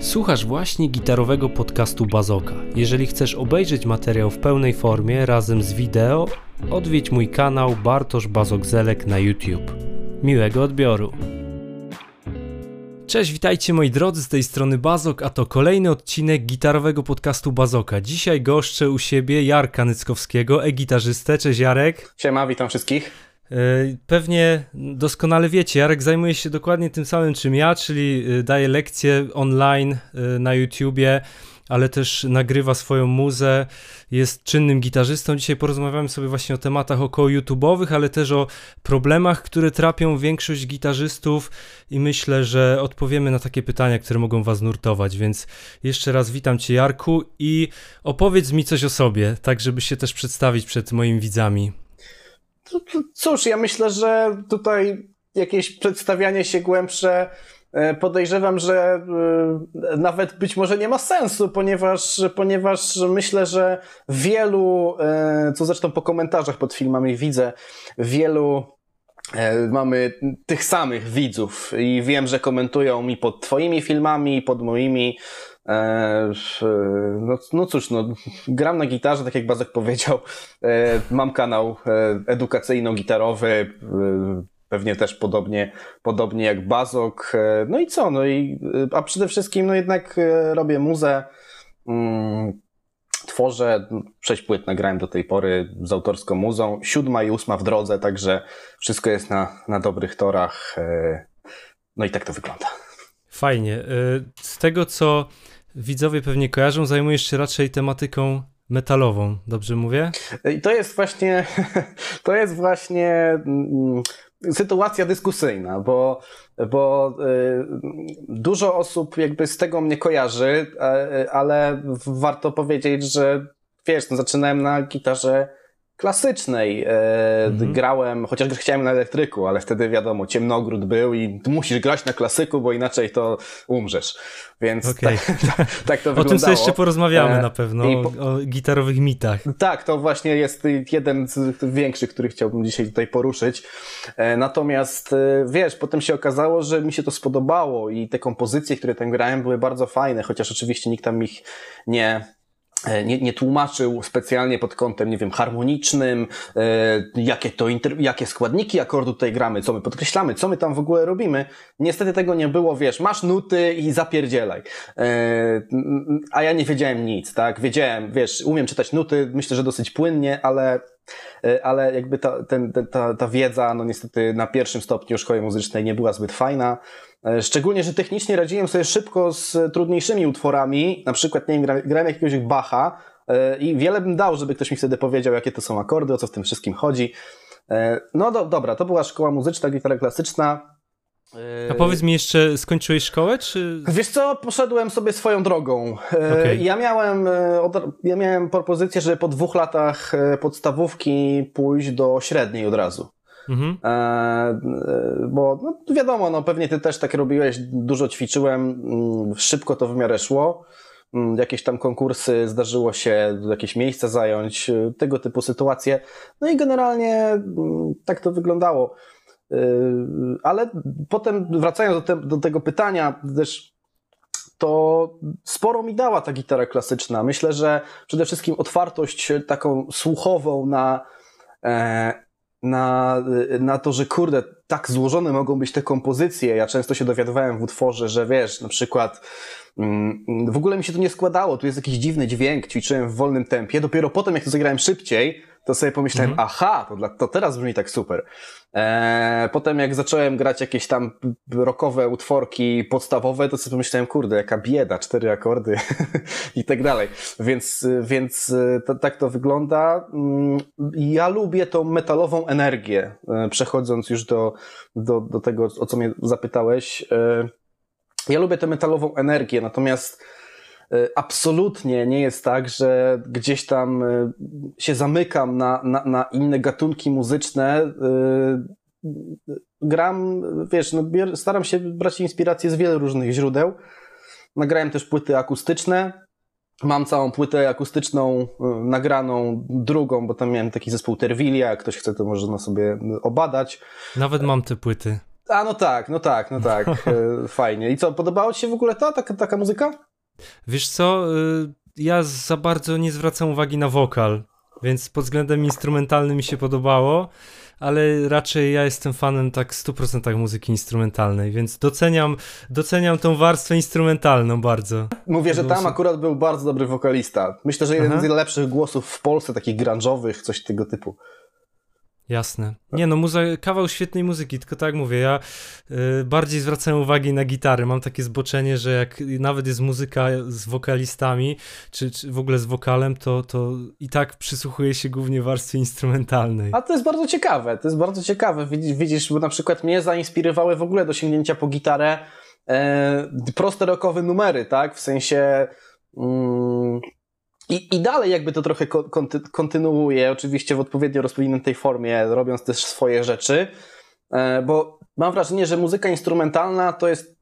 Słuchasz właśnie gitarowego podcastu Bazoka. Jeżeli chcesz obejrzeć materiał w pełnej formie razem z wideo, odwiedź mój kanał Bartosz Bazok-Zelek na YouTube. Miłego odbioru. Cześć, witajcie moi drodzy, z tej strony Bazok, a to kolejny odcinek gitarowego podcastu Bazoka. Dzisiaj goszczę u siebie Jarka Nyckowskiego, e-gitarzystę. Cześć Jarek. Siema, witam wszystkich. E, pewnie doskonale wiecie, Jarek zajmuje się dokładnie tym samym czym ja, czyli e, daje lekcje online e, na YouTubie, ale też nagrywa swoją muzę, jest czynnym gitarzystą. Dzisiaj porozmawiamy sobie właśnie o tematach około YouTube'owych, ale też o problemach, które trapią większość gitarzystów i myślę, że odpowiemy na takie pytania, które mogą was nurtować, więc jeszcze raz witam cię Jarku i opowiedz mi coś o sobie, tak żeby się też przedstawić przed moimi widzami. Cóż, ja myślę, że tutaj jakieś przedstawianie się głębsze e, podejrzewam, że e, nawet być może nie ma sensu, ponieważ, ponieważ myślę, że wielu, e, co zresztą po komentarzach pod filmami widzę, wielu mamy tych samych widzów i wiem, że komentują mi pod twoimi filmami, pod moimi, no, no cóż, no, gram na gitarze, tak jak Bazek powiedział. E, mam kanał e, edukacyjno-gitarowy, pewnie też podobnie, podobnie jak Bazok. No i co? No i, a przede wszystkim, no jednak robię muzę. Mm, tworzę, sześć płyt nagrałem do tej pory z autorską muzą, siódma i ósma w drodze, także wszystko jest na, na dobrych torach. No i tak to wygląda. Fajnie. Z tego, co widzowie pewnie kojarzą, zajmujesz się raczej tematyką metalową, dobrze mówię? I to jest właśnie, to jest właśnie mm, sytuacja dyskusyjna, bo, bo y, dużo osób jakby z tego mnie kojarzy, ale warto powiedzieć, że wiesz, no zaczynałem na gitarze klasycznej. E, mhm. Grałem, chociaż chciałem na elektryku, ale wtedy wiadomo, ciemnogród był i musisz grać na klasyku, bo inaczej to umrzesz. Więc okay. tak, tak, tak, to wyglądało. O tym sobie jeszcze porozmawiamy e, na pewno, po... o, gitarowych mitach. Tak, to właśnie jest jeden z większych, który chciałbym dzisiaj tutaj poruszyć. E, natomiast wiesz, potem się okazało, że mi się to spodobało i te kompozycje, które tam grałem były bardzo fajne, chociaż oczywiście nikt tam ich nie nie, nie tłumaczył specjalnie pod kątem, nie wiem, harmonicznym, e, jakie to, jakie składniki akordu tutaj gramy, co my podkreślamy, co my tam w ogóle robimy. Niestety tego nie było, wiesz, masz nuty i zapierdzielaj. E, a ja nie wiedziałem nic, tak? Wiedziałem, wiesz, umiem czytać nuty, myślę, że dosyć płynnie, ale E, ale jakby ta, ten, ta, ta wiedza, no niestety na pierwszym stopniu szkoły muzycznej nie była zbyt fajna. E, szczególnie, że technicznie radziłem sobie szybko z trudniejszymi utworami, na przykład, nie wiem, grałem jakiegoś Bacha e, i wiele bym dał, żeby ktoś mi wtedy powiedział, jakie to są akordy, o co w tym wszystkim chodzi. No do, dobra, to była szkoła muzyczna, gitara klasyczna. A powiedz mi jeszcze, skończyłeś szkołę, czy... Wiesz co, poszedłem sobie swoją drogą. E, okay. Ja, miałem, e, ja miałem propozycję, żeby po dwóch latach e, podstawówki pójść do średniej od razu. Mhm. bo no, wiadomo, no, pewnie ty też tak robiłeś, dużo ćwiczyłem, mm, szybko to w miarę szło. Mm, jakieś tam konkursy, zdarzyło się jakieś miejsca zająć, tego typu sytuacje. No i generalnie mm, tak to wyglądało. Yy, ale potem wracając do, te, do tego pytania, też to sporo mi dała ta gitara klasyczna. Myślę, że przede wszystkim otwartość taką słuchową na, e, na, na to, że kurde, tak złożone mogą być te kompozycje. Ja często się dowiadywałem w utworze, że wiesz, na przykład mm, w ogóle mi się to nie składało, tu jest jakiś dziwny dźwięk, ćwiczyłem w wolnym tempie. Dopiero potem, jak to zagrałem szybciej, to sobie pomyślałem, mhm. aha, to, dla, to teraz brzmi tak super. Eee, potem jak zacząłem grać jakieś tam rockowe utworki podstawowe, to sobie pomyślałem, kurde, jaka bieda, cztery akordy i tak dalej. Więc, więc to, tak to wygląda. Mm, ja lubię tą metalową energię, e, przechodząc już do, do, do tego, o co mnie zapytałeś. E, ja lubię tę metalową energię, natomiast E, absolutnie nie jest tak, że gdzieś tam e, się zamykam na, na, na inne gatunki muzyczne. E, gram, wiesz, no, staram się brać inspiracje z wielu różnych źródeł. Nagrałem też płyty akustyczne. Mam całą płytę akustyczną nagraną, drugą, bo tam miałem taki zespół Terwilia. Jak ktoś chce, to można sobie obadać. Nawet mam te płyty. A no tak, no tak, no tak. E, fajnie. I co, podobało Ci się w ogóle to, taka, taka muzyka? Wiesz co, y, ja za bardzo nie zwracam uwagi na wokal, więc pod względem instrumentalnym mi się podobało, ale raczej ja jestem fanem tak 100% muzyki instrumentalnej, więc doceniam, doceniam tą warstwę instrumentalną bardzo. Mówię, że tam akurat był bardzo dobry wokalista. Myślę, że jeden Aha. z lepszych głosów w Polsce, takich grunge'owych, coś tego typu. Jasne. Nie no, muza, kawał świetnej muzyki, tylko tak mówię, ja y, bardziej zwracam uwagę na gitary. Mam takie zboczenie, że jak nawet jest muzyka z wokalistami, czy, czy w ogóle z wokalem, to, to i tak przysłuchuję się głównie warstwie instrumentalnej. A to jest bardzo ciekawe, to jest bardzo ciekawe. Widzisz, widzisz bo na przykład mnie zainspirowały w ogóle do sięgnięcia po gitarę e, proste rockowe numery, tak? W sensie... Mm, i, I dalej jakby to trochę konty, kontynuuje, oczywiście w odpowiednio rozwiniętej formie, robiąc też swoje rzeczy, e, bo mam wrażenie, że muzyka instrumentalna to jest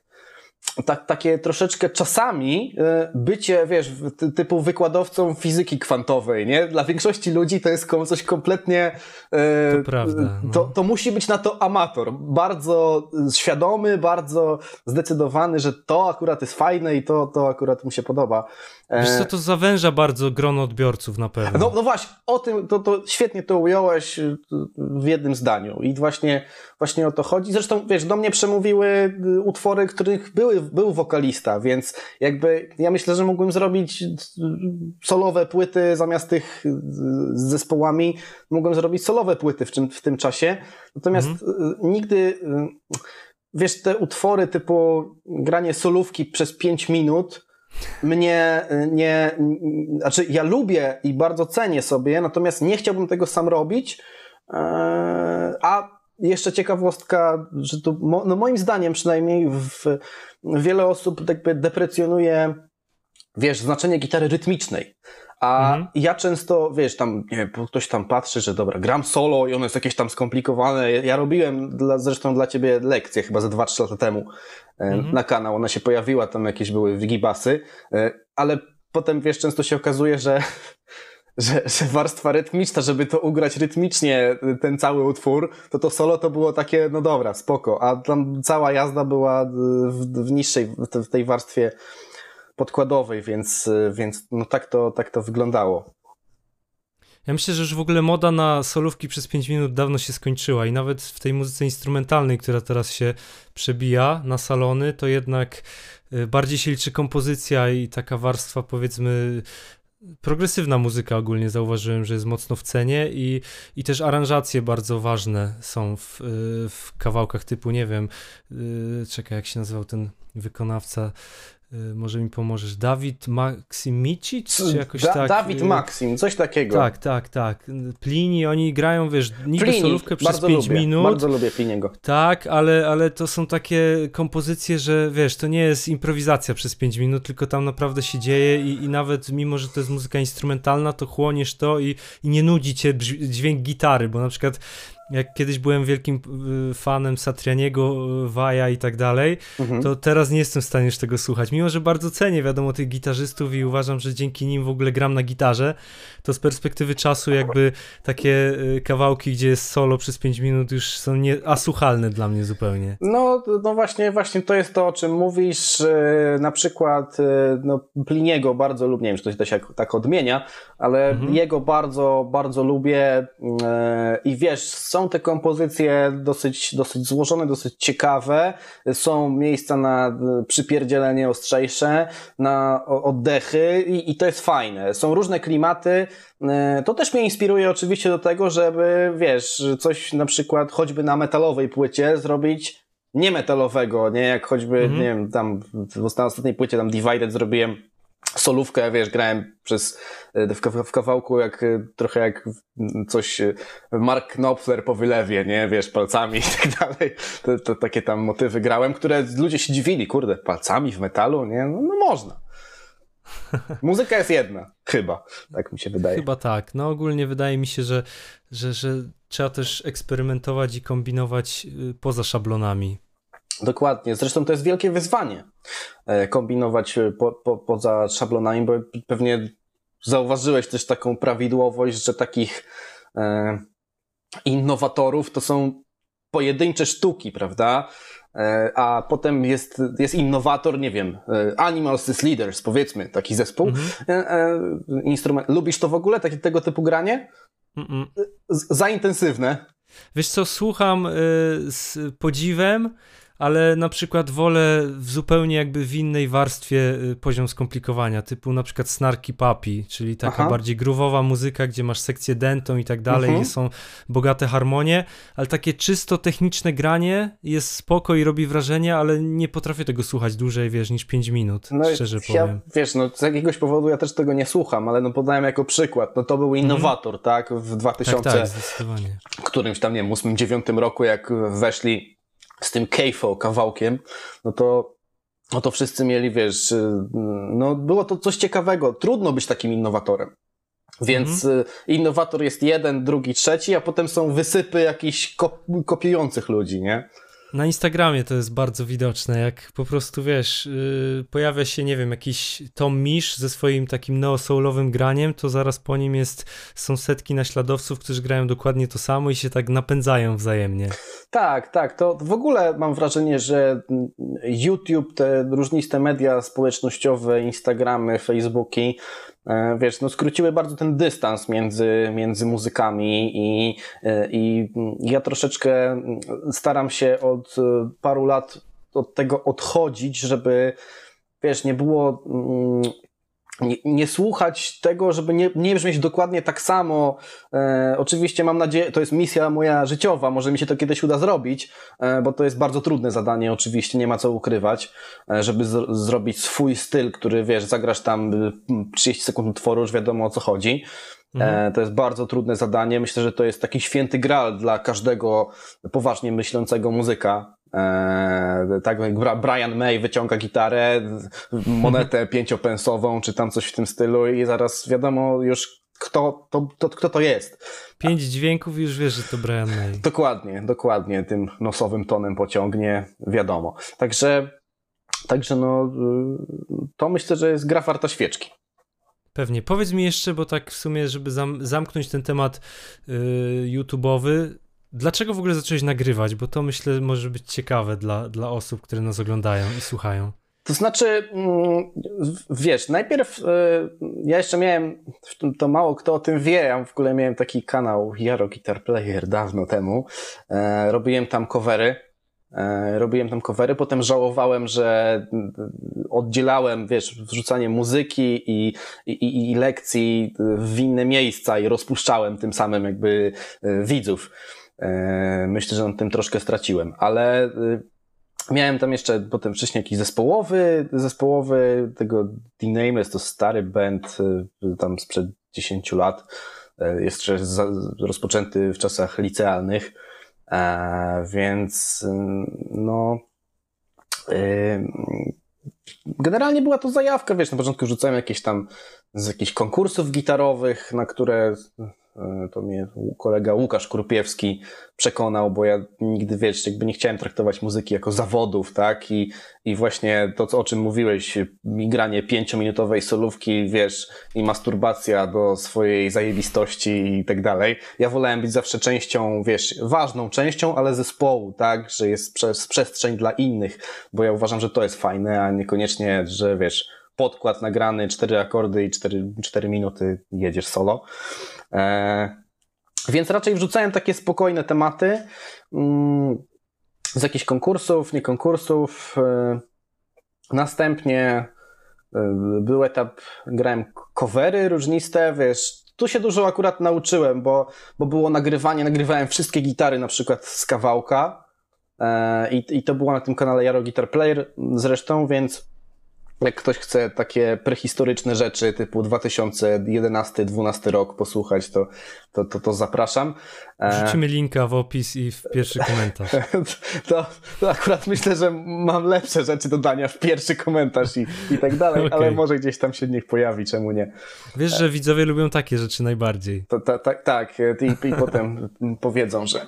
tak, takie troszeczkę czasami e, bycie, wiesz, typu wykładowcą fizyki kwantowej, nie? Dla większości ludzi to jest coś kompletnie... E, to prawda. No. To, to musi być na to amator. Bardzo świadomy, bardzo zdecydowany, że to akurat jest fajne i to, to akurat mu się podoba. Wiesz co, to zawęża bardzo grono odbiorców na pewno. No, no właśnie, o tym, to, to świetnie to ująłeś w jednym zdaniu i właśnie, właśnie o to chodzi. Zresztą, wiesz, do mnie przemówiły y, utwory, których były, był wokalista, więc jakby ja myślę, że mógłbym zrobić y, solowe płyty zamiast tych y, z zespołami, mógłbym zrobić solowe płyty w tym, w tym czasie. Natomiast mhm. nigdy, wiesz, te utwory typu granie solówki przez 5 minut, mnie nie, znaczy ja lubię i bardzo cenię sobie, natomiast nie chciałbym tego sam robić, e, a jeszcze ciekawostka, że tu, no moim zdaniem przynajmniej w, wiele osób jakby deprecjonuje, wiesz, znaczenie gitary rytmicznej. A mhm. ja często, wiesz, tam, nie wiem, ktoś tam patrzy, że dobra, gram solo i ono jest jakieś tam skomplikowane. Ja robiłem dla, zresztą dla ciebie lekcję chyba ze 2-3 lata temu e, mhm. na kanał. Ona się pojawiła, tam jakieś były wigibasy, e, ale potem, wiesz, często się okazuje, że że, że warstwa rytmiczna, żeby to ugrać rytmicznie, ten cały utwór, to to solo to było takie, no dobra, spoko, a tam cała jazda była w, w niższej, w tej warstwie podkładowej, więc, więc no tak, to, tak to wyglądało. Ja myślę, że już w ogóle moda na solówki przez 5 minut dawno się skończyła i nawet w tej muzyce instrumentalnej, która teraz się przebija na salony, to jednak y, bardziej się liczy kompozycja i taka warstwa powiedzmy progresywna muzyka ogólnie zauważyłem, że jest mocno w cenie i, i też aranżacje bardzo ważne są w, y, w kawałkach typu, nie wiem, y, czekaj, jak się nazywał ten wykonawca, może mi pomożesz, Dawid Maksimici, czy jakoś da, tak? Dawid y, Maksim, coś takiego. Tak, tak, tak. Plini, oni grają, wiesz, niby solówkę przez 5 minut. Bardzo lubię Pliniego. Tak, ale, ale to są takie kompozycje, że wiesz, to nie jest improwizacja przez 5 minut, tylko tam naprawdę się dzieje i, i nawet mimo, że to jest muzyka instrumentalna, to chłoniesz to i, i nie nudzi cię dźwięk gitary, bo na przykład jak kiedyś byłem wielkim y, fanem Satrianiego, Waja i tak dalej, mhm. to teraz nie jestem w stanie już tego słuchać. Mimo, że bardzo cenię, wiadomo, tych gitarzystów i uważam, że dzięki nim w ogóle gram na gitarze, to z perspektywy czasu jakby takie y, kawałki, gdzie jest solo przez 5 minut już są nie, asłuchalne dla mnie zupełnie. No, no właśnie, właśnie to jest to, o czym mówisz. Na przykład no, Pliniego bardzo lubię, nie wiem, czy to się tak odmienia, ale mhm. jego bardzo, bardzo lubię i wiesz, są te kompozycje dosyć, dosyć złożone, dosyć ciekawe. Są miejsca na przypierdzielenie ostrzejsze, na oddechy i, i to jest fajne. Są różne klimaty. E, to też mnie inspiruje oczywiście do tego, żeby, wiesz, coś na przykład choćby na metalowej płycie zrobić niemetalowego, nie? Jak choćby, mhm. nie wiem, tam w ostatniej płycie tam Divided zrobiłem solówkę, wiesz, grałem przez, e, w, kawałku jak, e, trochę jak coś e, Mark Knopfler po wylewie, nie, wiesz, palcami i tak dalej. To, to takie tam motywy grałem, które ludzie się dziwili, kurde, palcami w metalu, nie, no, no można. Muzyka jest jedna, chyba, tak mi się wydaje. Chyba tak. No ogólnie wydaje mi się, że, że, że trzeba też eksperymentować i kombinować y, poza szablonami. Dokładnie. Zresztą to jest wielkie wyzwanie e, kombinować e, po, po, poza szablonami, bo pewnie zauważyłeś też taką prawidłowość, że takich e, innowatorów to są pojedyncze sztuki, prawda? E, a potem jest, jest innowator, nie wiem, e, Animals is Leaders, powiedzmy, taki zespół. Mhm. E, instrument. Lubisz to w ogóle, takie, tego typu granie? -mm. Za intensywne. Wiesz co, słucham y, z podziwem, ale na przykład wolę w zupełnie jakby w innej warstwie y, poziom skomplikowania, typu na przykład Snarky Papi, czyli taka Aha. bardziej gruwowa muzyka, gdzie masz sekcję dentą i tak dalej, mhm. są bogate harmonie, ale takie czysto techniczne granie jest spoko i robi wrażenie, ale nie potrafię tego słuchać dłużej, wiesz, niż 5 minut, no szczerze ja, powiem. Wiesz, no z jakiegoś powodu ja też tego nie słucham, ale no podałem jako przykład, no to był mhm. innowator, tak, w 2000, tak, tak, zdecydowanie. którymś tam, nie wiem, 8-9 roku, jak weszli z tym Keifo kawałkiem, no to no to wszyscy mieli, wiesz, y, no było to coś ciekawego. Trudno być takim innowatorem. Więc mhm. Y, innowator jest jeden, drugi, trzeci, a potem są wysypy jakichś kopiujących ludzi, nie? Na Instagramie to jest bardzo widoczne, jak po prostu wiesz, yy, pojawia się, nie wiem, jakiś Tom Misz ze swoim takim neo-soulowym graniem, to zaraz po nim jest, są setki naśladowców, którzy grają dokładnie to samo i się tak napędzają wzajemnie. Tak, tak, to w ogóle mam wrażenie, że YouTube, te różniste media społecznościowe, Instagramy, Facebooki, wiesz, no skróciły bardzo ten dystans między, między muzykami i, e, i ja troszeczkę staram się od e, paru lat od tego odchodzić, żeby wiesz, nie było mm, nie, nie, słuchać tego, żeby nie, nie brzmieć dokładnie tak samo. E, oczywiście mam nadzieję, to jest misja moja życiowa, może mi się to kiedyś uda zrobić, e, bo to jest bardzo trudne zadanie, oczywiście, nie ma co ukrywać, e, żeby z, zrobić swój styl, który wiesz, zagrasz tam 30 sekund utworu, już wiadomo o co chodzi. E, mhm. To jest bardzo trudne zadanie. Myślę, że to jest taki święty gral dla każdego poważnie myślącego muzyka, Eee, tak jak Brian May wyciąga gitarę, monetę pięciopensową, czy tam coś w tym stylu i zaraz wiadomo już kto to, to, kto to jest. Pięć dźwięków już wiesz, że to Brian May. Dokładnie, dokładnie, tym nosowym tonem pociągnie, wiadomo. Także, także no, to myślę, że jest gra warta świeczki. Pewnie. Powiedz mi jeszcze, bo tak w sumie, żeby zam zamknąć ten temat yy, YouTube'owy, Dlaczego w ogóle zacząłeś nagrywać? Bo to myślę może być ciekawe dla, dla osób, które nas oglądają i słuchają. To znaczy, mm, wiesz, najpierw e, ja jeszcze miałem, to mało kto o tym wie, ja w ogóle miałem taki kanał Jaro Guitar Player dawno temu. E, robiłem tam covery. E, robiłem tam covery, potem żałowałem, że oddzielałem, wiesz, wrzucanie muzyki i, i, i lekcji w inne miejsca i rozpuszczałem tym samym jakby widzów. E, myślę, że na tym troszkę straciłem, ale y, miałem tam jeszcze potem wcześniej jakiś zespołowy, zespołowy tego The Nameless, to stary band y, tam sprzed 10 lat, e, jeszcze rozpoczęty w czasach licealnych, e, więc y, no generalnie była to zajawka, wiesz, na początku rzucałem jakieś tam z jakichś konkursów gitarowych, na które to mnie kolega Łukasz Krupiewski przekonał, bo ja nigdy, wiesz, jakby nie chciałem traktować muzyki jako zawodów, tak? I, i właśnie to, o czym mówiłeś, granie pięciominutowej solówki, wiesz, i masturbacja do swojej zajebistości i tak dalej. Ja wolałem być zawsze częścią, wiesz, ważną częścią, ale zespołu, tak? Że jest przez, przestrzeń dla innych, bo ja uważam, że to jest fajne, a niekoniecznie, że wiesz, podkład nagrany, cztery akordy i cztery, cztery minuty jedziesz solo. E, więc raczej wrzucałem takie spokojne tematy mm, z jakichś konkursów, nie konkursów. E, następnie e, był etap, grałem covery różniste, wiesz, tu się dużo akurat nauczyłem, bo, bo było nagrywanie, nagrywałem wszystkie gitary na przykład z kawałka i, i to było na tym kanale Jaro Guitar Player zresztą, więc jak ktoś chce takie prehistoryczne rzeczy typu 2011-2012 rok posłuchać, to, to, to, to zapraszam. E, Wrzucimy linka w opis i w pierwszy komentarz. to, to akurat myślę, że mam lepsze rzeczy do dania w pierwszy komentarz i, i tak dalej, okay. ale może gdzieś tam się niech pojawi, czemu nie. Wiesz, że widzowie lubią takie rzeczy najbardziej. To, tak, tak. I, i potem powiedzą, że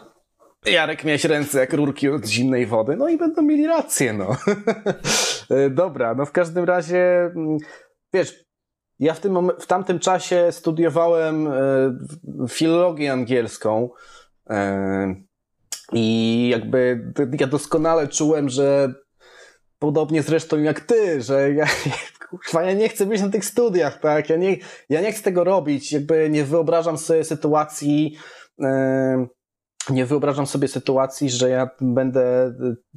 Jarek miałeś ręce jak rurki od zimnej wody, no i będą mieli rację, no. E, dobra, no w każdym razie, mm, wiesz, ja w, tym w tamtym czasie studiowałem e, filologię angielską, e, I jakby ja doskonale czułem, że podobnie zresztą jak ty, że ja, ja nie chcę być na tych studiach, tak? Ja nie, ja nie chcę tego robić. Jakby nie wyobrażam sobie sytuacji, nie wyobrażam sobie sytuacji, że ja będę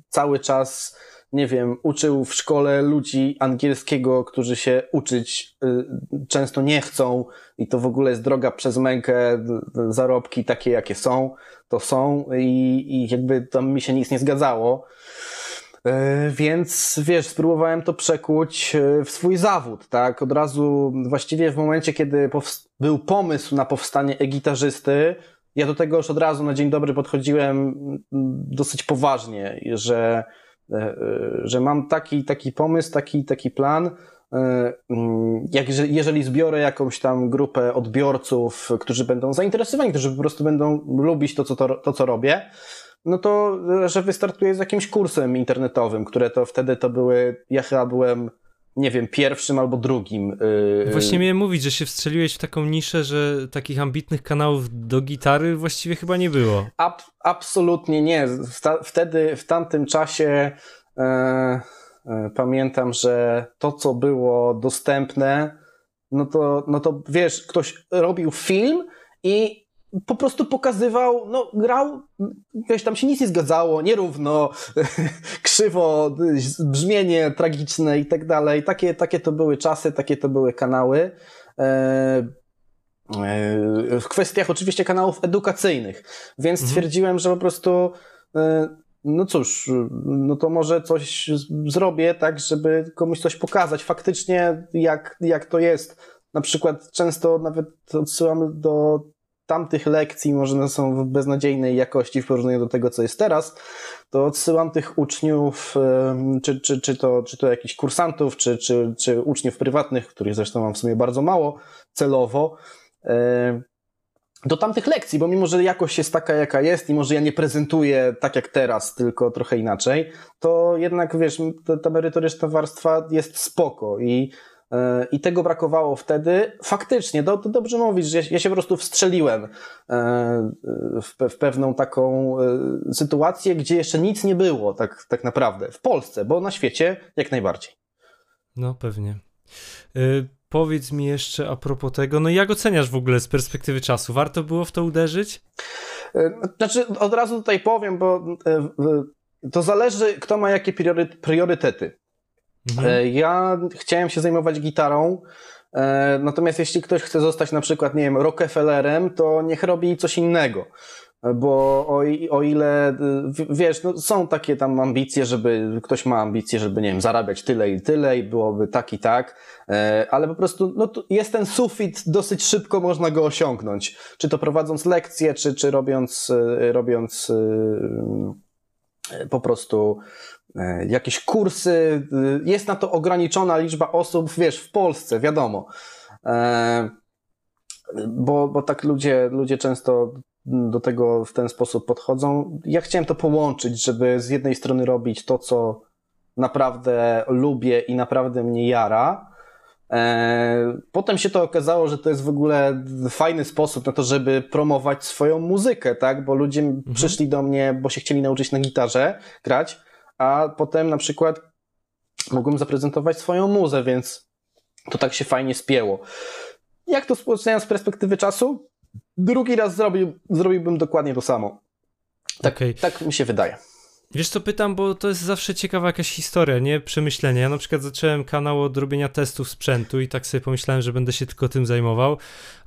cały czas, nie wiem, uczył w szkole ludzi angielskiego, którzy się uczyć yy, często nie chcą i to w ogóle jest droga przez mękę, zarobki takie jakie są, to są i, i jakby tam mi się nic nie zgadzało. Więc wiesz, spróbowałem to przekuć w swój zawód, tak? Od razu, właściwie w momencie, kiedy był pomysł na powstanie e-gitarzysty, ja do tego już od razu na dzień dobry podchodziłem dosyć poważnie, że, e, że mam taki, taki pomysł, taki, taki plan. Mm, jak, jeżeli zbiorę jakąś tam grupę odbiorców, którzy będą zainteresowani, którzy po prostu będą lubić to, co, to, to, co robię, no to, że wystartuję z jakimś kursem internetowym, które to wtedy to były, ja chyba byłem nie wiem, pierwszym albo drugim. Yy... Właśnie miałem mówić, że się wstrzeliłeś w taką niszę, że takich ambitnych kanałów do gitary właściwie chyba nie było. Ab absolutnie nie. Wtedy, w tamtym czasie e, e, pamiętam, że to, co było dostępne, no to, no to wiesz, ktoś robił film i po prostu pokazywał, no grał, wiesz, tam się nic nie zgadzało, nierówno, krzywo, brzmienie tragiczne i tak dalej. Takie, takie to były czasy, takie to były kanały. E, e, w kwestiach oczywiście kanałów edukacyjnych, więc mhm. stwierdziłem, że po prostu e, no cóż, no to może coś zrobię tak, żeby komuś coś pokazać faktycznie, jak, jak to jest. Na przykład często nawet odsyłam do tamtych lekcji, może one są w beznadziejnej jakości w porównaniu do tego, co jest teraz, to odsyłam tych uczniów, czy, czy, czy, to, czy to jakichś kursantów, czy, czy, czy uczniów prywatnych, których zresztą mam w sumie bardzo mało celowo, do tamtych lekcji, bo mimo, że jakość jest taka, jaka jest i może ja nie prezentuję tak jak teraz, tylko trochę inaczej, to jednak, wiesz, ta, ta merytoryczna warstwa jest spoko i i tego brakowało wtedy. Faktycznie, to, to dobrze mówić, że ja, się po prostu wstrzeliłem e, w, w, pewną taką e, sytuację, gdzie jeszcze nic nie było, tak, tak naprawdę, w Polsce, bo na świecie jak najbardziej. No, pewnie. Y powiedz mi jeszcze a propos tego, no jak oceniasz w ogóle z perspektywy czasu? Warto było w to uderzyć? Znaczy, od razu tutaj powiem, bo to zależy, kto ma jakie priorytety. Mhm. E, ja chciałem się zajmować gitarą, e, natomiast jeśli ktoś chce zostać na przykład, nie wiem, Rockefellerem, to niech robi coś innego. Bo o, o ile, wiesz, no są takie tam ambicje, żeby, ktoś ma ambicje, żeby, nie wiem, zarabiać tyle i tyle i byłoby tak i tak, e, ale po prostu, no jest ten sufit, dosyć szybko można go osiągnąć. Czy to prowadząc lekcje, czy, czy robiąc, robiąc po prostu E, jakieś kursy, e, jest na to ograniczona liczba osób, wiesz, w Polsce, wiadomo. E, bo, bo tak ludzie, ludzie często do tego w ten sposób podchodzą. Ja chciałem to połączyć, żeby z jednej strony robić to, co naprawdę lubię i naprawdę mnie jara. Potem się to okazało, że to jest w ogóle fajny sposób na to, żeby promować swoją muzykę, tak? Bo ludzie mhm. przyszli do mnie, bo się chcieli nauczyć na gitarze grać a potem na przykład mogłem zaprezentować swoją muzę, więc to tak się fajnie spięło. Jak to oceniam z perspektywy czasu? Drugi raz zrobił, zrobiłbym dokładnie to samo. Tak, okay. tak mi się wydaje. Wiesz co, pytam, bo to jest zawsze ciekawa jakaś historia, nie? Przemyślenie. Ja na przykład zacząłem kanał od robienia testów sprzętu i tak sobie pomyślałem, że będę się tylko tym zajmował,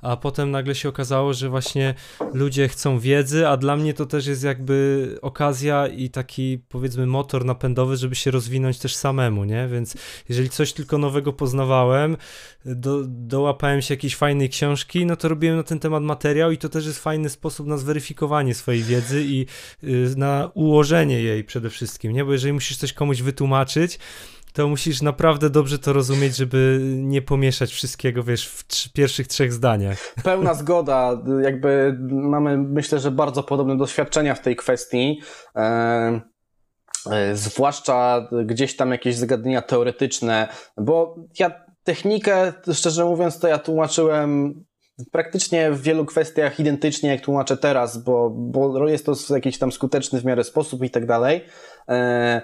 a potem nagle się okazało, że właśnie ludzie chcą wiedzy, a dla mnie to też jest jakby okazja i taki powiedzmy motor napędowy, żeby się rozwinąć też samemu, nie? Więc jeżeli coś tylko nowego poznawałem, do, dołapałem się jakiejś fajnej książki, no to robiłem na ten temat materiał i to też jest fajny sposób na zweryfikowanie swojej wiedzy i y, na ułożenie jej przede wszystkim, nie? Bo jeżeli musisz coś komuś wytłumaczyć, to musisz naprawdę dobrze to rozumieć, żeby nie pomieszać wszystkiego, wiesz, w pierwszych trzech zdaniach. Pełna zgoda. Jakby mamy, myślę, że bardzo podobne doświadczenia w tej kwestii. E, e, zwłaszcza gdzieś tam jakieś zagadnienia teoretyczne, bo ja technikę, szczerze mówiąc, to ja tłumaczyłem praktycznie w wielu kwestiach identycznie jak tłumaczę teraz, bo, bo jest to w jakiś tam skuteczny w miarę sposób i tak dalej. E,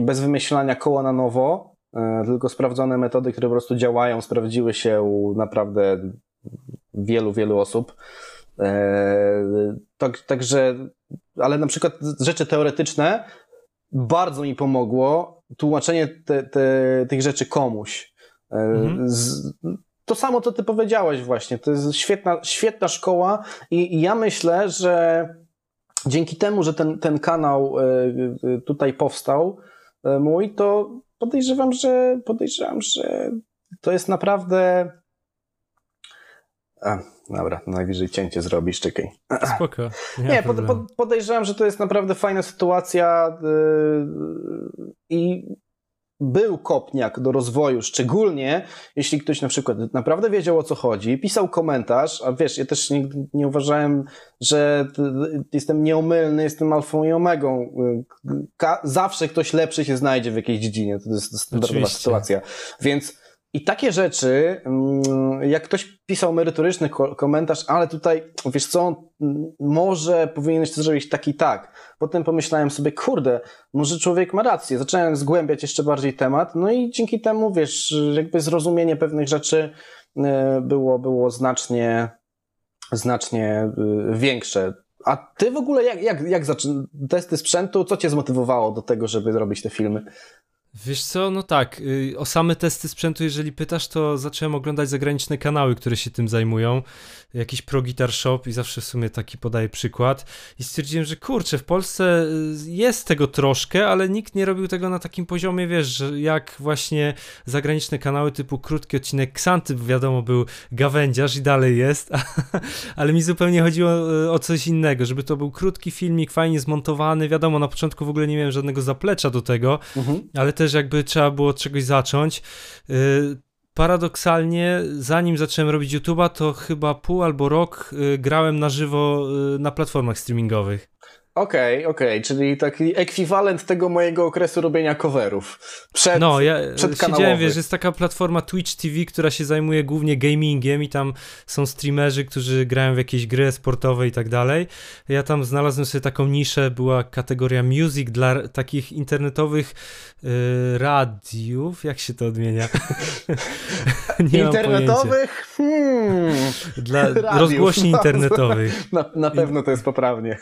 bez wymyślania koła na nowo, e, tylko sprawdzone metody, które po prostu działają, sprawdziły się u naprawdę wielu, wielu osób. Tak, także, ale na przykład rzeczy teoretyczne bardzo mi pomogło tłumaczenie te, te, tych rzeczy komuś. Mhm. Z, to samo, co ty powiedziałeś właśnie. To jest świetna, świetna szkoła i, i ja myślę, że dzięki temu, że ten, ten kanał e, e, tutaj powstał e, mój, to podejrzewam, że podejrzewam, że to jest naprawdę a, dobra, najwyżej cięcie zrobisz, czekaj. Spoko. Nie, nie pod, pod, podejrzewam, że to jest naprawdę fajna sytuacja i był kopniak do rozwoju, szczególnie jeśli ktoś na przykład naprawdę wiedział o co chodzi, pisał komentarz, a wiesz, ja też nie, nie uważałem, że jestem nieomylny, jestem alfą i omegą. Ka zawsze ktoś lepszy się znajdzie w jakiejś dziedzinie, to jest standardowa Oczywiście. sytuacja. Więc i takie rzeczy, mm, jak ktoś pisał merytoryczny komentarz, ale tutaj, wiesz co, może powinieneś to zrobić tak i tak. Potem pomyślałem sobie, kurde, może człowiek ma rację. Zacząłem zgłębiać jeszcze bardziej temat, no i dzięki temu, wiesz, jakby zrozumienie pewnych rzeczy e, było, było znacznie, znacznie e, większe. A ty w ogóle jak, jak, jak testy sprzętu, co cię zmotywowało do tego, żeby zrobić te filmy? Wiesz co, no tak, y, o same testy sprzętu, jeżeli pytasz, to zacząłem oglądać zagraniczne kanały, które się tym zajmują. Jakiś Pro Guitar Shop i zawsze w sumie taki podaję przykład. I stwierdziłem, że kurczę, w Polsce y, jest tego troszkę, ale nikt nie robił tego na takim poziomie, wiesz, jak właśnie zagraniczne kanały typu krótki odcinek Ksanty, wiadomo, był gawędziarz i dalej jest, ale mi zupełnie chodziło y, o coś innego, żeby to był krótki filmik, fajnie zmontowany. Wiadomo, na początku w ogóle nie miałem żadnego zaplecza do tego, mhm. ale też też jakby trzeba było od czegoś zacząć. Paradoksalnie, zanim zacząłem robić YouTube'a, to chyba pół albo rok y, grałem na żywo y, na platformach streamingowych. Okej, okay, okej, okay. czyli taki ekwiwalent tego mojego okresu robienia coverów. Przed, no, ja siedziałem, wiesz, jest taka platforma Twitch TV, która się zajmuje głównie gamingiem i tam są streamerzy, którzy grają w jakieś gry sportowe i tak dalej. Ja tam znalazłem sobie taką niszę, była kategoria music dla takich internetowych y, radiów, jak się to odmienia? internetowych? Hmm. Dla Radiów. rozgłośni internetowych. Na, na pewno to jest poprawnie.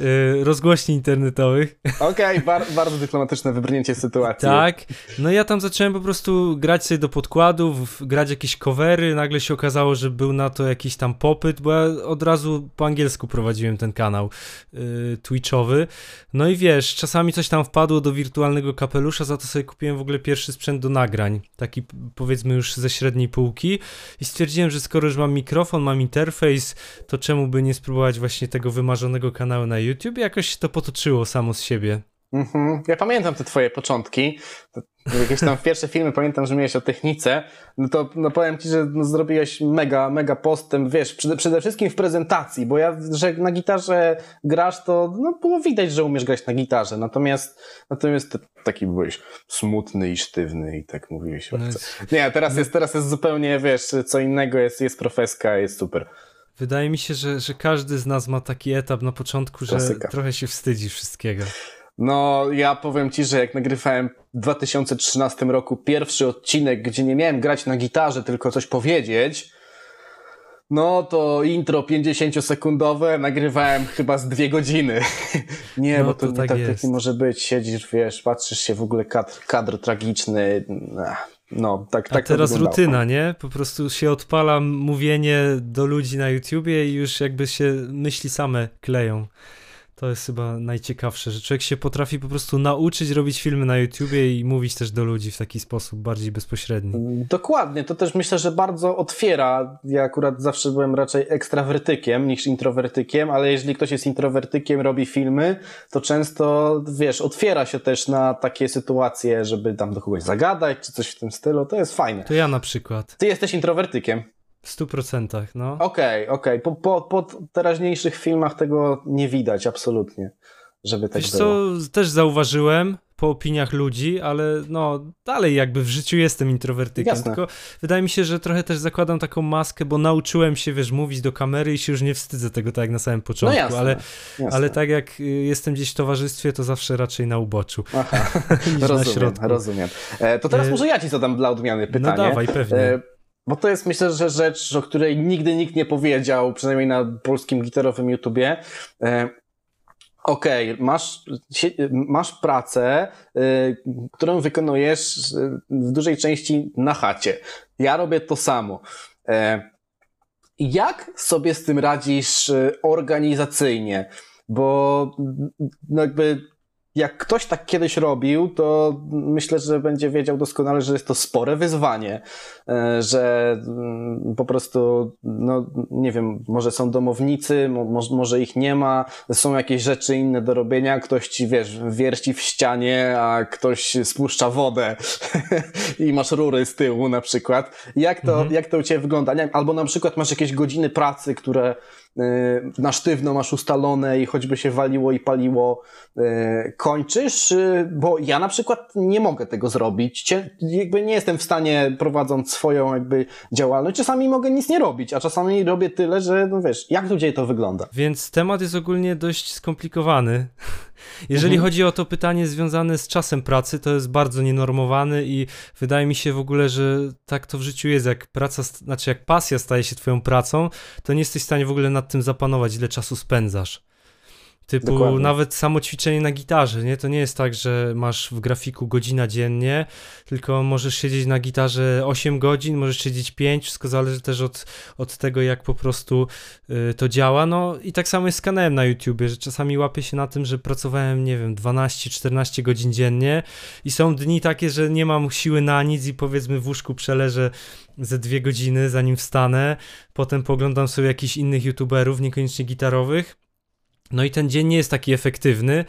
Y, rozgłośni internetowych. Okej, okay, bar bardzo dyplomatyczne wybrnięcie sytuacji. Tak, no ja tam zacząłem po prostu grać sobie do podkładów, grać jakieś covery, nagle się okazało, że był na to jakiś tam popyt, bo ja od razu po angielsku prowadziłem ten kanał yy, twitchowy, no i wiesz, czasami coś tam wpadło do wirtualnego kapelusza, za to sobie kupiłem w ogóle pierwszy sprzęt do nagrań, taki powiedzmy już ze średniej półki. I stwierdziłem, że skoro już mam mikrofon, mam interfejs, to czemu by nie spróbować właśnie tego wymarzonego kanału na YouTube, jakoś to potoczyło samo z siebie. Mhm. Ja pamiętam te twoje początki. Jakieś tam pierwsze filmy pamiętam, że miałeś o technice. No to no powiem ci, że no zrobiłeś mega, mega postęp, wiesz, przede, przede wszystkim w prezentacji, bo ja, że na gitarze grasz, to no, było widać, że umiesz grać na gitarze. Natomiast, natomiast taki byłeś smutny i sztywny i tak mówiłeś. No. Nie, teraz jest, teraz jest zupełnie, wiesz, co innego, jest, jest profeska, jest super. Wydaje mi się, że, że każdy z nas ma taki etap na początku, Klasyka. że trochę się wstydzi wszystkiego. No, ja powiem ci, że jak nagrywałem w 2013 roku pierwszy odcinek, gdzie nie miałem grać na gitarze, tylko coś powiedzieć, no to intro 50-sekundowe nagrywałem chyba z dwie godziny. nie, no, bo to, to tak, tak może być. Siedzisz, wiesz, patrzysz się w ogóle kadr, kadr tragiczny. No, tak, tak A teraz rutyna, nie? Po prostu się odpala mówienie do ludzi na YouTubie i już jakby się myśli same kleją. To jest chyba najciekawsze, że człowiek się potrafi po prostu nauczyć robić filmy na YouTubie i mówić też do ludzi w taki sposób bardziej bezpośredni. Dokładnie, to też myślę, że bardzo otwiera. Ja akurat zawsze byłem raczej ekstrawertykiem niż introwertykiem, ale jeżeli ktoś jest introwertykiem, robi filmy, to często, wiesz, otwiera się też na takie sytuacje, żeby tam do kogoś zagadać, czy coś w tym stylu. To jest fajne. To ja na przykład. Ty jesteś introwertykiem. W stu procentach, no. Okej, okay, okej. Okay. Po, po, po teraźniejszych filmach tego nie widać absolutnie, żeby tak Wiesz było. co, też zauważyłem po opiniach ludzi, ale no dalej jakby w życiu jestem introwertykiem, Jasne. tylko wydaje mi się, że trochę też zakładam taką maskę, bo nauczyłem się, wiesz, mówić do kamery i się już nie wstydzę tego tak jak na samym początku, no jasne, ale, jasne. ale tak jak y, jestem gdzieś w towarzystwie, to zawsze raczej na uboczu Aha. rozumiem, rozumiem. E, to teraz e... może ja ci zadam dla odmiany no pytanie. No dawaj, pewnie. E... Bo to jest myślę, że rzecz, o której nigdy nikt nie powiedział, przynajmniej na polskim gitarowym YouTubie. E, okej, okay, masz, masz pracę, y, którą wykonujesz y, w dużej części na chacie. Ja robię to samo. E, jak sobie z tym radzisz organizacyjnie? Bo no jakby jak ktoś tak kiedyś robił, to myślę, że będzie wiedział doskonale, że jest to spore wyzwanie, e, że mm, po prostu, no nie wiem, może są domownicy, może ich nie ma, są jakieś rzeczy inne do robienia, ktoś ci, wiesz, wierci w ścianie, a ktoś spuszcza wodę i masz rury z tyłu na przykład. Jak to, mhm. jak to u Ciebie wygląda? Albo na przykład masz jakieś godziny pracy, które na sztywno masz ustalone i choćby się waliło i paliło, y, kończysz, y, bo ja na przykład nie mogę tego zrobić. Jakby nie jestem w stanie prowadząc swoją jakby działalność. Czasami mogę nic nie robić, a czasami robię tyle, że no wiesz, jak tu to wygląda. Więc temat jest ogólnie dość skomplikowany. Jeżeli mhm. chodzi o to pytanie związane z czasem pracy, to jest bardzo nienormowany i wydaje mi się w ogóle, że tak to w życiu jest. Jak praca, znaczy jak pasja staje się twoją pracą, to nie jesteś w stanie w ogóle nad tym zapanować, ile czasu spędzasz. Typu Dokładnie. nawet samo ćwiczenie na gitarze, nie? To nie jest tak, że masz w grafiku godzina dziennie, tylko możesz siedzieć na gitarze 8 godzin, możesz siedzieć 5, wszystko zależy też od, od tego, jak po prostu y, to działa. No i tak samo jest z kanałem na YouTubie, że czasami łapię się na tym, że pracowałem, nie wiem, 12-14 godzin dziennie i są dni takie, że nie mam siły na nic i powiedzmy w łóżku przeleżę ze dwie godziny, zanim wstanę. Potem poglądam sobie jakichś innych YouTuberów, niekoniecznie gitarowych no i ten dzień nie jest taki efektywny,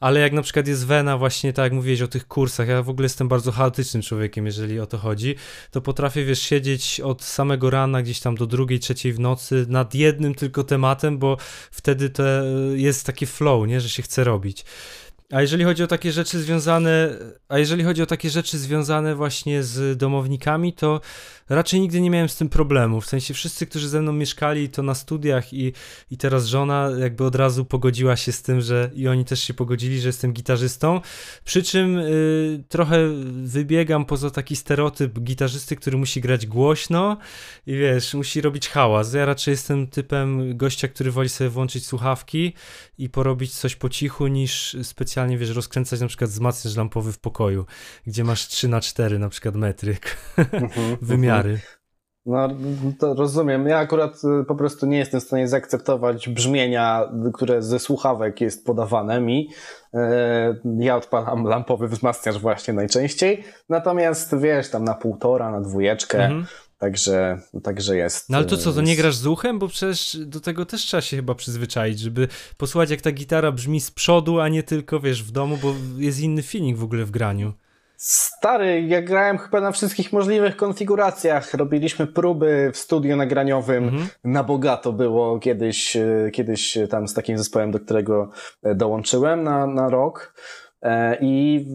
ale jak na przykład jest wena właśnie, tak jak mówiłeś o tych kursach, ja w ogóle jestem bardzo chaotycznym człowiekiem, jeżeli o to chodzi, to potrafię, wiesz, siedzieć od samego rana gdzieś tam do drugiej, trzeciej w nocy nad jednym tylko tematem, bo wtedy to jest taki flow, nie, że się chce robić. A jeżeli chodzi o takie rzeczy związane, a jeżeli chodzi o takie rzeczy związane właśnie z domownikami, to raczej nigdy nie miałem z tym problemu. W sensie wszyscy, którzy ze mną mieszkali, to na studiach i, i teraz żona jakby od razu pogodziła się z tym, że i oni też się pogodzili, że jestem gitarzystą. Przy czym y, trochę wybiegam poza taki stereotyp gitarzysty, który musi grać głośno i wiesz, musi robić hałas. Ja raczej jestem typem gościa, który woli sobie włączyć słuchawki i porobić coś po cichu, niż specjalnie, wiesz, rozkręcać na przykład wzmacniacz lampowy w pokoju, gdzie masz 3 na 4 na przykład metry mhm, wymiaru miary. No, to rozumiem. Ja akurat y, po prostu nie jestem w stanie zaakceptować brzmienia, które ze słuchawek jest podawane mi. Y, ja odpalam lampowy wzmacniacz właśnie najczęściej. Natomiast wiesz, tam na półtora, na dwójeczkę. Mhm. Także, także jest. No ale to co, to nie grasz z uchem? Bo przecież do tego też trzeba się chyba przyzwyczaić, żeby posłuchać jak ta gitara brzmi z przodu, a nie tylko, wiesz, w domu, bo jest inny feeling w ogóle w graniu. Stary, ja grałem chyba na wszystkich możliwych konfiguracjach. Robiliśmy próby w studiu nagraniowym. Mhm. Na bogato było kiedyś, e, kiedyś tam z takim zespołem, do którego e, dołączyłem na, na rok. E, i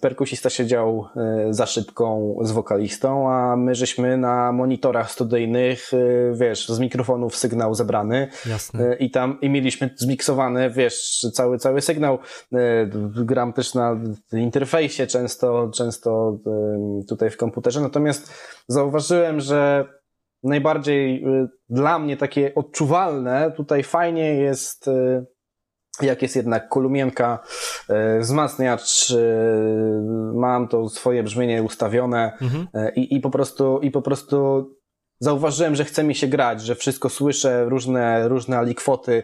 perkusista siedział e, za szybką z wokalistą, a my żeśmy na monitorach studyjnych, e, wiesz, z mikrofonów sygnał zebrany Jasne. i tam i mieliśmy zmiksowany, wiesz, cały, cały sygnał. Gram też na interfejsie często, często tutaj w komputerze, natomiast zauważyłem, że najbardziej dla mnie takie odczuwalne tutaj fajnie jest jak jest jednak kolumienka, e, wzmacniacz, e, mam to swoje brzmienie ustawione mhm. E, i, i po prostu, i po prostu zauważyłem, że chce mi się grać, że wszystko słyszę, różne, różne alikwoty,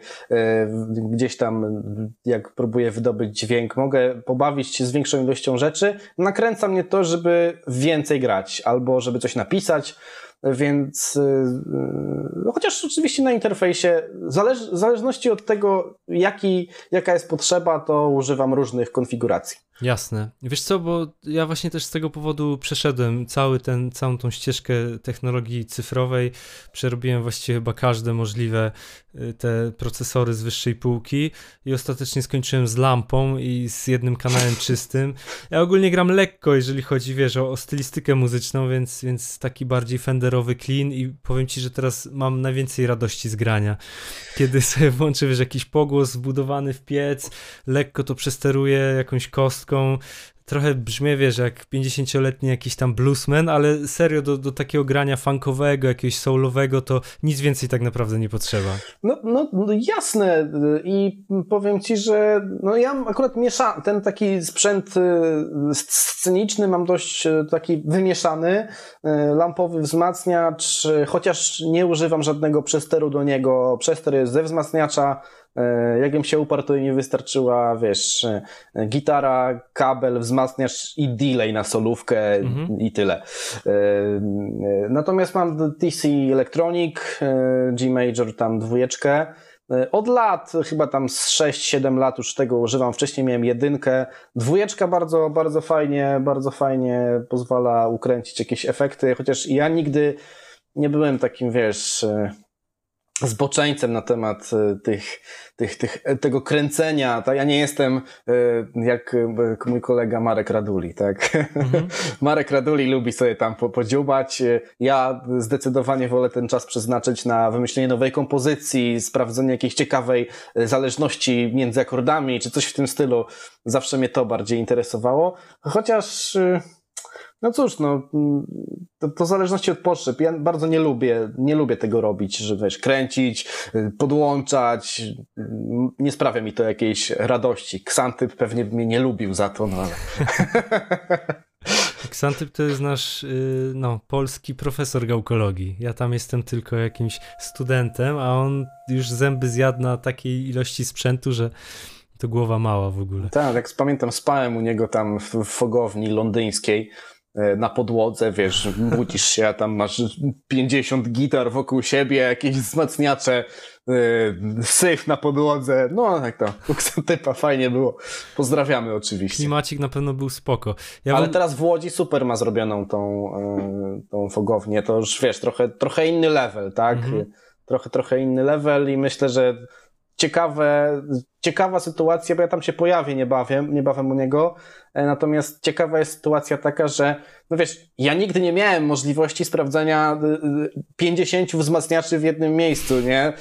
gdzieś tam jak próbuję wydobyć dźwięk, mogę pobawić się z większą ilością rzeczy. Nakręca mnie to, żeby więcej grać, albo żeby coś napisać, więc no chociaż oczywiście na interfejsie, zależ, w zależności od tego, jaki, jaka jest potrzeba, to używam różnych konfiguracji. Jasne. Wiesz co, bo ja właśnie też z tego powodu przeszedłem cały ten, całą tą ścieżkę technologii cyfrowej, przerobiłem właściwie chyba każde możliwe te procesory z wyższej półki i ostatecznie skończyłem z lampą i z jednym kanałem czystym. Ja ogólnie gram lekko, jeżeli chodzi, wiesz, o, o stylistykę muzyczną, więc, więc taki bardziej fenderowy clean i powiem ci, że teraz mam najwięcej radości z grania. Kiedy sobie włączę, wiesz, jakiś pogłos wbudowany w piec, lekko to przesteruję jakąś kostką, trochę brzmi, wiesz, jak 50-letni jakiś tam bluesman, ale serio do, do takiego grania funkowego, jakiegoś soulowego, to nic więcej tak naprawdę nie potrzeba. No, no, no jasne. I powiem ci, że no ja akurat miesza ten taki sprzęt y, sceniczny mam dość y, taki wymieszany, y, lampowy wzmacniacz, chociaż nie używam żadnego przesteru do niego, przester jest ze wzmacniacza, jakbym się uparł, to nie wystarczyła, wiesz, e, gitara, kabel, wzmacniacz i delay na solówkę mhm. i tyle. E, natomiast mam TC Electronic, G Major tam dwójeczkę. Od lat, chyba tam z 6-7 lat już tego używam. Wcześniej miałem jedynkę. Dwójeczka bardzo, bardzo fajnie, bardzo fajnie pozwala ukręcić jakieś efekty, chociaż ja nigdy nie byłem takim, wiesz, zboczeńcem na temat e, tych, tych, tych, e, tego kręcenia. Tak? Ja nie jestem e, jak mój kolega Marek Raduli. Tak? Mhm. Marek Raduli lubi sobie tam podziubać. Ja zdecydowanie wolę ten czas przeznaczyć na wymyślenie nowej kompozycji, sprawdzenie jakiejś ciekawej zależności między akordami, czy coś w tym stylu. Zawsze mnie to bardziej interesowało. Chociaż no cóż, no, mm, to, to w zależności od potrzeb. Ja bardzo nie lubię, nie lubię tego robić, że wiesz, kręcić, y, podłączać. Nie sprawia mi to jakiejś radości. Ksantyp pewnie by mnie nie lubił za to, no ale... Ksantyp to jest nasz y, no, polski profesor gałkologii. Ja tam jestem tylko jakimś studentem, a on już zęby zjadł na takiej ilości sprzętu, że to głowa mała w ogóle. Tak, jak pamiętam, spałem u niego tam w fogowni londyńskiej na podłodze, wiesz, budzisz się, a tam masz 50 gitar wokół siebie, jakieś wzmacniacze, yy, syf na podłodze, no tak to, typa fajnie było. Pozdrawiamy oczywiście. Klimacik na pewno był spoko. Ja Ale teraz w Łodzi super ma zrobioną tą, yy, tą fogownię, to już wiesz, trochę, trochę inny level, tak? Mhm. Trochę, trochę inny level i myślę, że ciekawe, ciekawa sytuacja, bo ja tam się pojawię niebawem, niebawem u niego, e, natomiast ciekawa jest sytuacja taka, że no wiesz, ja nigdy nie miałem możliwości sprawdzania 50 y, y, wzmacniaczy w jednym miejscu, nie?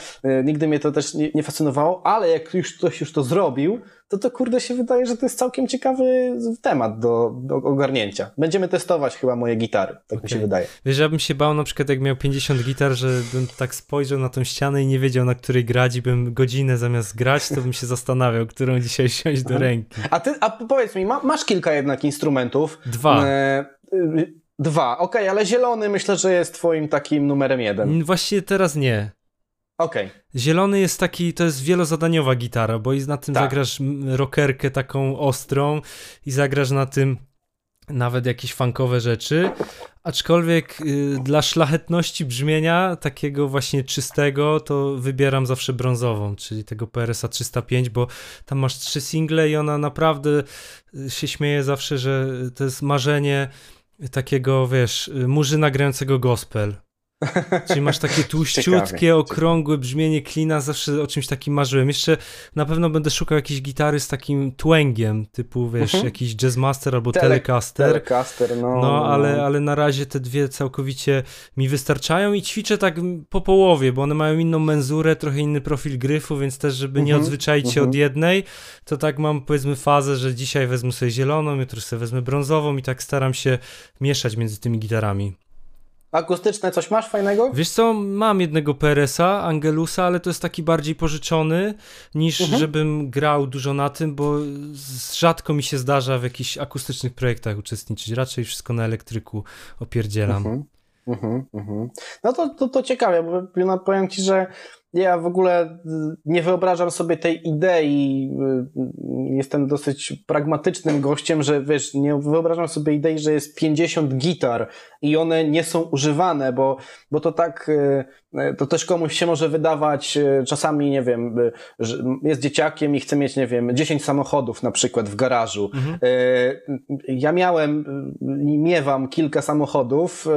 Nigdy mnie to też nie, nie fascynowało, ale jak już ktoś już to zrobił, to to kurde się wydaje, że to jest całkiem ciekawy temat do, do ogarnięcia. Będziemy testować chyba moje gitary, tak okay. mi się wydaje. Wiesz, ja bym się bał na przykład jak miał 50 gitar, że bym tak spojrzał na tą ścianę i nie wiedział na której grać i bym godzinę zamiast grać, to bym się zastanawiał, którą dzisiaj siąść do ręki. A ty, a powiedz mi, ma, masz kilka jednak instrumentów. Dwa. E, dwa, okej, okay, ale zielony myślę, że jest twoim takim numerem jeden. Właściwie teraz nie. Okej. Okay. Zielony jest taki, to jest wielozadaniowa gitara, bo i na tym tak. zagrasz rockerkę taką ostrą i zagrasz na tym nawet jakieś funkowe rzeczy, aczkolwiek y, dla szlachetności brzmienia, takiego właśnie czystego, to wybieram zawsze brązową, czyli tego PRS-a 305, bo tam masz trzy single i ona naprawdę y, się śmieje zawsze, że to jest marzenie takiego, wiesz, y, murzyna grającego gospel. Czyli masz takie tłuściutkie, ciekawe, okrągłe brzmienie klina, zawsze o czymś takim marzyłem. Jeszcze na pewno będę szukał jakiejś gitary z takim twangiem, typu wiesz, mhm. jakiś Jazzmaster albo Tele Telecaster. Telecaster, no. No, ale, ale na razie te dwie całkowicie mi wystarczają i ćwiczę tak po połowie, bo one mają inną menzurę, trochę inny profil gryfu, więc też, żeby nie mhm. odzwyczaić się od mhm. jednej, to tak mam powiedzmy fazę, że dzisiaj wezmę sobie zieloną, jutro sobie wezmę brązową i tak staram się mieszać między tymi gitarami. Akustyczne coś masz fajnego? Wiesz co, mam jednego PRS-a, Angelusa, ale to jest taki bardziej pożyczony, niż mhm. żebym grał dużo na tym, bo rzadko mi się zdarza w jakichś akustycznych projektach uczestniczyć. Raczej wszystko na elektryku opierdzielam. Mhm. Mhm, mhm. No to, to, to ciekawe, bo powiem ci, że ja w ogóle nie wyobrażam sobie tej idei. Jestem dosyć pragmatycznym gościem, że wiesz, nie wyobrażam sobie idei, że jest 50 gitar i one nie są używane, bo, bo to tak, to też komuś się może wydawać czasami, nie wiem, że jest dzieciakiem i chce mieć, nie wiem, 10 samochodów na przykład w garażu. Mhm. Ja miałem i miewam kilka samochodów.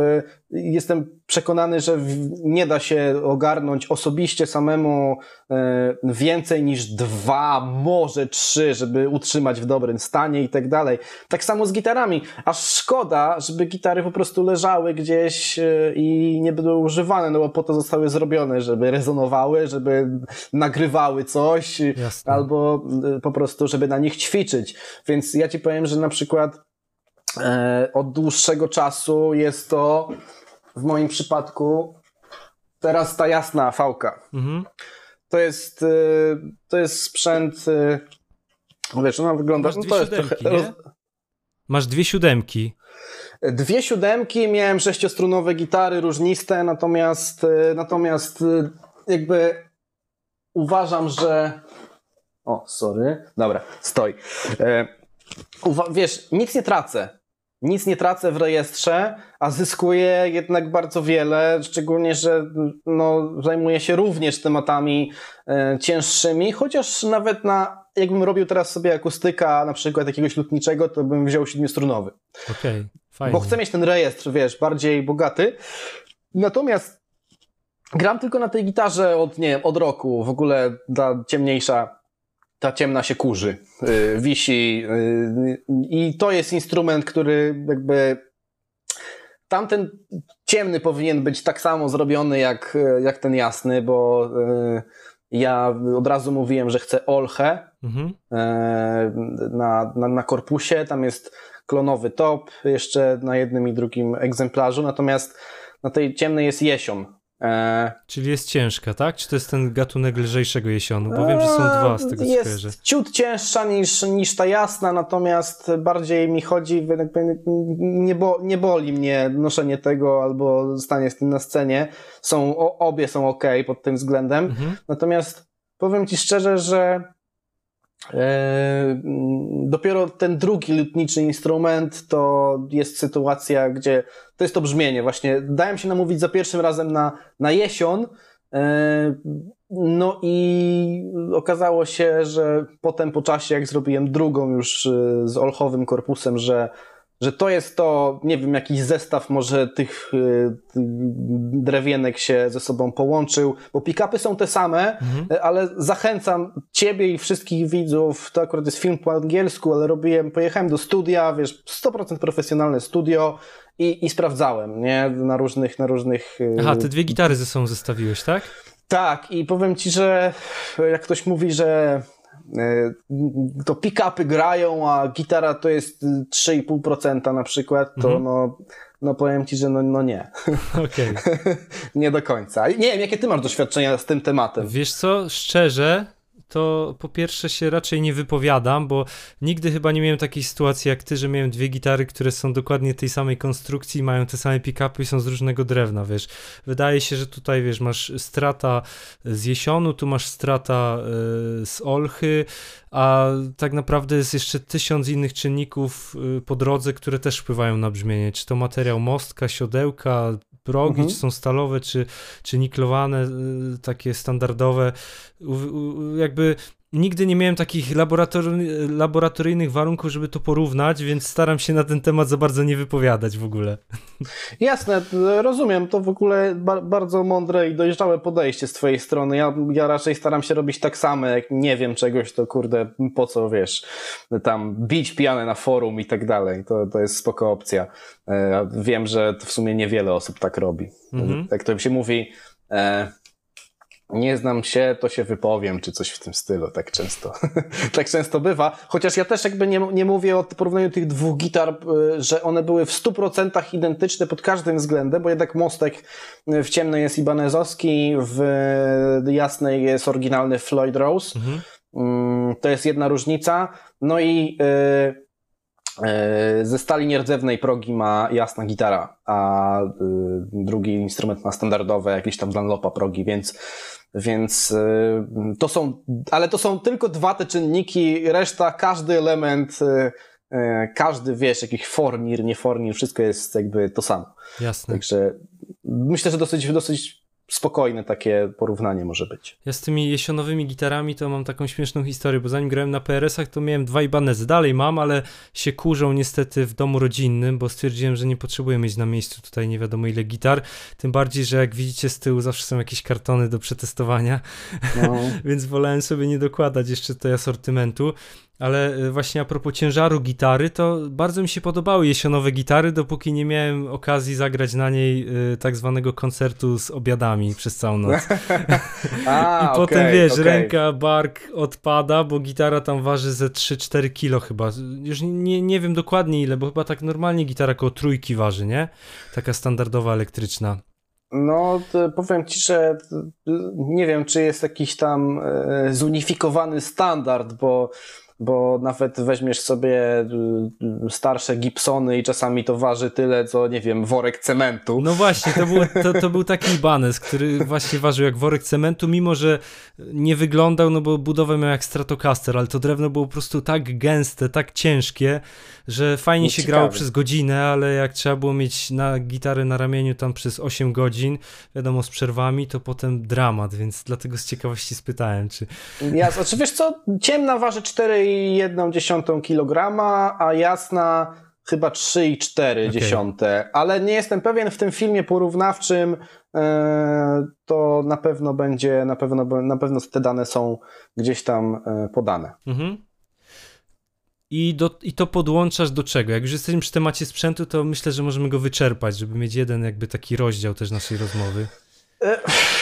Jestem przekonany, że nie da się ogarnąć osobiście samemu e, więcej niż dwa, może trzy, żeby utrzymać w dobrym stanie i tak dalej. Tak samo z gitarami. Aż szkoda, żeby gitary po prostu leżały gdzieś e, i nie były używane, no bo po to zostały zrobione, żeby rezonowały, żeby nagrywały coś, Jasne. albo e, po prostu, żeby na nich ćwiczyć. Więc ja ci powiem, że na przykład od dłuższego czasu jest to w moim przypadku teraz ta jasna fałka. Mhm. To jest y, to jest sprzęt y, wiesz, ona wygląda Masz no to siódemki, jest trochę, Masz dwie siódemki. Dwie siódemki, miałem sześciostrunowe gitary różniste, natomiast y, natomiast jakby uważam, że o, sorry. Dobra, stoi. E, uwa- wiesz, nic nie tracę nic nie tracę w rejestrze, a zyskuję jednak bardzo wiele, szczególnie, że no, zajmuję się również tematami e, cięższymi, chociaż nawet na, jakbym robił teraz sobie akustyka na przykład jakiegoś lutniczego, to bym wziął siedmiostrunowy. Okej, okay, fajnie. Bo chcę mieć ten rejestr, wiesz, bardziej bogaty. Natomiast gram tylko na tej gitarze od, nie wiem, od roku, w ogóle ta ciemniejsza ta ciemna się kurzy, yy, wisi yy, i to jest instrument, który jakby tamten ciemny powinien być tak samo zrobiony jak, jak ten jasny, bo yy, ja od razu mówiłem, że chcę olchę mhm. na, na, na korpusie, tam jest klonowy top jeszcze na jednym i drugim egzemplarzu, natomiast na tej ciemnej jest jesion, E... Czyli jest ciężka, tak? Czy to jest ten gatunek lżejszego jesionu? Bo wiem, że są dwa z tego co Jest kojarzę. ciut cięższa niż, niż ta jasna, natomiast bardziej mi chodzi, nie, bo, nie boli mnie noszenie tego albo stanie z tym na scenie. Są, obie są ok pod tym względem. Mhm. Natomiast powiem ci szczerze, że E, dopiero ten drugi lutniczy instrument to jest sytuacja, gdzie to jest to brzmienie. Właśnie dałem się namówić za pierwszym razem na, na jesion. E, no i okazało się, że potem po czasie, jak zrobiłem drugą już e, z olchowym korpusem, że że to jest to, nie wiem, jakiś zestaw może tych y, drewienek się ze sobą połączył, bo pick-upy są te same, mhm. ale zachęcam ciebie i wszystkich widzów, to akurat jest film po angielsku, ale robiłem, pojechałem do studia, wiesz, 100% profesjonalne studio i, i sprawdzałem, nie, na różnych, na różnych... Y, Aha, te dwie gitary ze sobą zestawiłeś, tak? Tak, i powiem ci, że jak ktoś mówi, że to pick-upy grają, a gitara to jest 3,5% na przykład, to mhm. no, no powiem ci, że no, no nie. Okay. nie do końca. Nie wiem, jakie ty masz doświadczenia z tym tematem? Wiesz co, szczerze, to po pierwsze się raczej nie wypowiadam, bo nigdy chyba nie miałem takiej sytuacji jak ty, że miałem dwie gitary, które są dokładnie tej samej konstrukcji, mają te same pick-upy i są z różnego drewna, wiesz. Wydaje się, że tutaj, wiesz, masz strata z jesionu, tu masz strata y, z olchy, a tak naprawdę jest jeszcze tysiąc innych czynników y, po drodze, które też wpływają na brzmienie. Czy to materiał mostka, siodełka, progi, mhm. czy są stalowe, czy, czy niklowane, y, takie standardowe. Jakby nigdy nie miałem takich laboratory, laboratoryjnych warunków, żeby to porównać, więc staram się na ten temat za bardzo nie wypowiadać w ogóle. Jasne, rozumiem. To w ogóle ba bardzo mądre i dojrzałe podejście z twojej strony. Ja, ja raczej staram się robić tak samo, jak nie wiem czegoś, to kurde, po co, wiesz, tam bić pianę na forum i tak dalej. To, to jest spoko opcja. E, wiem, że w sumie niewiele osób tak robi. Mhm. Jak to się mówi, e, nie znam się, to się wypowiem, czy coś w tym stylu, tak często, tak często bywa. Chociaż ja też jakby nie, nie mówię o porównaniu tych dwóch gitar, y, że one były w 100% identyczne pod każdym względem, bo jednak mostek y, w ciemnej jest ibanezowski, w jasnej jest oryginalny Floyd Rose. Mhm. Mm, to jest jedna różnica. No i yy, Ze stali nierdzewnej progi ma jasna gitara, a drugi instrument ma standardowe jakieś tam Dunlopa progi, więc więc to są, ale to są tylko dwa te czynniki, reszta, każdy element E, każdy, wiesz, jakiś fornir, nie fornir, wszystko jest jakby to samo. Jasne. Także myślę, że dosyć, dosyć spokojne takie porównanie może być. Ja z tymi jesionowymi gitarami to mam taką śmieszną historię, bo zanim grałem na PRS-ach, to miałem dwa Ibanez. Dalej mam, ale się kurzą niestety w domu rodzinnym, bo stwierdziłem, że nie potrzebuję mieć na miejscu tutaj nie wiadomo ile gitar. Tym bardziej, że jak widzicie z tyłu zawsze są jakieś kartony do przetestowania, no. więc wolałem sobie nie dokładać jeszcze tutaj asortymentu. Ale y, właśnie a propos ciężaru gitary, to bardzo mi się podobały jesionowe gitary, dopóki nie miałem okazji zagrać na niej y, tak zwanego koncertu z obiadami przez całą noc. a, I okay, potem wiesz, okay. ręka, bark odpada, bo gitara tam waży ze 3-4 kilo chyba. Już nie, nie wiem dokładnie ile, bo chyba tak normalnie gitara około trójki waży, nie? Taka standardowa elektryczna. No, powiem ci, że nie wiem, czy jest jakiś tam e, zunifikowany standard, bo bo nawet weźmiesz sobie y, starsze Gibsony i czasami to waży tyle, co nie wiem, worek cementu. No właśnie, to był, to, to był taki Ibanez, który właśnie ważył jak worek cementu, mimo że nie wyglądał, no bo budowę miał jak Stratocaster, ale to drewno było po prostu tak gęste, tak ciężkie, że fajnie się grało przez godzinę, ale jak trzeba było mieć na gitarę na ramieniu tam przez 8 godzin, wiadomo z przerwami, to potem dramat, więc dlatego z ciekawości spytałem, czy... Ja, znaczy wiesz co, ciemna waży 4,1 kg, a jasna chyba 3,4, okay. ale nie jestem pewien, w tym filmie porównawczym e, to na pewno będzie, na pewno, na pewno te dane są gdzieś tam e, podane. Mhm. I, do, I to podłączasz do czego? Jak już jesteśmy przy temacie sprzętu, to myślę, że możemy go wyczerpać, żeby mieć jeden jakby taki rozdział też naszej rozmowy. E,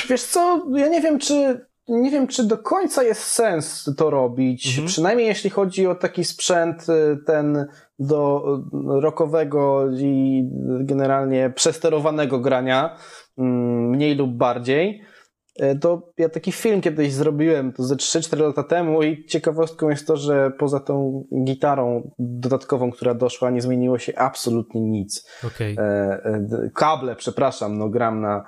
wiesz co, ja nie wiem, czy nie wiem, czy do końca jest sens to robić. Mhm. Przynajmniej jeśli chodzi o taki sprzęt e, ten do rokowego i generalnie przesterowanego grania, mm, mniej lub bardziej. E, to ja taki film kiedyś zrobiłem, to ze 3-4 lata temu i ciekawostką jest to, że poza tą gitarą dodatkową, która doszła, nie zmieniło się absolutnie nic. Okay. E, kable, przepraszam, no gram na, e,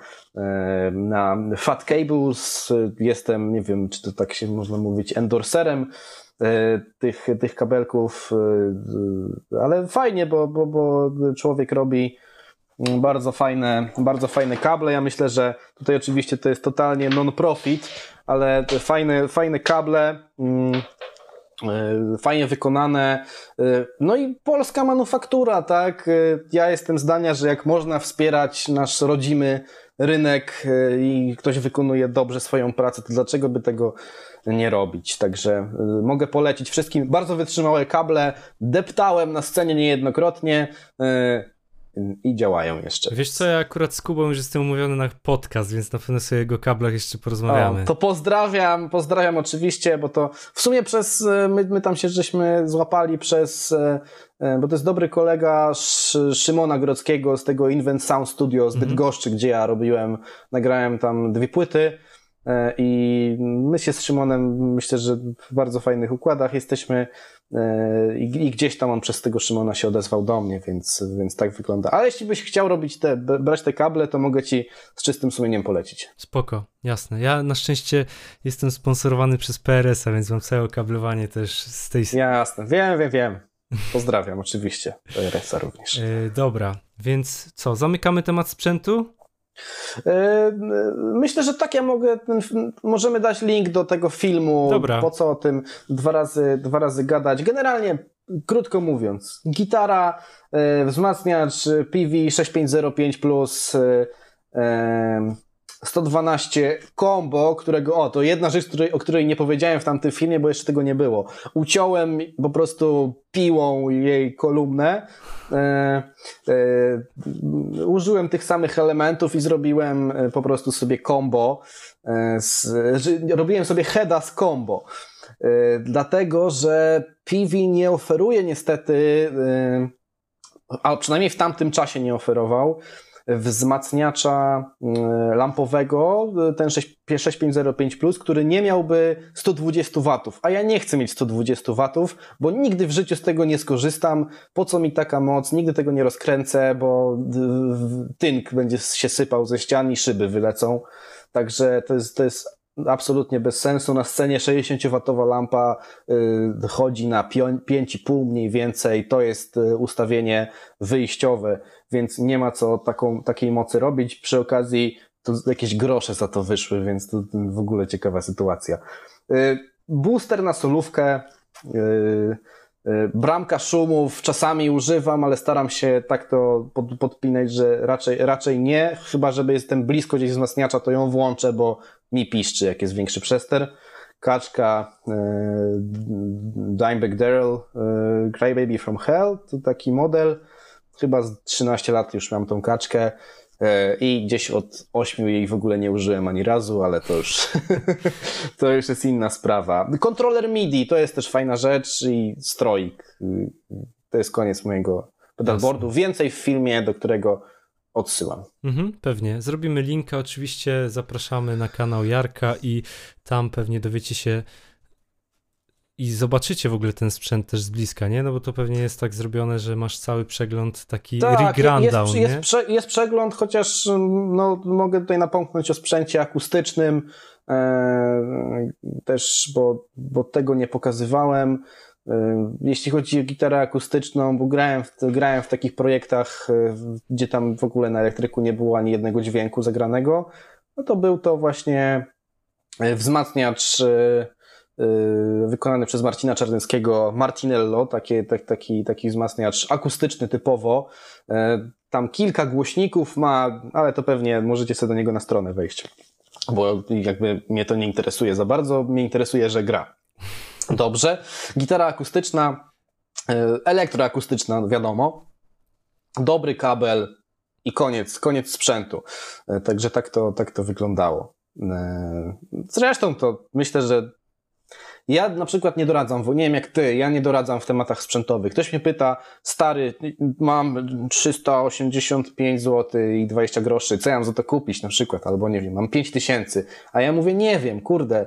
na Fat Cables, jestem, nie wiem, czy to tak się można mówić, endorserem tych, tych kabelków, ale fajnie, bo, bo, bo człowiek robi Mm, bardzo fajne, bardzo fajne kable. Ja myślę, że tutaj oczywiście to jest totalnie non-profit, ale fajne, fajne kable, mm, e, fajnie wykonane. E, no i polska manufaktura, tak? E, ja jestem zdania, że jak można wspierać nasz rodzimy rynek i ktoś wykonuje dobrze swoją pracę, to dlaczego by tego nie robić? Także mogę polecić wszystkim bardzo wytrzymałe kable. Deptałem na scenie niejednokrotnie i działają jeszcze. Wiesz co, ja akurat z Kubą już jestem umówiony na podcast, więc na pewno sobie o jego kablach jeszcze porozmawiamy. O, to pozdrawiam, pozdrawiam oczywiście, bo to w sumie przez, e, my, my tam się żeśmy złapali przez, e, e, bo to jest dobry kolega Szymona Grodzkiego z tego Invent Sound Studio z mhm. Bydgoszczy, gdzie ja robiłem, nagrałem tam dwie płyty i my się z Szymonem myślę, że w bardzo fajnych układach jesteśmy E, I, gdzieś tam on przez tego Szymona się odezwał do mnie, więc, więc tak wygląda. Ale jeśli byś chciał robić te, brać te kable, to mogę ci z czystym sumieniem polecić. Spoko, jasne. Ja na szczęście jestem sponsorowany przez PRS-a, więc mam całe kablowanie też z tej... Jasne, wiem, wiem, wiem. Pozdrawiam oczywiście PRS-a również. Yy, dobra, więc co, zamykamy temat sprzętu? E, myślę, że tak ja mogę, możemy dać link do tego filmu, Dobra. po co o tym dwa razy, dwa razy gadać. Generalnie, krótko mówiąc, gitara, e, wzmacniacz PV 6505 plus 112 combo, którego, o, to jedna rzecz, której, o której nie powiedziałem w tamtym filmie, bo jeszcze tego nie było. Uciąłem po prostu piłą jej kolumnę, e, e, użyłem tych samych elementów i zrobiłem e, po prostu sobie combo, e, z, robiłem sobie heada z combo. E, dlatego, że PV nie oferuje niestety, e, a przynajmniej w tamtym czasie nie oferował, wzmacniacza lampowego, ten 6505 Plus, który nie miałby 120 watów, a ja nie chcę mieć 120 watów, bo nigdy w życiu z tego nie skorzystam. Po co mi taka moc? Nigdy tego nie rozkręcę, bo tynk będzie się sypał ze ścian i szyby wylecą. Także to jest, to jest absolutnie bez sensu. Na scenie 60W lampa y, chodzi na 5,5 mniej więcej. To jest y, ustawienie wyjściowe, więc nie ma co taką, takiej mocy robić. Przy okazji to jakieś grosze za to wyszły, więc to w ogóle ciekawa sytuacja. Y, booster na solówkę. Bramka szumów czasami używam, ale staram się tak to pod, podpinać, że raczej, raczej nie. Chyba, żeby jestem blisko gdzieś wzmacniacza, to ją włączę, bo mi piszczy, jak jest większy przester. Kaczka e, Dimebag Daryl e, Crybaby from Hell, to taki model. Chyba z 13 lat już mam tą kaczkę. E, I gdzieś od 8 jej w ogóle nie użyłem ani razu, ale to już, to już jest inna sprawa. Kontroler MIDI to jest też fajna rzecz i stroik. To jest koniec mojego pedalboardu. Więcej w filmie, do którego odsyłam. Mhm, pewnie. Zrobimy linka, oczywiście zapraszamy na kanał Jarka i tam pewnie dowiecie się i zobaczycie w ogóle ten sprzęt też z bliska, nie? No bo to pewnie jest tak zrobione, że masz cały przegląd taki tak, jest, nie? Jest, prze, jest przegląd, chociaż no, mogę tutaj napomknąć o sprzęcie akustycznym, e, też, bo, bo tego nie pokazywałem. Jeśli chodzi o gitarę akustyczną, bo grałem w, grałem w takich projektach, gdzie tam w ogóle na elektryku nie było ani jednego dźwięku zagranego, no to był to właśnie wzmacniacz wykonany przez Marcina Czarnyckiego, Martinello, takie, tak, taki, taki wzmacniacz akustyczny typowo. Tam kilka głośników ma, ale to pewnie możecie sobie do niego na stronę wejść, bo jakby mnie to nie interesuje za bardzo, mnie interesuje, że gra. Dobrze. Gitara akustyczna, e, elektroakustyczna, wiadomo. Dobry kabel i koniec, koniec sprzętu. Także tak to, tak to wyglądało. Zresztą to myślę, że ja na przykład nie doradzam, nie wiem jak ty, ja nie doradzam w tematach sprzętowych. Ktoś mnie pyta, stary, mam 385 zł i 20 groszy, co ja mam za to kupić na przykład, albo nie wiem, mam 5000, a ja mówię, nie wiem, kurde,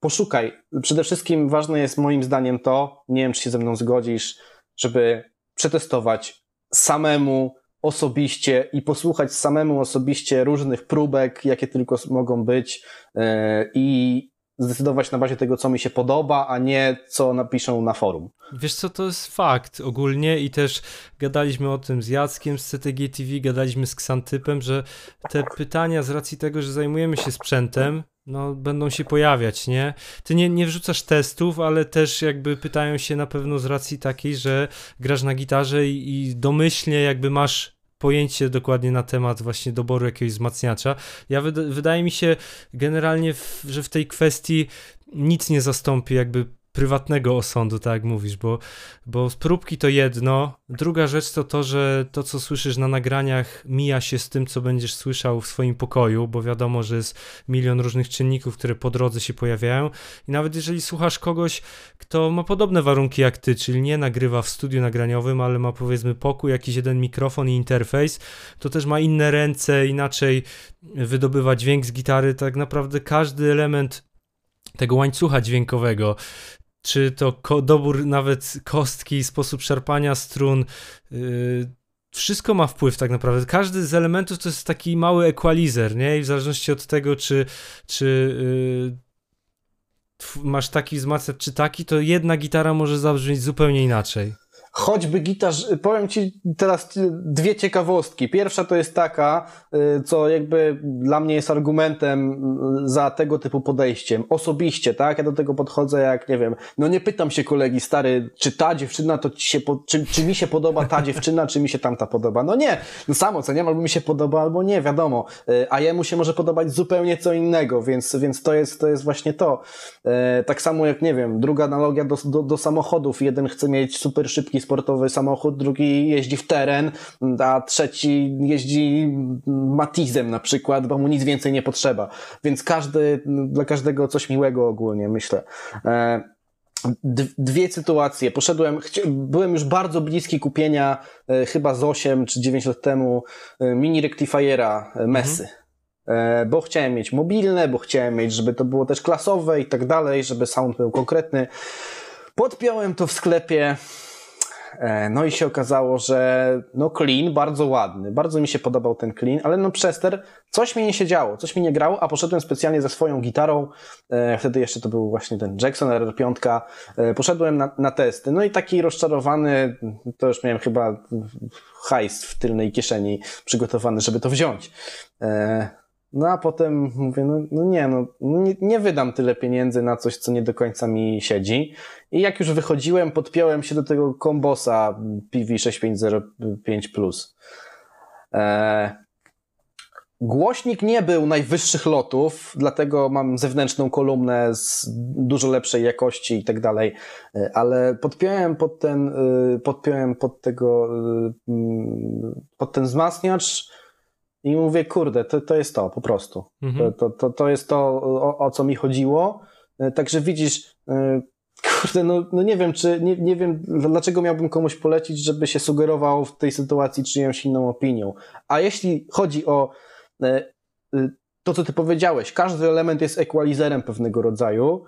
poszukaj. Przede wszystkim ważne jest moim zdaniem to, nie wiem czy się ze mną zgodzisz, żeby przetestować samemu osobiście i posłuchać samemu osobiście różnych próbek, jakie tylko mogą być e, i zdecydować na bazie tego, co mi się podoba, a nie co napiszą na forum. Wiesz co, to jest fakt ogólnie i też gadaliśmy o tym z Jackiem z CTG TV, gadaliśmy z Ksantypem, że te pytania z racji tego, że zajmujemy się sprzętem, no, będą się pojawiać, nie? Ty nie, nie wrzucasz testów, ale też jakby pytają się na pewno z racji takiej, że grasz na gitarze i, i domyślnie jakby masz pojęcie dokładnie na temat właśnie doboru jakiegoś wzmacniacza. Ja wydaje mi się generalnie, w, że w tej kwestii nic nie zastąpi jakby prywatnego osądu, tak jak mówisz, bo, bo próbki to jedno. Druga rzecz to to, że to, co słyszysz na nagraniach, mija się z tym, co będziesz słyszał w swoim pokoju, bo wiadomo, że jest milion różnych czynników, które po drodze się pojawiają. I nawet jeżeli słuchasz kogoś, kto ma podobne warunki jak ty, czyli nie nagrywa w studiu nagraniowym, ale ma powiedzmy pokój, jakiś jeden mikrofon i interfejs, to też ma inne ręce, inaczej wydobywa dźwięk z gitary. Tak naprawdę każdy element tego łańcucha dźwiękowego, czy to dobór nawet kostki, sposób szarpania strun, yy, wszystko ma wpływ tak naprawdę. Każdy z elementów to jest taki mały equalizer, nie? I w zależności od tego, czy, czy yy, masz taki wzmacniacz, czy taki, to jedna gitara może zabrzmieć zupełnie inaczej choćby gitarz, powiem Ci teraz dwie ciekawostki. Pierwsza to jest taka, y, co jakby dla mnie jest argumentem za tego typu podejściem. Osobiście, tak? Ja do tego podchodzę jak, nie wiem, no nie pytam się kolegi, stary, czy ta dziewczyna to ci się, czy, czy mi się podoba ta dziewczyna, czy mi się tamta podoba. No nie, no samo co, nie? Albo mi się podoba, albo nie, wiadomo. Y, a jemu się może podobać zupełnie co innego, więc, więc to jest, to jest właśnie to. Y, tak samo jak, nie wiem, druga analogia do, do, do samochodów. Jeden chce mieć super szybki sportowy samochód, drugi jeździ w teren, a trzeci jeździ Matizem na przykład, bo mu nic więcej nie potrzeba. Więc każdy, dla każdego coś miłego ogólnie, myślę. E, dwie sytuacje. Poszedłem, byłem już bardzo bliski kupienia e, chyba z 8 czy 9 lat temu e, mini rectifiera e, Messy. Mhm. Bo chciałem mieć mobilne, bo chciałem mieć, żeby to było też klasowe i tak dalej, żeby sound był konkretny. Podpiąłem to w sklepie, no i się okazało, że no clean, bardzo ładny, bardzo mi się podobał ten clean, ale no przester, coś mi nie się działo, coś mi nie grało, a poszedłem specjalnie ze swoją gitarą, e, wtedy jeszcze to był właśnie ten Jackson R5, e, poszedłem na, na testy, no i taki rozczarowany, to już miałem chyba hajs w tylnej kieszeni przygotowany, żeby to wziąć. No a potem mówię, no, no nie, no nie, nie, wydam tyle pieniędzy na coś, co nie do końca mi siedzi. I jak już wychodziłem, podpiąłem się do tego kombosa PV6505+. E, głośnik nie był najwyższych lotów, dlatego mam zewnętrzną kolumnę z dużo lepszej jakości i tak dalej, e, ale podpiąłem pod ten, e, podpiąłem pod tego, e, pod ten wzmacniacz i mówię, kurde, to, to jest to po prostu. Mhm. To, to, to jest to, o, o co mi chodziło. E, także widzisz, e, kurde, no, no nie wiem, czy nie, nie wiem, dlaczego miałbym komuś polecić, żeby się sugerował w tej sytuacji czyjąś inną opinią. A jeśli chodzi o e, to, co ty powiedziałeś, każdy element jest equalizerem pewnego rodzaju.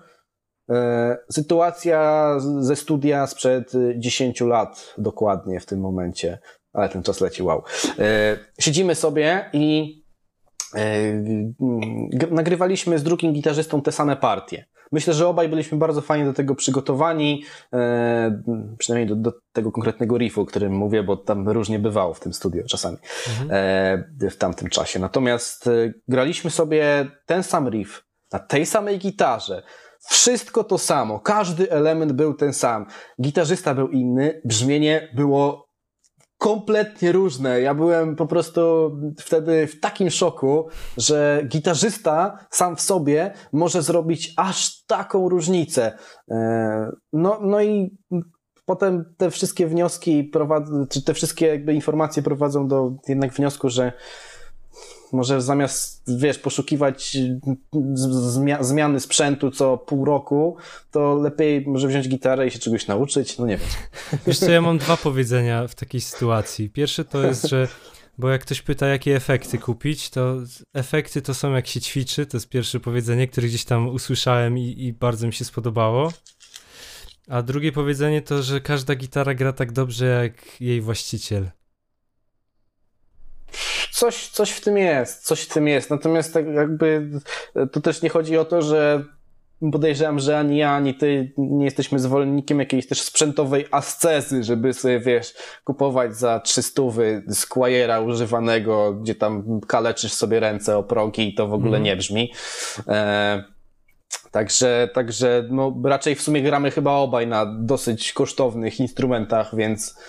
Sytuacja ze studia sprzed 10 lat dokładnie w tym momencie ale ten czas leci, wow. E, siedzimy sobie i e, nagrywaliśmy z drugim gitarzystą te same partie. Myślę, że obaj byliśmy bardzo fajnie do tego przygotowani, e, przynajmniej do, do, tego konkretnego riffu, o którym mówię, bo tam różnie bywało w tym studio czasami mhm. w tamtym czasie. Natomiast graliśmy sobie ten sam riff na tej samej gitarze, wszystko to samo, każdy element był ten sam. Gitarzysta był inny, brzmienie było kompletnie różne. Ja byłem po prostu wtedy w takim szoku, że gitarzysta sam w sobie może zrobić aż taką różnicę. E, no, no i potem te wszystkie wnioski prowadzą, czy te wszystkie jakby informacje prowadzą do jednak wniosku, że może zamiast, wiesz, poszukiwać zmia zmiany sprzętu co pół roku, to lepiej może wziąć gitarę i się czegoś nauczyć, no nie wiem. Wiesz co, ja mam dwa powiedzenia w takiej sytuacji. Pierwsze to jest, że bo jak ktoś pyta, jakie efekty kupić, to efekty to są jak się ćwiczy, to jest pierwsze powiedzenie, które gdzieś tam usłyszałem i, i bardzo mi się spodobało. A drugie powiedzenie to, że każda gitara gra tak dobrze jak jej właściciel coś, coś w tym jest, coś w tym jest. Natomiast tak jakby tu też nie chodzi o to, że podejrzewam, że ani ja, ani ty nie jesteśmy zwolennikiem jakiejś też sprzętowej ascezy, żeby sobie, wiesz, kupować za 300 Squire'a używanego, gdzie tam kaleczysz sobie ręce o progi i to w ogóle mm. nie brzmi. E, także, także no, raczej w sumie gramy chyba obaj na dosyć kosztownych instrumentach, więc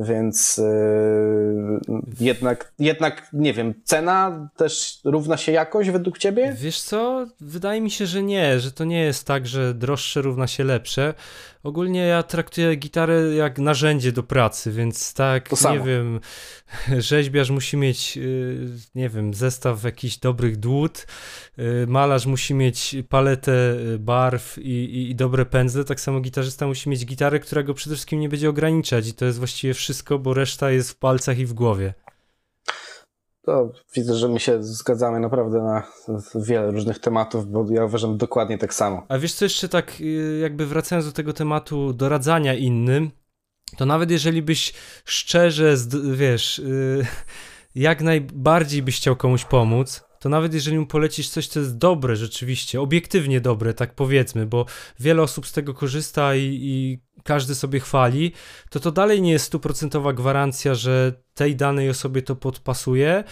więc yy, jednak, jednak, nie wiem, cena też równa się jakość według ciebie? Wiesz co, wydaje mi się, że nie, że to nie jest tak, że droższe równa się lepsze. Ogólnie ja traktuję gitarę jak narzędzie do pracy, więc tak, nie wiem, rzeźbiarz musi mieć, y, nie wiem, zestaw jakichś dobrych dłut, y, malarz musi mieć paletę y, barw i, i, i dobre pędzle, tak samo gitarzysta musi mieć gitarę, która go przede wszystkim nie będzie ograniczać i to jest właściwie wszystko, bo reszta jest w palcach i w głowie. To widzę, że my się zgadzamy naprawdę na wiele różnych tematów, bo ja uważam dokładnie tak samo. A wiesz co jeszcze tak, y, jakby wracając do tego tematu doradzania innym, to nawet jeżeli byś szczerze, wiesz, y, jak najbardziej byś chciał komuś pomóc, to nawet jeżeli mu polecisz coś, co jest dobre rzeczywiście, obiektywnie dobre, tak powiedzmy, bo wiele osób z tego korzysta i, i każdy sobie chwali, to to dalej nie jest stuprocentowa gwarancja, że tej danej osobie to podpasuje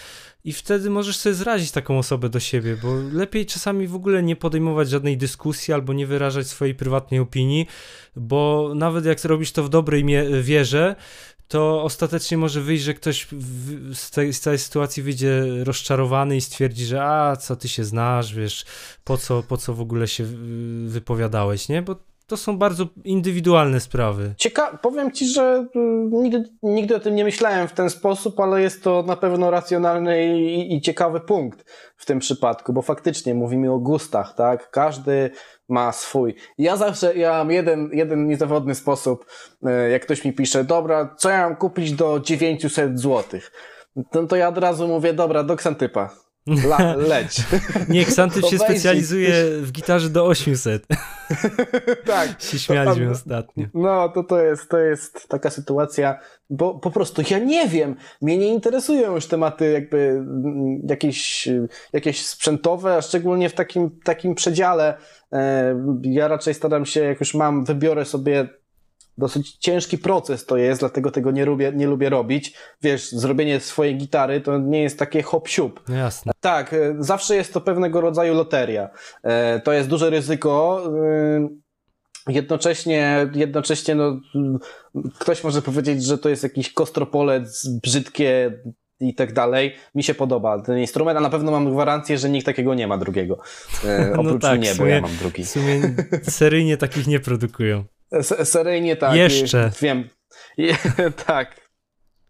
i wtedy możesz sobie zrazić taką osobę do siebie, bo lepiej czasami w ogóle nie podejmować żadnej dyskusji albo nie wyrażać swojej prywatnej opinii, bo nawet jak robisz to w dobrej wierze, to ostatecznie może wyjść, że ktoś z, tej, z całej sytuacji wyjdzie rozczarowany i stwierdzi, że a, co ty się znasz, wiesz, po co, po co w ogóle się wypowiadałeś, nie? Bo to są bardzo indywidualne sprawy. Cieka powiem ci, że mm, nigdy, nigdy o tym nie myślałem w ten sposób, ale jest to na pewno racjonalny i, i ciekawy punkt w tym przypadku, bo faktycznie mówimy o gustach, tak? Każdy ma swój. Ja zawsze, ja mam jeden, jeden niezawodny sposób, e, jak ktoś mi pisze, dobra, co ja mam kupić do 900 złotych? No to ja od razu mówię, dobra, do Ksantypa. La, leć. Nie, Ksantyp się specjalizuje w gitarze do 800. tak. się śmialiśmy ostatnio. No, to to jest, to jest taka sytuacja, bo po prostu ja nie wiem, mnie nie interesują już tematy jakby mm, jakieś, jakieś sprzętowe, a szczególnie w takim, takim przedziale. E, ja raczej staram się, jak już mam, wybiorę sobie dosyć ciężki proces to jest, dlatego tego nie lubię, nie lubię robić. Wiesz, zrobienie swojej gitary to nie jest takie hop siup. No jasne. Tak, e, zawsze jest to pewnego rodzaju loteria. E, to jest duże ryzyko. E, jednocześnie, jednocześnie no, ktoś może powiedzieć, że to jest jakiś kostropolec, brzydkie i tak dalej. Mi się podoba ten instrument, a na pewno mam gwarancję, że nikt takiego nie ma drugiego. no oprócz tak, mnie, sumie, bo ja mam drugi. W sumie seryjnie takich nie produkują. Seryjnie tak. Jeszcze. Wiem. tak.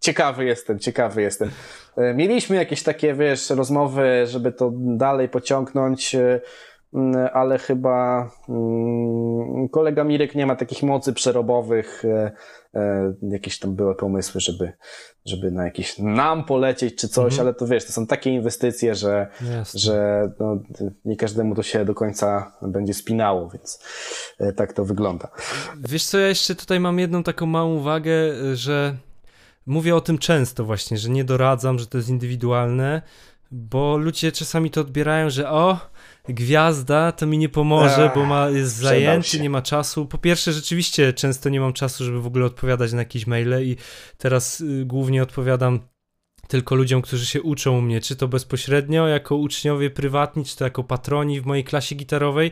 Ciekawy jestem, ciekawy jestem. E, mieliśmy jakieś takie, wiesz, rozmowy, żeby to dalej pociągnąć, e, ale chyba mm, kolega Mirek nie ma takich mocy przerobowych. E, jakieś tam były pomysły, żeby, żeby na jakiś nam polecieć czy coś, mhm. ale to wiesz, to są takie inwestycje, że, że no, nie każdemu to się do końca będzie spinało, więc tak to wygląda. Wiesz co, ja jeszcze tutaj mam jedną taką małą uwagę, że mówię o tym często właśnie, że nie doradzam, że to jest indywidualne, bo ludzie czasami to odbierają, że o, gwiazda to mi nie pomoże, bo ma, jest zajęty, nie ma czasu. Po pierwsze, rzeczywiście często nie mam czasu, żeby w ogóle odpowiadać na jakieś maile i teraz y, głównie odpowiadam tylko ludziom, którzy się uczą u mnie, czy to bezpośrednio jako uczniowie prywatni, czy to jako patroni w mojej klasie gitarowej,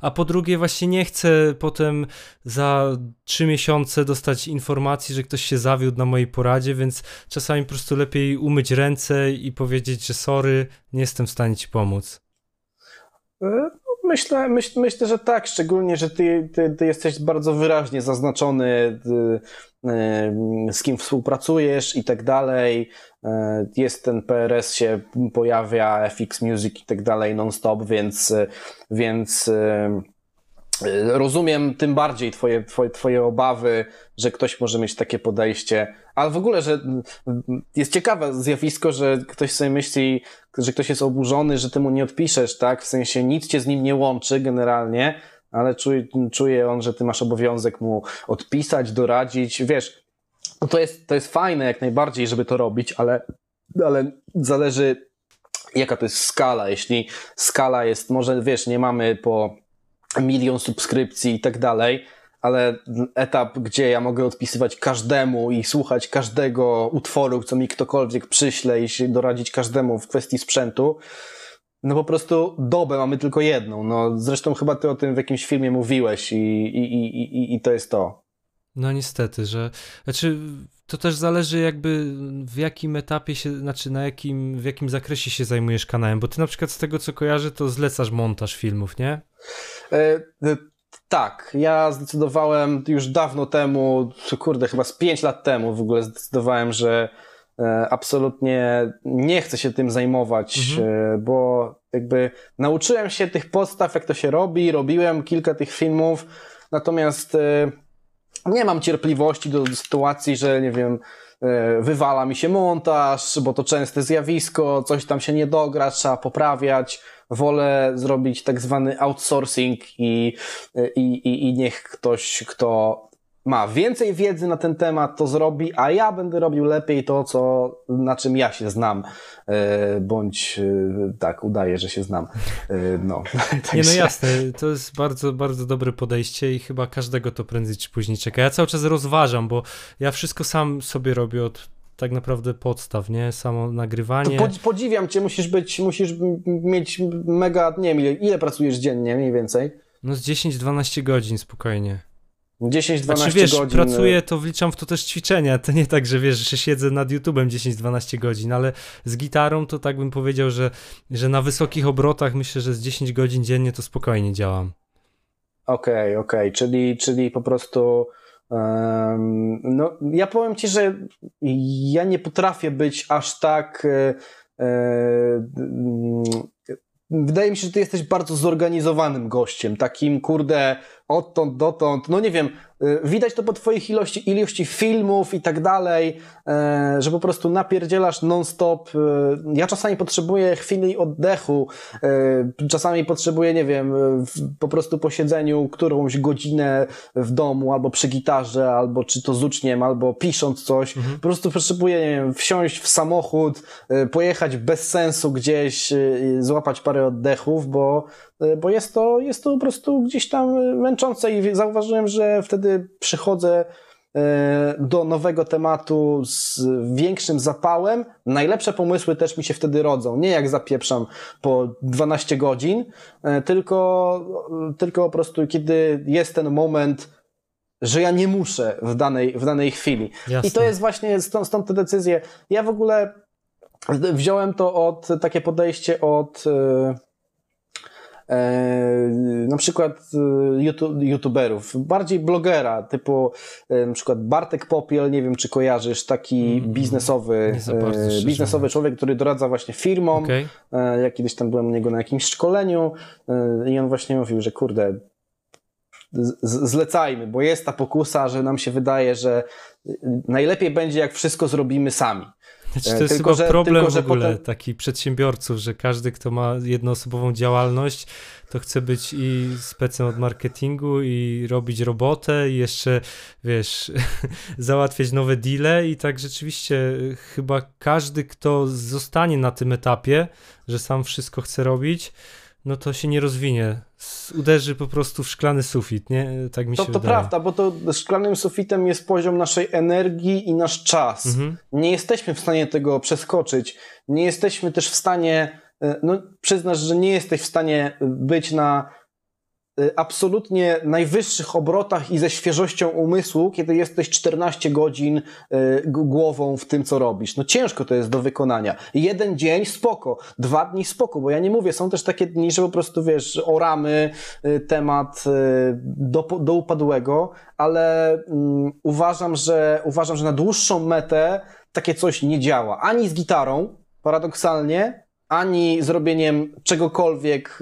a po drugie właśnie nie chcę potem za trzy miesiące dostać informacji, że ktoś się zawiódł na mojej poradzie, więc czasami po prostu lepiej umyć ręce i powiedzieć, że sorry, nie jestem w stanie ci pomóc. E, myślę, myśl, myślę, że tak, szczególnie, że ty, ty, ty jesteś bardzo wyraźnie zaznaczony, y, y, z kim współpracujesz i tak dalej. E, jest ten PRS się pojawia, FX Music i tak dalej non-stop, więc, więc e, rozumiem tym bardziej twoje, twoje, twoje obawy, że ktoś może mieć takie podejście, ale w ogóle, że jest ciekawe zjawisko, że ktoś sobie myśli, że ktoś jest oburzony, że ty mu nie odpiszesz, tak? W sensie nic cię z nim nie łączy generalnie, ale czuje, czuje on, że ty masz obowiązek mu odpisać, doradzić, wiesz, no to jest, to jest fajne jak najbardziej, żeby to robić, ale, ale zależy jaka to jest skala. Jeśli skala jest, może wiesz, nie mamy po milion subskrypcji i tak dalej, ale etap, gdzie ja mogę odpisywać każdemu i słuchać każdego utworu, co mi ktokolwiek przyśle i się doradzić każdemu w kwestii sprzętu, no po prostu dobę mamy tylko jedną. No, zresztą chyba ty o tym w jakimś filmie mówiłeś i, i, i, i, i to jest to. No niestety, że znaczy to też zależy jakby w jakim etapie się, znaczy na jakim, w jakim zakresie się zajmujesz kanałem, bo ty na przykład z tego co kojarzę to zlecasz montaż filmów, nie? E, e, tak, ja zdecydowałem już dawno temu, kurde, chyba z 5 lat temu w ogóle zdecydowałem, że e, absolutnie nie chcę się tym zajmować, mhm. bo jakby nauczyłem się tych podstaw, jak to się robi, robiłem kilka tych filmów, natomiast nie mam cierpliwości do, do sytuacji, że nie wiem, wywala mi się montaż, bo to częste zjawisko, coś tam się nie dogra, trzeba poprawiać. Wolę zrobić tak zwany outsourcing i, i, i, i niech ktoś, kto ma więcej wiedzy na ten temat, to zrobi, a ja będę robił lepiej to, co, na czym ja się znam, e, bądź e, tak, udaję, że się znam. E, no. Nie, no jasne, to jest bardzo, bardzo dobre podejście i chyba każdego to prędzej czy później czeka. Ja cały czas rozważam, bo ja wszystko sam sobie robię od tak naprawdę podstaw, nie? Samo nagrywanie. Podziwiam cię, musisz być, musisz mieć mega, nie wiem, ile, ile pracujesz dziennie mniej więcej? No z 10-12 godzin spokojnie. 10-12 znaczy, wiesz, godzin. pracuję, to wliczam w to też ćwiczenia. To nie tak, że wiesz, że siedzę nad YouTube'em 10-12 godzin, ale z gitarą to tak bym powiedział, że, że na wysokich obrotach myślę, że z 10 godzin dziennie to spokojnie działam. Okej, okay, okej, okay. czyli, czyli po prostu. No, ja powiem ci, że ja nie potrafię być aż tak. E, e, wydaje mi się, że ty jesteś bardzo zorganizowanym gościem, takim kurde odtąd dotąd, no nie wiem, y, widać to po twoich ilości, ilości filmów i tak dalej, e, że po prostu napierdzielasz non-stop. Y, ja czasami potrzebuję chwili oddechu, e, czasami potrzebuję, nie wiem, po prostu po siedzeniu którąś godzinę w domu, albo przy gitarze, albo czy to z uczniem, albo pisząc coś, mhm. po prostu potrzebuję, nie wiem, wsiąść w samochód, pojechać bez sensu gdzieś, złapać parę oddechów, bo bo jest to, jest to po prostu gdzieś tam męczące i zauważyłem, że wtedy przychodzę e, do nowego tematu z większym zapałem. Najlepsze pomysły też mi się wtedy rodzą. Nie jak zapieprzam po 12 godzin, e, tylko, tylko po prostu kiedy jest ten moment, że ja nie muszę w danej, w danej chwili. Jasne. I to jest właśnie stąd, stąd te decyzje. Ja w ogóle wziąłem to od, takie podejście od E, na przykład e, youtuberów, bardziej blogera, typu e, na przykład Bartek Popiel, nie wiem czy kojarzysz, taki mm, biznesowy, biznesowy człowiek, który doradza właśnie firmom. Okay. Ja kiedyś tam byłem u niego na jakimś szkoleniu i on właśnie mówił, że kurde, zlecajmy, bo jest ta pokusa, że nam się wydaje, że najlepiej będzie, jak wszystko zrobimy sami. Znaczy, to jest tylko, chyba że, problem tylko, w ogóle potem... taki przedsiębiorców, że każdy, kto ma jednoosobową działalność, to chce być i specem od marketingu i robić robotę i jeszcze, wiesz, załatwiać nowe deale i tak rzeczywiście chyba każdy, kto zostanie na tym etapie, że sam wszystko chce robić, no to się nie rozwinie. Uderzy po prostu w szklany sufit, nie? Tak mi to, się to wydaje. prawda, bo to szklanym sufitem jest poziom naszej energii i nasz czas. Mhm. Nie jesteśmy w stanie tego przeskoczyć. Nie jesteśmy też w stanie, e, no przyznasz, że nie jesteś w stanie być na absolutnie najwyższych obrotach i ze świeżością umysłu, kiedy jesteś 14 godzin y, głową w tym, co robisz. No ciężko to jest do wykonania. Jeden dzień spoko, dwa dni spoko, bo ja nie mówię, są też takie dni, że po prostu wiesz, oramy y, temat do, do upadłego, ale um, uważam, że uważam, że na dłuższą metę takie coś nie działa. Ani z gitarą, paradoksalnie, ani zrobieniem czegokolwiek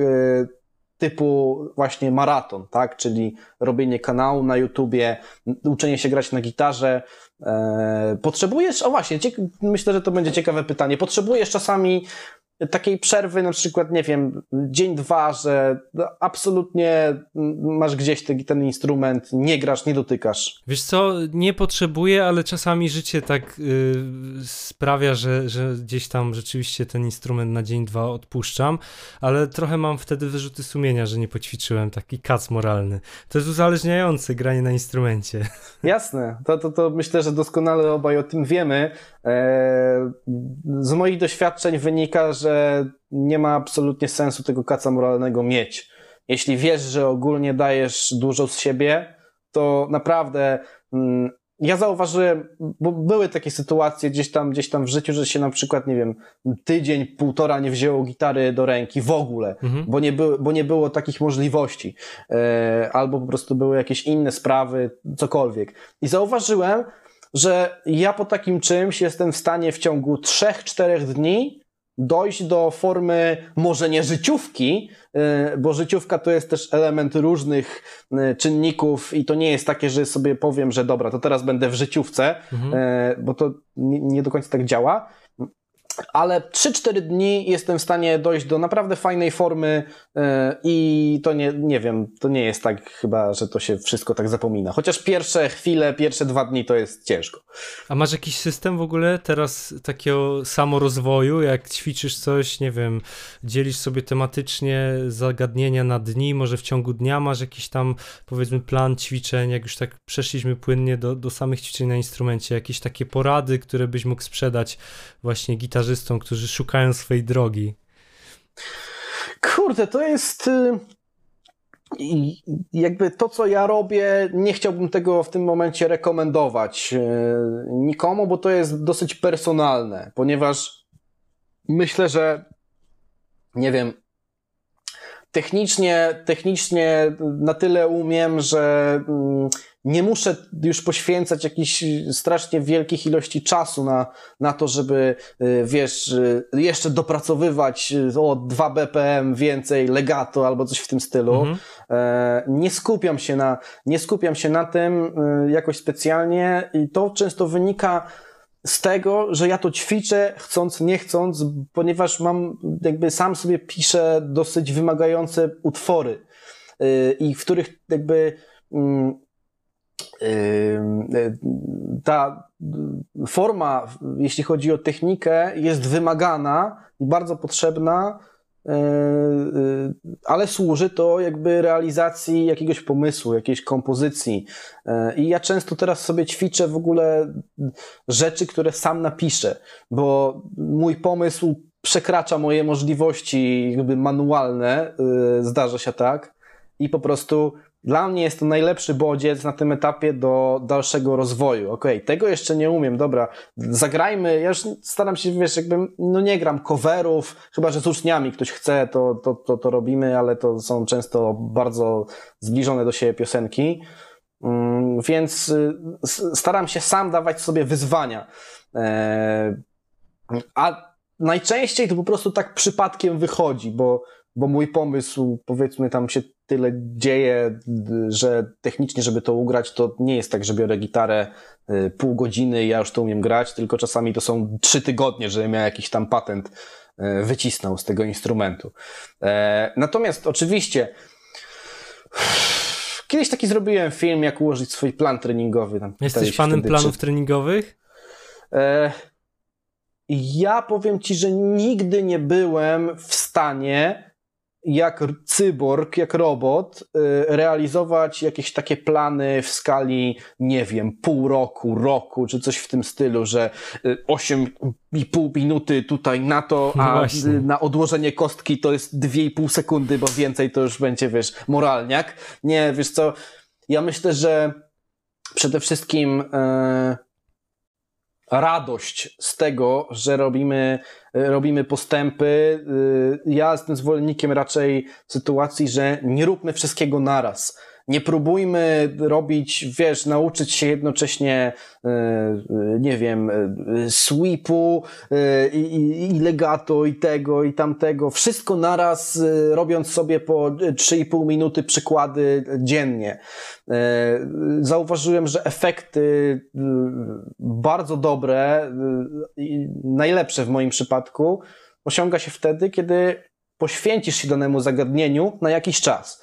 typu właśnie maraton, tak? Czyli robienie kanału na YouTubie, uczenie się grać na gitarze. Eee, potrzebujesz, o właśnie, myślę, że to będzie ciekawe pytanie. Potrzebujesz czasami takiej przerwy, na przykład, nie wiem, dzień, dwa, że absolutnie masz gdzieś ten, ten instrument, nie grasz, nie dotykasz. Wiesz co, nie potrzebuję, ale czasami życie tak yy, sprawia, że, że gdzieś tam rzeczywiście ten instrument na dzień, dwa odpuszczam, ale trochę mam wtedy wyrzuty sumienia, że nie poćwiczyłem, taki kac moralny. To jest uzależniające granie na instrumencie. Jasne, to, to, to myślę, że doskonale obaj o tym wiemy. Eee, z moich doświadczeń wynika, że że nie ma absolutnie sensu tego kaca moralnego mieć. Jeśli wiesz, że ogólnie dajesz dużo z siebie, to naprawdę mm, ja zauważyłem, bo były takie sytuacje gdzieś tam, gdzieś tam w życiu, że się na przykład, nie wiem, tydzień, półtora nie wzięło gitary do ręki w ogóle, mhm. bo, nie by, bo nie było takich możliwości, e, albo po prostu były jakieś inne sprawy, cokolwiek. I zauważyłem, że ja po takim czymś jestem w stanie w ciągu 3-4 dni dojść do formy może nie życiówki, y, bo życiówka to jest też element różnych y, czynników i to nie jest takie, że sobie powiem, że dobra, to teraz będę w życiówce, mhm. Y, bo to nie do końca tak działa ale 3-4 dni jestem w stanie dojść do naprawdę fajnej formy e, i to nie, nie wiem, to nie jest tak chyba, że to się wszystko tak zapomina. Chociaż pierwsze chwile, pierwsze dwa dni to jest ciężko. A masz jakiś system w ogóle teraz takiego samorozwoju, jak ćwiczysz coś, nie wiem, dzielisz sobie tematycznie zagadnienia na dni, może w ciągu dnia masz jakiś tam powiedzmy plan ćwiczeń, jak już tak przeszliśmy płynnie do, do samych ćwiczeń na instrumencie, jakieś takie porady, które byś mógł sprzedać właśnie gitarze gitarzystom, którzy szukają swojej drogi? Kurde, to jest. Y, jakby to, co ja robię, nie chciałbym tego w tym momencie rekomendować y, nikomu, bo to jest dosyć personalne, ponieważ myślę, że nie wiem, technicznie, technicznie na tyle umiem, że mm, nie muszę już poświęcać jakichś strasznie wielkich ilości czasu na, na to, żeby, y, wiesz, y, jeszcze dopracowywać y, o 2 BPM więcej legato albo coś w tym stylu. Mhm. E, nie skupiam się na, nie skupiam się na tym jakoś specjalnie i to często wynika z tego, że ja to ćwiczę chcąc, nie chcąc, ponieważ mam, jakby sam sobie piszę dosyć wymagające utwory i w których jakby mm, ta forma, jeśli chodzi o technikę, jest wymagana i bardzo potrzebna, e, e, ale służy to jakby realizacji jakiegoś pomysłu, jakiejś kompozycji. E, I ja często teraz sobie ćwiczę w ogóle rzeczy, które sam napiszę, bo mój pomysł przekracza moje możliwości jakby manualne, zdarza się tak, i po prostu dla mnie jest to najlepszy bodziec na tym etapie do dalszego rozwoju. Okej, okay, tego jeszcze nie umiem, dobra, zagrajmy, ja już staram się, wiesz, jakby, no nie gram coverów, chyba, że z uczniami ktoś chce, to, to, to, to robimy, ale to są często bardzo zbliżone do siebie piosenki, mm, więc y, staram się sam dawać sobie wyzwania. E, a najczęściej to po prostu tak przypadkiem wychodzi, bo bo mój pomysł, powiedzmy, tam się tyle dzieje, że technicznie, żeby to ugrać, to nie jest tak, że biorę gitarę y, pół godziny i ja już to umiem grać, tylko czasami to są trzy tygodnie, żebym miał jakiś tam patent y, wycisnął z tego instrumentu. E, natomiast oczywiście kiedyś taki zrobiłem film, jak ułożyć swój plan treningowy. Tam Jesteś fanem wtedy, planów czy... treningowych? E, ja powiem ci, że nigdy nie byłem w stanie jak cyborg, jak robot, y, realizować jakieś takie plany w skali, nie wiem, pół roku, roku, czy coś w tym stylu, że 8,5 y, minuty tutaj na to, a no na odłożenie kostki to jest 2,5 sekundy, bo więcej to już będzie, wiesz, moralniak. Nie, wiesz co, ja myślę, że przede wszystkim e, radość z tego, że robimy, robimy postępy. Y, ja jestem zwolennikiem raczej sytuacji, że nie róbmy wszystkiego naraz nie próbujmy robić, wiesz, nauczyć się jednocześnie, e, e, nie wiem, e, sweepu i, i legato i tego i tamtego. Wszystko naraz, robiąc sobie po 3,5 minuty przykłady dziennie. Zauważyłem, że efekty bardzo dobre, najlepsze w moim przypadku, osiąga się wtedy, kiedy poświęcisz się danemu zagadnieniu na jakiś czas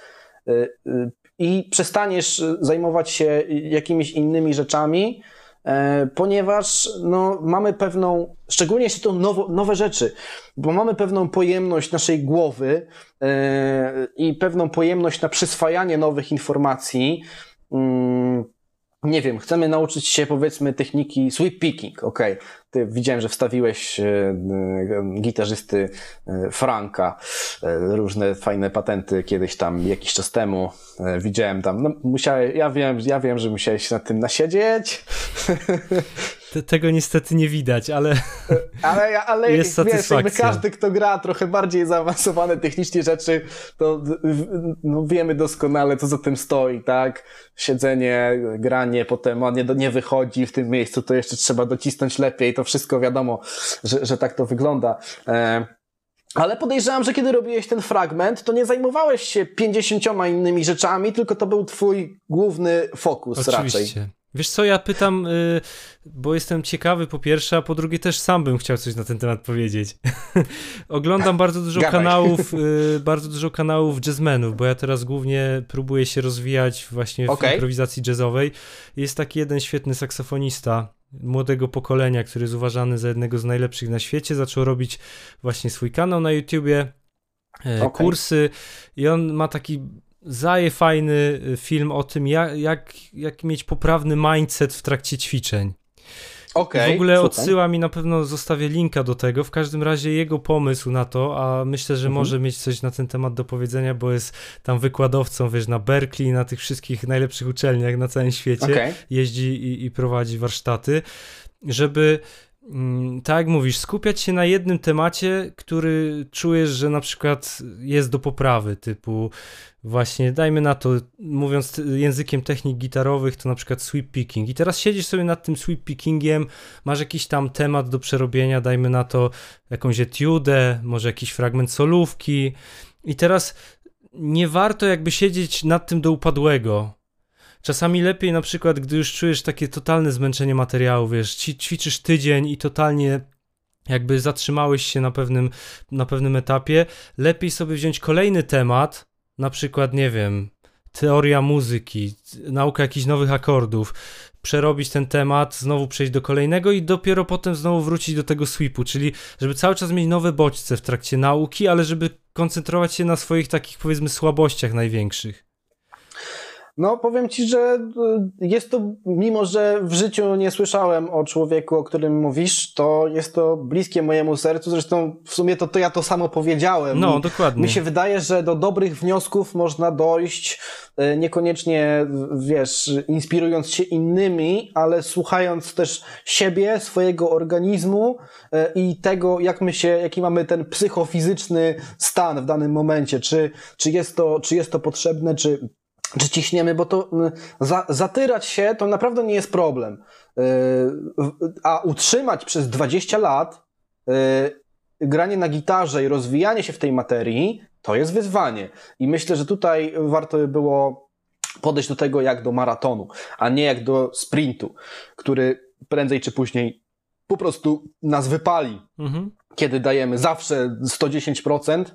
i przestaniesz zajmować się jakimiś innymi rzeczami, e, ponieważ no, mamy pewną, szczególnie jeśli to nowo, nowe rzeczy, bo mamy pewną pojemność naszej głowy e, i pewną pojemność na przyswajanie nowych informacji. Nie wiem, chcemy nauczyć się powiedzmy techniki sweep picking, ok. Ty widziałem, że wstawiłeś e, e, gitarzysty e, Franka, różne fajne patenty kiedyś tam, jakiś czas temu. Widziałem tam, no musiałem, ja wiem, ja wiem, że musiałeś nad tym nasiedzieć. Te, tego niestety nie widać, ale, ale, ale jest satysfakcja. Wiesz, każdy, kto gra trochę bardziej zaawansowane technicznie rzeczy, to no, wiemy doskonale, co za tym stoi, tak? Siedzenie, granie, potem on nie, nie wychodzi w tym miejscu, to jeszcze trzeba docisnąć lepiej, to wszystko wiadomo, że, że tak to wygląda. E ale podejrzewam, że kiedy robiłeś ten fragment, to nie zajmowałeś się pięćdziesięcioma innymi rzeczami, tylko to był twój główny fokus Oczywiście. raczej. Wiesz co, ja pytam, y, bo jestem ciekawy po pierwsze, a po drugie też sam bym chciał coś na ten temat powiedzieć. Oglądam bardzo dużo kanałów, y, bardzo dużo kanałów jazzmenów, bo ja teraz głównie próbuję się rozwijać właśnie w okay. improwizacji jazzowej. Jest taki jeden świetny saksofonista młodego pokolenia, który jest uważany za jednego z najlepszych na świecie. Zaczął robić właśnie swój kanał na YouTubie, e, okay. kursy i on ma taki zaje fajny y, film o tym, jak, jak, jak mieć poprawny mindset w trakcie ćwiczeń. Okay, w ogóle super. odsyła mi na pewno, zostawię linka do tego. W każdym razie jego pomysł na to, a myślę, że mhm. może mieć coś na ten temat do powiedzenia, bo jest tam wykładowcą, wiesz, na Berkeley, na tych wszystkich najlepszych uczelniach na całym świecie. Okay. Jeździ i, i prowadzi warsztaty, żeby mm, tak jak mówisz, skupiać się na jednym temacie, który czujesz, że na przykład jest do poprawy, typu właśnie, dajmy na to, mówiąc językiem technik gitarowych, to na przykład sweep picking. I teraz siedzisz sobie nad tym sweep pickingiem, masz jakiś tam temat do przerobienia, dajmy na to jakąś etiudę, może jakiś fragment solówki. I teraz nie warto jakby siedzieć nad tym do upadłego. Czasami lepiej na przykład, gdy już czujesz takie totalne zmęczenie materiału, wiesz, ćwiczysz tydzień i totalnie jakby zatrzymałeś się na pewnym, na pewnym etapie, lepiej sobie wziąć kolejny temat, na przykład, nie wiem, teoria muzyki, nauka jakichś nowych akordów, przerobić ten temat, znowu przejść do kolejnego i dopiero potem znowu wrócić do tego sweepu, czyli żeby cały czas mieć nowe bodźce w trakcie nauki, ale żeby koncentrować się na swoich takich powiedzmy słabościach największych. No, powiem ci, że y, jest to, mimo że w życiu nie słyszałem o człowieku, o którym mówisz, to jest to bliskie mojemu sercu. Zresztą w sumie to, to ja to samo powiedziałem. No, dokładnie. Mi się wydaje, że do dobrych wniosków można dojść y, niekoniecznie, wiesz, inspirując się innymi, ale słuchając też siebie, swojego organizmu y, i tego, jak my się, jaki mamy ten psychofizyczny stan w danym momencie. Czy, czy, jest, to, czy jest to potrzebne, czy czy ciśniemy, bo to za, zatyrać się to naprawdę nie jest problem. Yy, a utrzymać przez 20 lat yy, granie na gitarze i rozwijanie się w tej materii to jest wyzwanie. I myślę, że tutaj warto by było podejść do tego jak do maratonu, a nie jak do sprintu, który prędzej czy później po prostu nas wypali. Mhm. Kiedy dajemy zawsze 110%,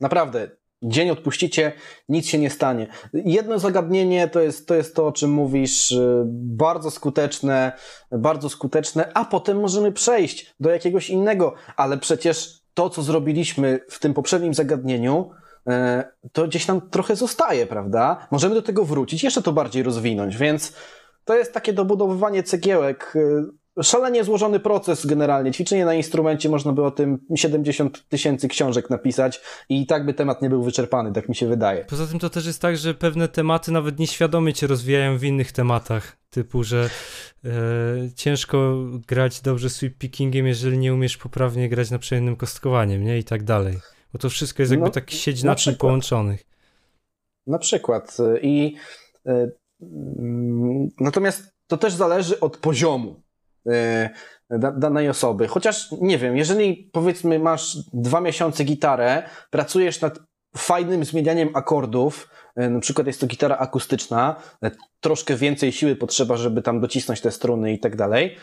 naprawdę dzień odpuścicie, nic się nie stanie. Jedno zagadnienie to jest, to jest to, o czym mówisz, y, bardzo skuteczne, bardzo skuteczne, a potem możemy przejść do jakiegoś innego, ale przecież to, co zrobiliśmy w tym poprzednim zagadnieniu, y, to gdzieś tam trochę zostaje, prawda? Możemy do tego wrócić, jeszcze to bardziej rozwinąć, więc to jest takie dobudowywanie cegiełek y, szalenie złożony proces generalnie. Ćwiczenie na instrumencie można by o tym 70 tysięcy książek napisać i tak by temat nie był wyczerpany, tak mi się wydaje. Poza tym to też jest tak, że pewne tematy nawet nieświadomie cię rozwijają w innych tematach, typu, że e, ciężko grać dobrze sweep pickingiem, jeżeli nie umiesz poprawnie grać na przejemnym kostkowaniem, nie? I tak dalej. Bo to wszystko jest jakby no, tak sieć naczyń połączonych. Na przykład. I y, natomiast to też zależy od poziomu E, danej osoby. Chociaż nie wiem, jeżeli powiedzmy masz dwa miesiące gitarę, pracujesz nad fajnym zmienianiem akordów, e, na przykład jest to gitara akustyczna, e, troszkę więcej siły potrzeba, żeby tam docisnąć te struny i tak dalej,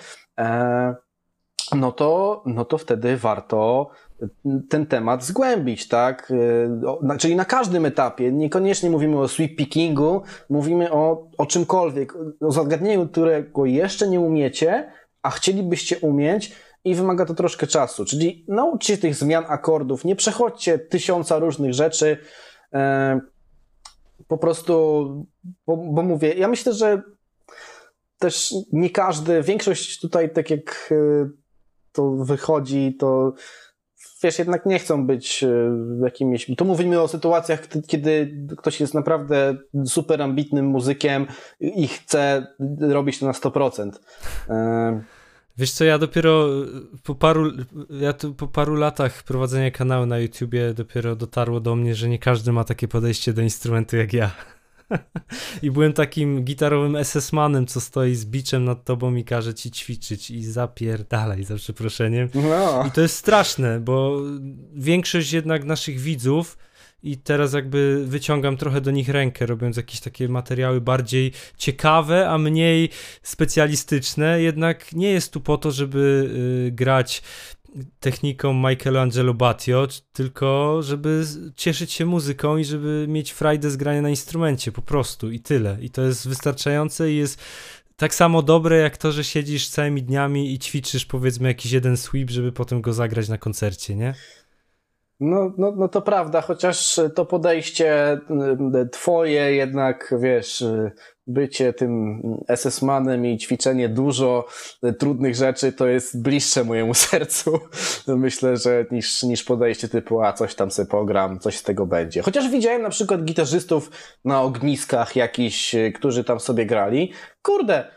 no to, no to wtedy warto ten temat zgłębić, tak? Czyli na każdym etapie, niekoniecznie mówimy o sweep pickingu, mówimy o, o czymkolwiek, o zagadnieniu, którego jeszcze nie umiecie, a chcielibyście umieć i wymaga to troszkę czasu. Czyli nauczcie się tych zmian akordów, nie przechodźcie tysiąca różnych rzeczy. E, po prostu, bo, bo mówię, ja myślę, że też nie każdy, większość tutaj, tak jak e, to wychodzi, to wiesz, jednak nie chcą być e, jakimiś. Tu mówimy o sytuacjach, kiedy ktoś jest naprawdę super ambitnym muzykiem i chce robić to na 100%. Wiesz co, ja dopiero po paru, ja tu po paru latach prowadzenia kanału na YouTubie dopiero dotarło do mnie, że nie każdy ma takie podejście do instrumentu jak ja. I byłem takim gitarowym SS-manem, co stoi z biczem nad tobą i każe ci ćwiczyć i zapierdalaj, za przeproszeniem. No. I to jest straszne, bo większość jednak naszych widzów i teraz jakby wyciągam trochę do nich rękę, robiąc jakieś takie materiały bardziej ciekawe, a mniej specjalistyczne. Jednak nie jest tu po to, żeby y, grać techniką Michelangelo Batio, tylko żeby cieszyć się muzyką i żeby mieć frajdę z grania na instrumencie, po prostu i tyle. I to jest wystarczające i jest tak samo dobre jak to, że siedzisz całymi dniami i ćwiczysz powiedzmy jakiś jeden sweep, żeby potem go zagrać na koncercie, nie? No, no, no to prawda, chociaż to podejście y, twoje jednak, wiesz, y, bycie tym SS-manem i ćwiczenie dużo y, trudnych rzeczy to jest bliższe mojemu sercu. Myślę, że niż, niż podejście typu, a coś tam sobie pogram, coś z tego będzie. Chociaż widziałem na przykład gitarzystów na ogniskach jakichś, którzy tam sobie grali. Kurde,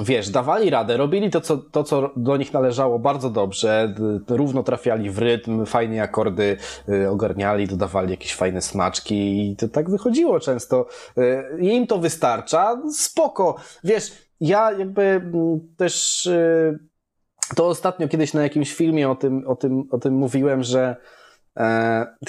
wiesz, dawali radę, robili to co, to, co do nich należało bardzo dobrze, równo trafiali w rytm, fajnie akordy y, ogarniali, dodawali jakieś fajne smaczki i to tak wychodziło często. Y, im to wystarcza, spoko. Wiesz, ja jakby też y, to ostatnio kiedyś na jakimś filmie o tym, o tym, o tym mówiłem, że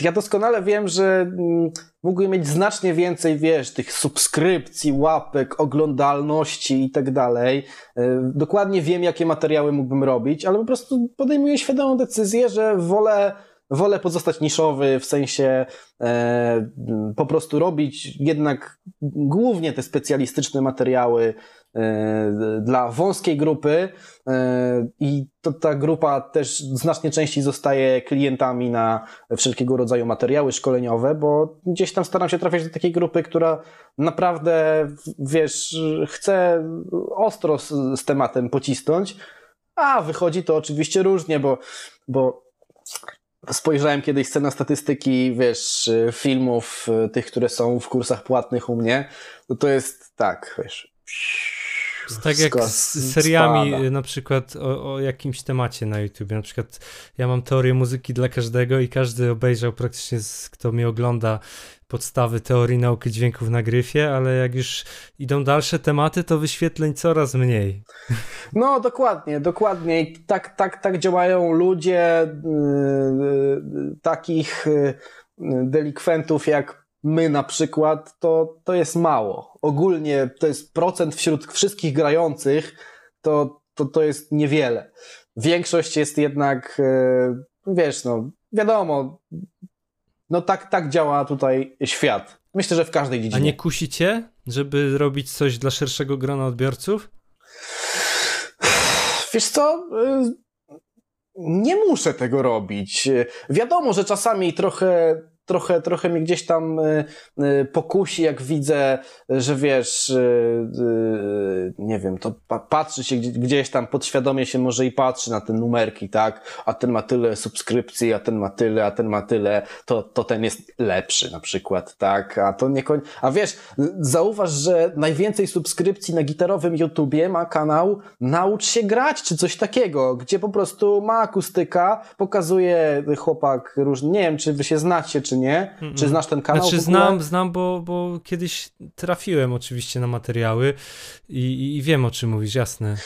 ja doskonale wiem, że mm, mógłbym mieć znacznie więcej, wiesz, tych subskrypcji, łapek, oglądalności i tak dalej. E, dokładnie wiem, jakie materiały mógłbym robić, ale po prostu podejmuję świadomą decyzję, że wolę wolę pozostać niszowy, w sensie e, po prostu robić jednak głównie te specjalistyczne materiały e, dla wąskiej grupy e, i to, ta grupa też znacznie częściej zostaje klientami na wszelkiego rodzaju materiały szkoleniowe, bo gdzieś tam staram się trafiać do takiej grupy, która naprawdę, wiesz, chce ostro z, z tematem pocisnąć, a wychodzi to oczywiście różnie, bo, bo spojrzałem kiedyś na statystyki, wiesz, filmów, tych, które są w kursach płatnych u mnie, to to jest tak, wiesz. Tak jak z seriami na przykład o, o, jakimś temacie na YouTube. Na przykład ja mam teorię muzyki dla każdego i każdy obejrzał praktycznie, kto mnie ogląda, podstawy teorii nauki dźwięków na gryfie, ale jak już idą dalsze tematy, to wyświetleń coraz mniej. No, dokładnie, dokładnie. I tak, tak, tak działają ludzie yy, takich yy, delikwentów jak my na przykład, to, to jest mało. Ogólnie to jest procent wśród wszystkich grających, to, to, to jest niewiele. Większość jest jednak, yy, wiesz, no, wiadomo, no tak, tak działa tutaj świat. Myślę, że w każdej dziedzinie. A nie kusicie, żeby robić coś dla szerszego grona odbiorców? Wiesz co? Y, nie muszę tego robić. Wiadomo, że czasami trochę trochę, trochę mi gdzieś tam y, y, pokusi, jak widzę, że wiesz, y, nie wiem, to patrzy się gdzieś tam, podświadomie się może i patrzy na te numerki, tak? A ten ma tyle subskrypcji, a ten ma tyle, a ten ma tyle, to, to ten jest lepszy na przykład, tak? A to nie koń... A wiesz, zauważ, że najwięcej subskrypcji na gitarowym YouTubie ma kanał Naucz się grać, czy coś takiego, gdzie po prostu ma akustyka, pokazuje chłopak różny, nie wiem, czy wy się znacie, czy czy nie? Mm -mm. Czy znasz ten kanał? Znaczy znam, znam, bo, bo kiedyś trafiłem oczywiście na materiały i, i wiem o czym mówisz, jasne.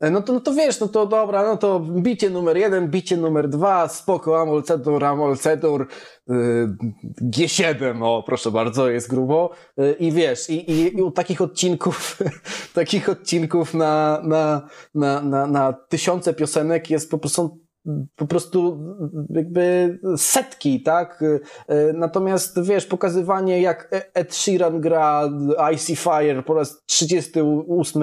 E, no to, no to wiesz, no to dobra, no to bicie numer jeden, bicie numer dwa, spoko, Amol Cetur, Amol Cetur, yy, G7, o proszę bardzo, jest grubo. Yy, I wiesz, i, i, i u takich odcinków, takich odcinków na, na, na, na, na tysiące piosenek jest po prostu po prostu jakby setki, tak? E, natomiast wiesz, pokazywanie jak e- Ed Sheeran gra Icy Fire po raz 38,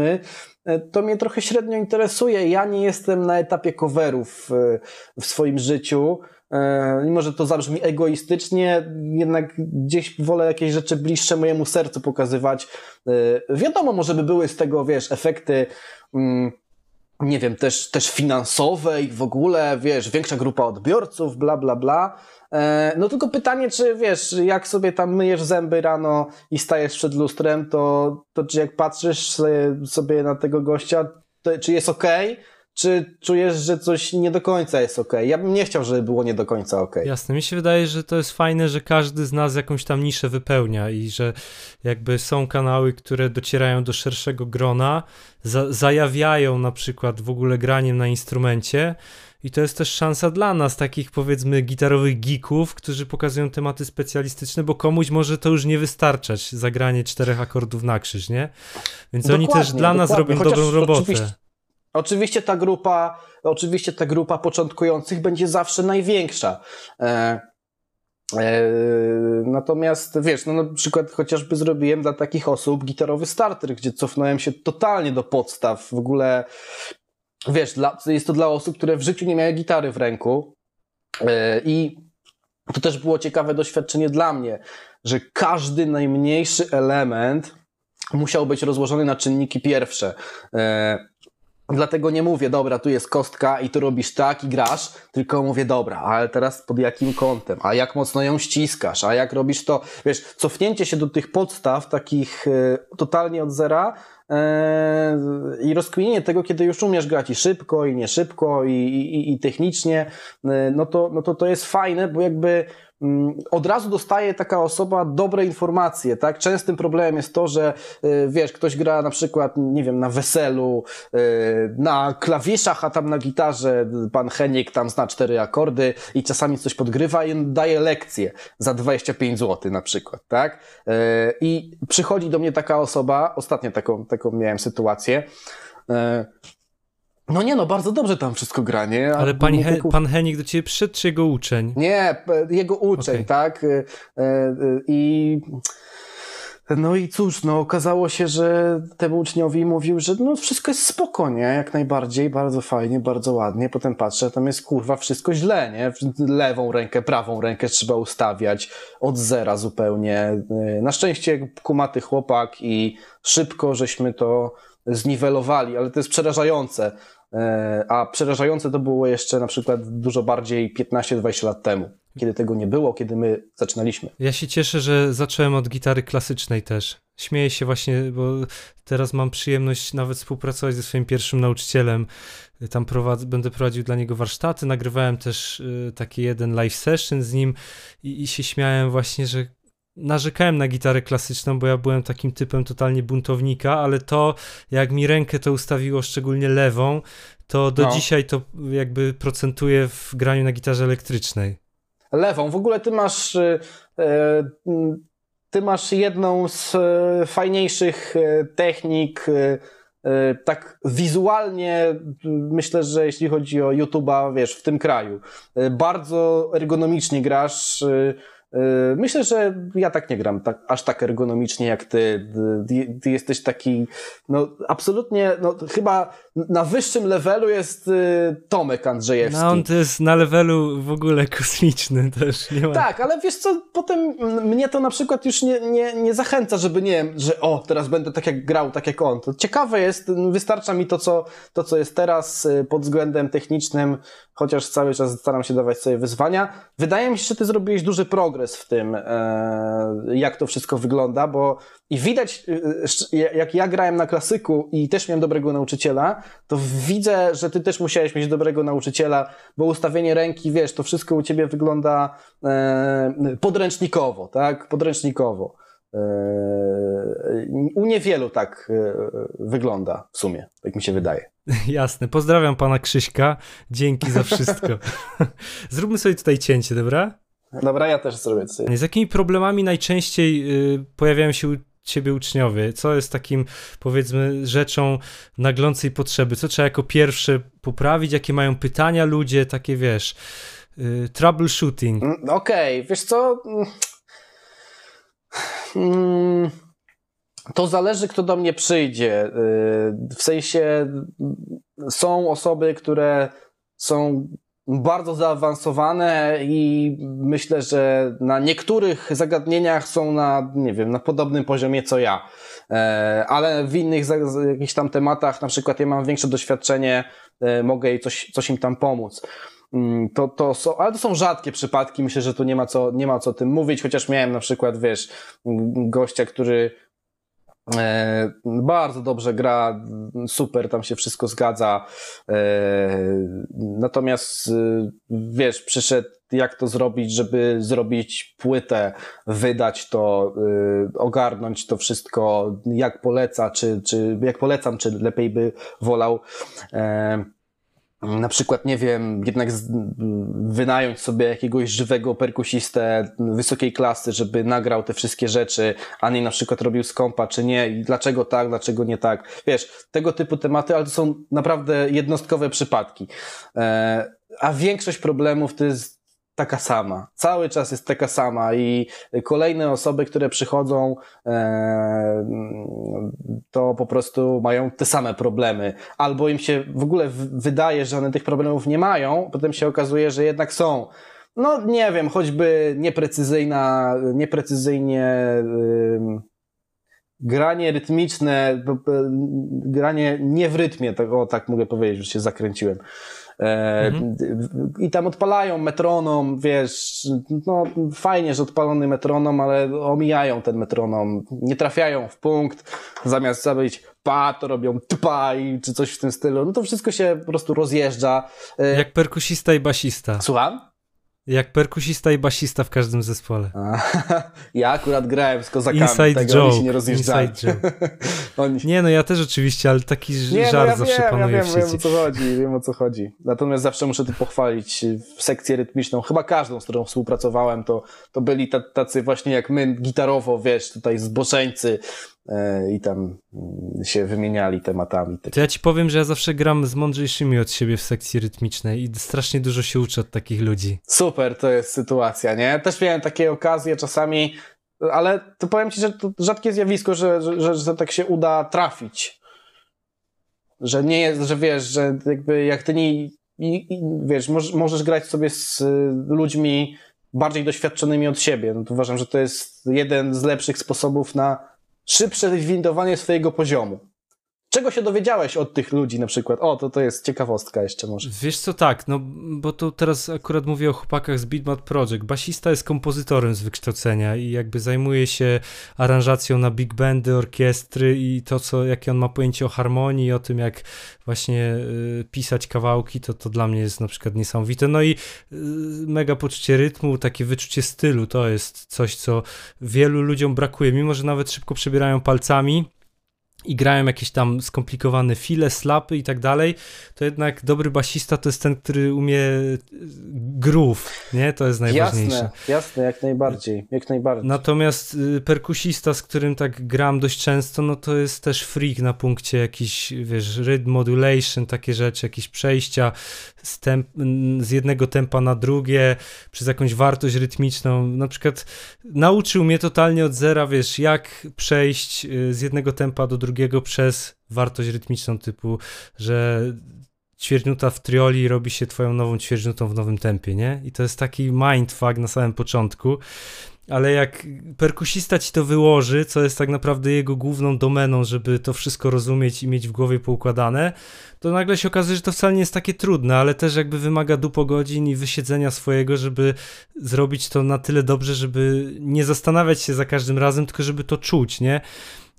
e, to mnie trochę średnio interesuje. Ja nie jestem na etapie coverów w swoim życiu. Mimo, że to zabrzmi egoistycznie, jednak gdzieś wolę jakieś rzeczy bliższe mojemu sercu pokazywać. Wiadomo, może by były z tego, wiesz, efekty mm, nie wiem, też, też finansowe i w ogóle, wiesz, większa grupa odbiorców, bla, bla, bla. E, no tylko pytanie, czy wiesz, jak sobie tam myjesz zęby rano i stajesz przed lustrem, to, to czy jak patrzysz sobie na tego gościa, to, czy jest ok, czy czujesz, że coś nie do końca jest ok? Ja bym nie chciał, żeby było nie do końca ok. Jasne, mi się wydaje, że to jest fajne, że każdy z nas jakąś tam niszę wypełnia i że jakby są kanały, które docierają do szerszego grona, za zajawiają na przykład w ogóle graniem na instrumencie. I to jest też szansa dla nas, takich powiedzmy gitarowych geeków, którzy pokazują tematy specjalistyczne, bo komuś może to już nie wystarczać, zagranie czterech akordów na krzyż, nie? Więc dokładnie, oni też dla nas robią Chociaż dobrą robotę. Oczywiście Oczywiście ta grupa, oczywiście ta grupa początkujących będzie zawsze największa. E, e, natomiast wiesz, no na przykład chociażby zrobiłem dla takich osób gitarowy starter, gdzie cofnąłem się totalnie do podstaw. W ogóle wiesz, dla, jest to dla osób, które w życiu nie miały gitary w ręku. E, I to też było ciekawe doświadczenie dla mnie, że każdy najmniejszy element musiał być rozłożony na czynniki pierwsze. Dlatego nie mówię, dobra, tu jest kostka i tu robisz tak i grasz, tylko mówię, dobra, ale teraz pod jakim kątem, a jak mocno ją ściskasz, a jak robisz to, wiesz, cofnięcie się do tych podstaw, takich y, totalnie od zera, e, i rozkminienie tego, kiedy już umiesz grać i szybko, i nie szybko, i, i, i technicznie, e, no to, no to to jest fajne, bo jakby od razu dostaje taka osoba dobre informacje, tak? Częstym problemem jest to, że y, wiesz, ktoś gra na przykład, nie wiem, na weselu, y, na klawiszach, a tam na gitarze pan Heniek tam zna cztery akordy i czasami coś podgrywa i daje lekcję za 25 zł na przykład, tak? Y, I przychodzi do mnie taka osoba, ostatnio taką, taką miałem sytuację, no nie, no bardzo dobrze tam wszystko gra, nie? A Ale pani He pan Henik do ciebie przyszedł, czy jego uczeń? Nie, jego uczeń, okay. tak? Y, y, y, I... No i cóż, no okazało się, że temu uczniowi mówił, że no wszystko jest spoko, nie? Jak najbardziej, bardzo fajnie, bardzo ładnie. Potem patrzę, tam jest kurwa wszystko źle, nie? Lewą rękę, prawą rękę trzeba ustawiać od zera zupełnie. Na szczęście kumaty chłopak i szybko żeśmy to zniwelowali, ale to jest przerażające. E, a przerażające to było jeszcze na przykład dużo bardziej 15-20 lat temu, kiedy tego nie było, kiedy my zaczynaliśmy. Ja się cieszę, że zacząłem od gitary klasycznej też. Śmieję się właśnie, bo teraz mam przyjemność nawet współpracować ze swoim pierwszym nauczycielem. Tam prowad będę prowadził dla niego warsztaty. Nagrywałem też y, taki jeden live session z nim i, i się śmiałem właśnie, że narzekałem na gitarę klasyczną, bo ja byłem takim typem totalnie buntownika, ale to, jak mi rękę to ustawiło, szczególnie lewą, to do no. dzisiaj to jakby procentuje w graniu na gitarze elektrycznej. Lewą. W ogóle ty masz. Yy, ty masz jedną z fajniejszych technik. Tak wizualnie myślę, że jeśli chodzi o YouTube'a, wiesz, w tym kraju. Bardzo ergonomicznie grasz myślę, że ja tak nie gram tak, aż tak ergonomicznie jak ty. ty. ty. jesteś taki, no absolutnie, no chyba na wyższym levelu jest y, Tomek Andrzejewski. No on to jest na levelu w ogóle kosmiczny też. Nie ma... Tak, ale wiesz co, potem mnie to na przykład już nie, nie, nie zachęca, żeby nie wiem, że o, teraz będę tak jak grał, tak jak on. To ciekawe jest, wystarcza mi to, co, to, co jest teraz y, pod względem technicznym, chociaż cały czas staram się dawać sobie wyzwania. Wydaje mi się, że ty zrobiłeś duży progres w tym, e, jak to wszystko wygląda, bo i widać, y, jak ja grałem na klasyku i też miałem dobrego nauczyciela, to widzę, że ty też musiałeś mieć dobrego nauczyciela, bo ustawienie ręki, wiesz, to wszystko u ciebie wygląda e, podręcznikowo, tak? Podręcznikowo. E, u niewielu tak wygląda w sumie, tak mi się wydaje. Jasne. Pozdrawiam pana Krzyśka. Dzięki za wszystko. Zróbmy sobie tutaj cięcie, dobra? Dobra, ja też zrobię sobie. Z jakimi problemami najczęściej y, pojawiają się u ciebie uczniowie? Co jest takim, powiedzmy, rzeczą naglącej potrzeby? Co trzeba jako pierwsze poprawić? Jakie mają pytania ludzie? Takie, wiesz, y, troubleshooting. Mm, okej, okay. wiesz co... Mm, to zależy, kto do mnie przyjdzie. Y, w sensie są osoby, które są bardzo zaawansowane i myślę, że na niektórych zagadnieniach są na, nie wiem, na podobnym poziomie co ja. E, ale w innych jakichś tam tematach, na przykład ja mam większe doświadczenie, e, mogę coś, coś im tam pomóc. Mm, to, to są, ale to są rzadkie przypadki, myślę, że tu nie ma co, nie ma co o tym mówić, chociaż miałem na przykład, wiesz, gościa, który bardzo dobrze gra, super, tam się wszystko zgadza. E, natomiast e, wiesz, przyszedł jak to zrobić, żeby zrobić płytę, wydać to, ogarnąć to wszystko, jak poleca, czy, czy jak polecam, czy lepiej by wolał na przykład, nie wiem, jednak wynająć sobie jakiegoś żywego perkusistę wysokiej klasy, żeby nagrał te wszystkie rzeczy, a nie na przykład robił skąpa, czy nie, i dlaczego tak, dlaczego nie tak. Wiesz, tego typu tematy, ale to są naprawdę jednostkowe przypadki. E, a większość problemów to jest taka sama. Cały czas jest taka sama i kolejne osoby, które przychodzą, e, to po prostu mają te same problemy. Albo im się w ogóle wydaje, że one tych problemów nie mają, potem się okazuje, że jednak są. No nie wiem, choćby nieprecyzyjna, nieprecyzyjnie granie rytmiczne, granie nie w rytmie, tego tak mogę powiedzieć, że się zakręciłem. E, mhm. I tam odpalają metronom, wiesz, no fajnie, że odpalony metronom, ale omijają ten metronom, nie trafiają w punkt, zamiast zabić pa, to robią tpa i czy coś w tym stylu. No to wszystko się po prostu rozjeżdża. E, Jak perkusista i basista. Słucham? Jak perkusista i basista w każdym zespole. ja akurat grałem z kozakami, Inside tego joke. oni się nie rozjeżdżali. oni... Nie, no ja też oczywiście, ale taki nie, żart no ja zawsze wiem, panuje ja wiem, w wiem o co chodzi, wiem o co chodzi. Natomiast zawsze muszę tu pochwalić sekcję rytmiczną, chyba każdą, z którą współpracowałem, to, to byli tacy właśnie jak my, gitarowo, wiesz, tutaj zboczeńcy, i tam mm, się wymieniali tematami. To ja ci powiem, że ja zawsze gram z mądrzejszymi od siebie w sekcji rytmicznej i strasznie dużo się uczę od takich ludzi. Super to jest sytuacja, nie? Też miałem takie okazje czasami, ale to powiem ci, że to rzadkie zjawisko, że, że, że, że tak się uda trafić. Że nie jest, że wiesz, że jakby jak ty nie, i, i, wiesz, możesz, możesz grać sobie z ludźmi bardziej doświadczonymi od siebie. No to uważam, że to jest jeden z lepszych sposobów na szybsze windowanie swojego poziomu. Czego się dowiedziałeś od tych ludzi na przykład? O, to to jest ciekawostka jeszcze może. Wiesz co, tak, no bo tu teraz akurat mówię o chłopakach z Beatmat Project. Basista jest kompozytorem z wykształcenia i jakby zajmuje się aranżacją na big bandy, orkiestry i to, co, jakie on ma pojęcie o harmonii, o tym, jak właśnie y, pisać kawałki, to to dla mnie jest na przykład niesamowite. No i y, mega poczucie rytmu, takie wyczucie stylu, to jest coś, co wielu ludziom brakuje, mimo że nawet szybko przebierają palcami, i grają jakieś tam skomplikowane file, slapy i tak dalej, to jednak dobry basista to jest ten, który umie e, groove, nie? To jest najważniejsze. Jasne, jasne, jak najbardziej, jak najbardziej. Natomiast y, perkusista, z którym tak gram dość często, no to jest też freak na punkcie jakiś, wiesz, rhythm modulation, takie rzeczy, jakieś przejścia z, temp, z jednego tempa na drugie, przez jakąś wartość rytmiczną. Na przykład nauczył mnie totalnie od zera, wiesz, jak przejść y, z jednego tempa do drugiego drugiego przez wartość rytmiczną typu, że ćwierćnuta w trioli robi się twoją nową ćwierćnutą w nowym tempie, nie? I to jest taki mindfuck na samym początku, ale jak perkusista ci to wyłoży, co jest tak naprawdę jego główną domeną, żeby to wszystko rozumieć i mieć w głowie poukładane, to nagle się okazuje, że to wcale nie jest takie trudne, ale też jakby wymaga dupo godzin i wysiedzenia swojego, żeby zrobić to na tyle dobrze, żeby nie zastanawiać się za każdym razem, tylko żeby to czuć, nie?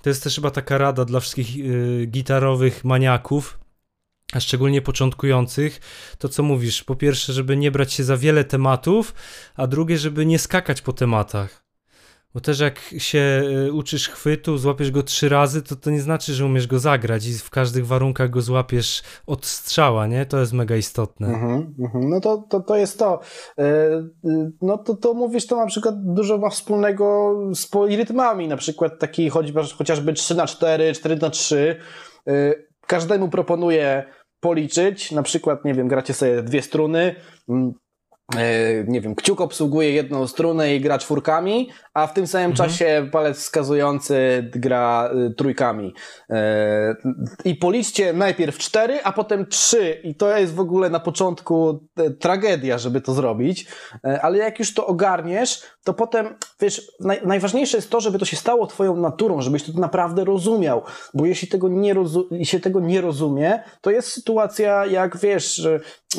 To jest też chyba taka rada dla wszystkich yy, gitarowych maniaków, a szczególnie początkujących, to co mówisz, po pierwsze, żeby nie brać się za wiele tematów, a drugie, żeby nie skakać po tematach. Bo też jak się y, uczysz chwytu, złapiesz go trzy razy, to to nie znaczy, że umiesz go zagrać i w każdych warunkach go złapiesz od strzała, nie? To jest mega istotne. Mhm, mhm. No to, to, to jest to. E, y, no to, to mówisz, to na przykład dużo ma wspólnego z polirytmami, na przykład taki chociażby 3 na 4 4 na 3 e, Każdemu proponuję policzyć, na przykład, nie wiem, gracie sobie dwie struny, mm, nie wiem, kciuk obsługuje jedną strunę i gra czwórkami, a w tym samym mhm. czasie palec wskazujący gra y, trójkami. E, I policzcie najpierw cztery, a potem trzy. I to jest w ogóle na początku e, tragedia, żeby to zrobić. Ale jak już to ogarniesz, to potem, wiesz, naj, najważniejsze jest to, żeby to się stało twoją naturą, żebyś to naprawdę rozumiał. Bo jeśli tego nie, rozu jeśli tego nie rozumie, to jest sytuacja jak, wiesz,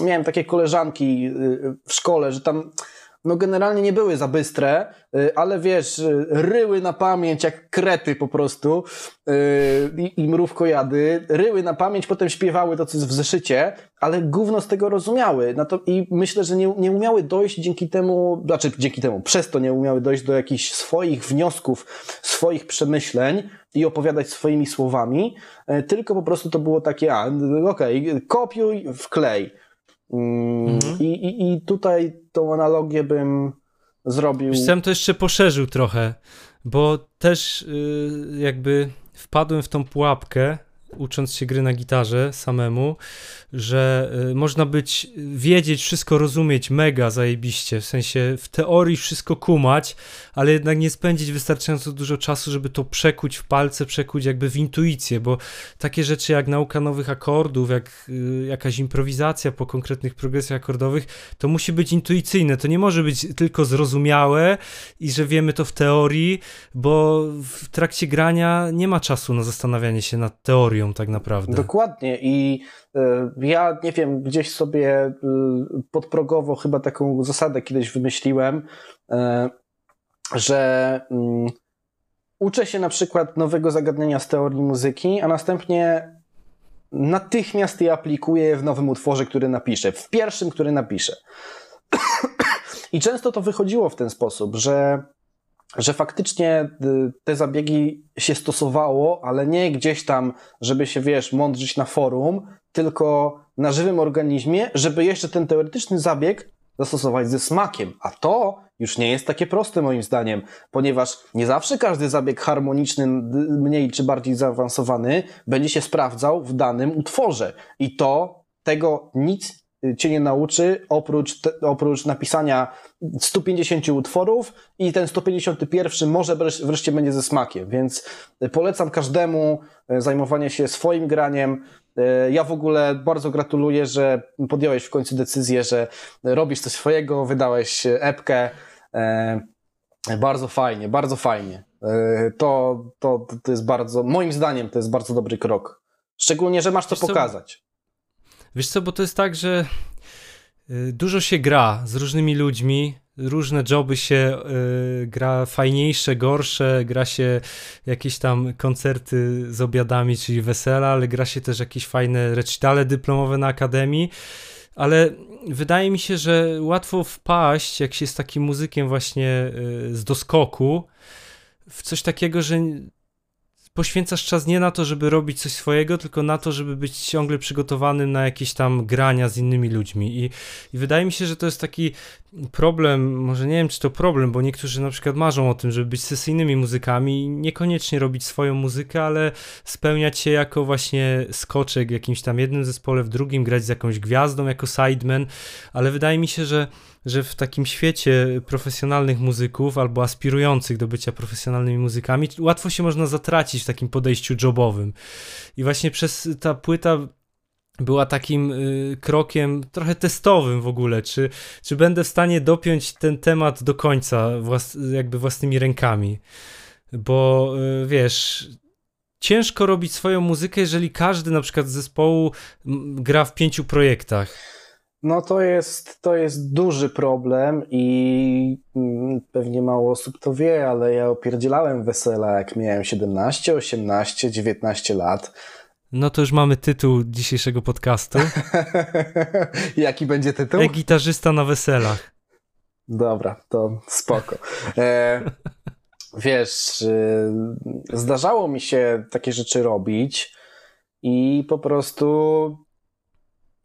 miałem takie koleżanki y, w szkole, że tam no generalnie nie były za bystre, y, ale wiesz, y, ryły na pamięć jak krety po prostu i, i mrówkojady, ryły na pamięć, potem śpiewały to, co jest w zeszycie, ale gówno z tego rozumiały. No to, I myślę, że nie, nie umiały dojść dzięki temu, znaczy dzięki temu, przez to nie umiały dojść do jakichś swoich wniosków, swoich przemyśleń i opowiadać swoimi słowami, tylko po prostu to było takie, a okej, okay, kopiuj, wklej. Mhm. I, i, I tutaj tą analogię bym zrobił. Wiesz, to jeszcze poszerzył trochę, bo też yy, jakby wpadłem w tą pułapkę ucząc się gry na gitarze samemu, że y, można być, wiedzieć, wszystko rozumieć mega zajebiście, w sensie w teorii wszystko kumać, ale jednak nie spędzić wystarczająco dużo czasu, żeby to przekuć w palce, przekuć jakby w intuicję, bo takie rzeczy jak nauka nowych akordów, jak y, jakaś improwizacja po konkretnych progresjach akordowych, to musi być intuicyjne, to nie może być tylko zrozumiałe i że wiemy to w teorii, bo w trakcie grania nie ma czasu na zastanawianie się nad teorią tak naprawdę. Dokładnie i y, ja nie wiem, gdzieś sobie y, podprogowo chyba taką zasadę kiedyś wymyśliłem, y, że mm, uczę się na przykład nowego zagadnienia z teorii muzyki, a następnie natychmiast je aplikuję w nowym utworze, który napiszę, w pierwszym, który napiszę. I często to wychodziło w ten sposób, że że faktycznie y, te zabiegi się stosowało, ale nie gdzieś tam, żeby się, wiesz, mądrzyć na forum, tylko na żywym organizmie, żeby jeszcze ten teoretyczny zabieg zastosować ze smakiem. A to już nie jest takie proste moim zdaniem, ponieważ nie zawsze każdy zabieg harmoniczny, mniej czy bardziej zaawansowany, będzie się sprawdzał w danym utworze. I to tego nic cię nie nauczy, oprócz, te, oprócz napisania 150 utworów i ten 151 może wreszcie będzie ze smakiem, więc polecam każdemu e, zajmowanie się swoim graniem. Ja w ogóle bardzo gratuluję, że podjąłeś w końcu decyzję, że robisz coś swojego, wydałeś epkę. Bardzo fajnie, bardzo fajnie. To, to, to jest bardzo, moim zdaniem, to jest bardzo dobry krok. Szczególnie, że masz to pokazać. Wiesz co, bo to jest tak, że y, dużo się gra z różnymi ludźmi, różne joby się y, gra fajniejsze, gorsze, gra się jakieś tam koncerty z obiadami, czyli wesela, ale gra się też jakieś fajne recitale dyplomowe na akademii, ale wydaje mi się, że łatwo wpaść, jak się jest takim muzykiem właśnie y, z doskoku, w coś takiego, że poświęcasz czas nie na to, żeby robić coś swojego, tylko na to, żeby być ciągle przygotowanym na jakieś tam grania z innymi ludźmi. I, I, wydaje mi się, że to jest taki problem, może nie wiem, czy to problem, bo niektórzy na przykład marzą o tym, żeby być sesyjnymi muzykami i niekoniecznie robić swoją muzykę, ale spełniać się jako właśnie skoczek w jakimś tam jednym zespole, w drugim, grać z jakąś gwiazdą jako sideman, ale wydaje mi się, że że w takim świecie profesjonalnych muzyków albo aspirujących do bycia profesjonalnymi muzykami łatwo się można zatracić w takim podejściu jobowym. I właśnie przez ta płyta była takim y, krokiem trochę testowym w ogóle, czy, czy będę w stanie dopiąć ten temat do końca włas, jakby własnymi rękami. Bo y, wiesz, ciężko robić swoją muzykę, jeżeli każdy na przykład z zespołu gra w pięciu projektach. No to jest, to jest duży problem i mm, pewnie mało osób to wie, ale ja opierdzielałem wesela jak miałem 17, 18, 19 lat. No to już mamy tytuł dzisiejszego podcastu. Jaki będzie tytuł? E-gitarzysta na weselach. Dobra, to spoko. E, wiesz, y, zdarzało mi się takie rzeczy robić i po prostu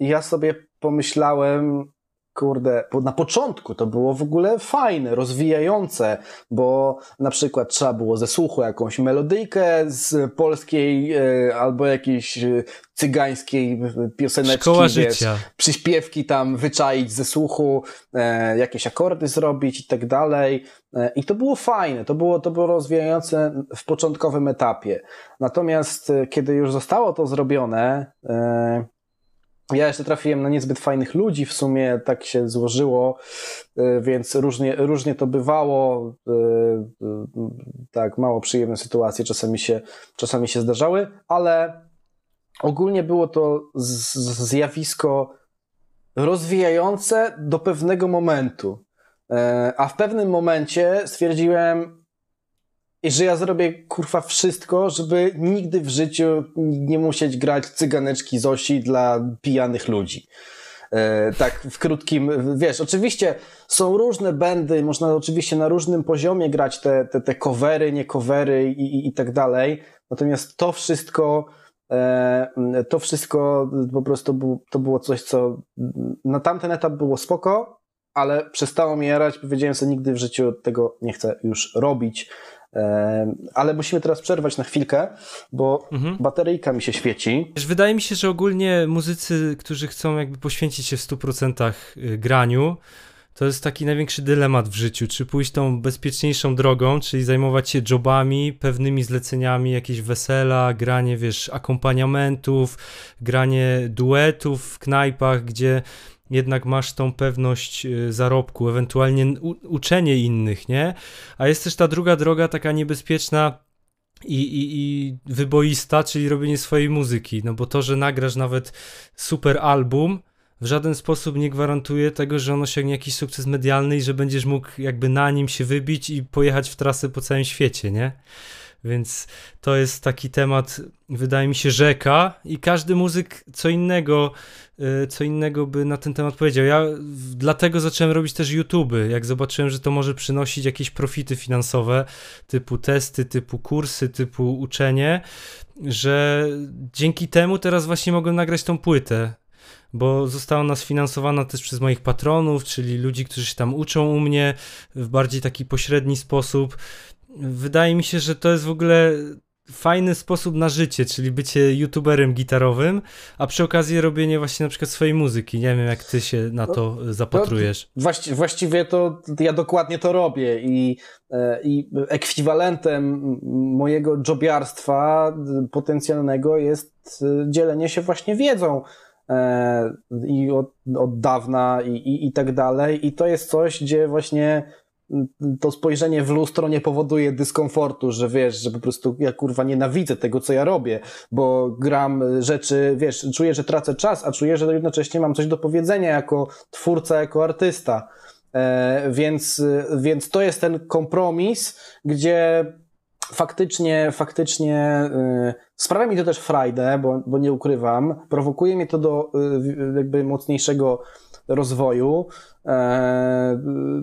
ja sobie pomyślałem, kurde, na początku to było w ogóle fajne, rozwijające, bo na przykład trzeba było ze słuchu jakąś melodyjkę z polskiej e, albo jakiejś e, cygańskiej pioseneczki, Szkoła wiesz, życia. przyśpiewki tam wyczaić ze słuchu, e, jakieś akordy zrobić i tak dalej. E, I to było fajne, to było, to było rozwijające w początkowym etapie. Natomiast kiedy już zostało to zrobione, ja jeszcze trafiłem na niezbyt fajnych ludzi, w sumie tak się złożyło, y, więc różnie, różnie to bywało. Y, y, tak, mało przyjemne sytuacje czasami się, czasami się zdarzały, ale ogólnie było to zjawisko rozwijające do pewnego momentu. E, a w pewnym momencie stwierdziłem, i że ja zrobię kurwa wszystko, żeby nigdy w życiu nie musieć grać cyganeczki Zosi dla pijanych ludzi. E, tak w krótkim, wiesz, oczywiście są różne bendy, można oczywiście na różnym poziomie grać te, te, te covery, nie covery i, i, i tak dalej, natomiast to wszystko e, to wszystko po prostu był, to było coś, co na tamten etap było spoko, ale przestało mi jarać, powiedziałem sobie nigdy w życiu tego nie chcę już robić, Ale musimy teraz przerwać na chwilkę, bo mhm. bateryjka mi się świeci. Wydaje mi się, że ogólnie muzycy, którzy chcą jakby poświęcić się w 100% y, graniu, to jest taki największy dylemat w życiu, czy pójść tą bezpieczniejszą drogą, czyli zajmować się jobami, pewnymi zleceniami, jakieś wesela, granie, wiesz, akompaniamentów, granie duetów w knajpach, gdzie jednak masz tą pewność y, zarobku, ewentualnie uczenie innych, nie? A jest też ta druga droga, taka niebezpieczna, i, i, i wyboista, czyli robienie swojej muzyki. No bo to, że nagrasz nawet super album, w żaden sposób nie gwarantuje tego, że on osiągnie jakiś sukces medialny i że będziesz mógł jakby na nim się wybić i pojechać w trasę po całym świecie, nie? Więc to jest taki temat, wydaje mi się, rzeka i każdy muzyk co innego, y, co innego by na ten temat powiedział. Ja dlatego zacząłem robić też YouTube, jak zobaczyłem, że to może przynosić jakieś profity finansowe, typu testy, typu kursy, typu uczenie, że dzięki temu teraz właśnie mogłem nagrać tą płytę bo została ona sfinansowana też przez moich patronów, czyli ludzi, którzy się tam uczą u mnie w bardziej taki pośredni sposób. Wydaje mi się, że to jest w ogóle fajny sposób na życie, czyli bycie youtuberem gitarowym, a przy okazji robienie właśnie na przykład swojej muzyki. Nie wiem, jak ty się na to no, zapatrujesz. No, właści właściwie to ja dokładnie to robię i, e, i ekwiwalentem mojego jobiarstwa potencjalnego jest e, dzielenie się właśnie wiedzą E, i od, od dawna i, i, i tak dalej. I to jest coś, gdzie właśnie to spojrzenie w lustro nie powoduje dyskomfortu, że wiesz, że po prostu ja kurwa nienawidzę tego, co ja robię, bo gram rzeczy, wiesz, czuję, że tracę czas, a czuję, że jednocześnie mam coś do powiedzenia jako twórca, jako artysta. E, więc, więc to jest ten kompromis, gdzie faktycznie, faktycznie yy, sprawia mi to też frajdę, bo, bo nie ukrywam, prowokuje mnie to do yy, jakby mocniejszego rozwoju. Yy,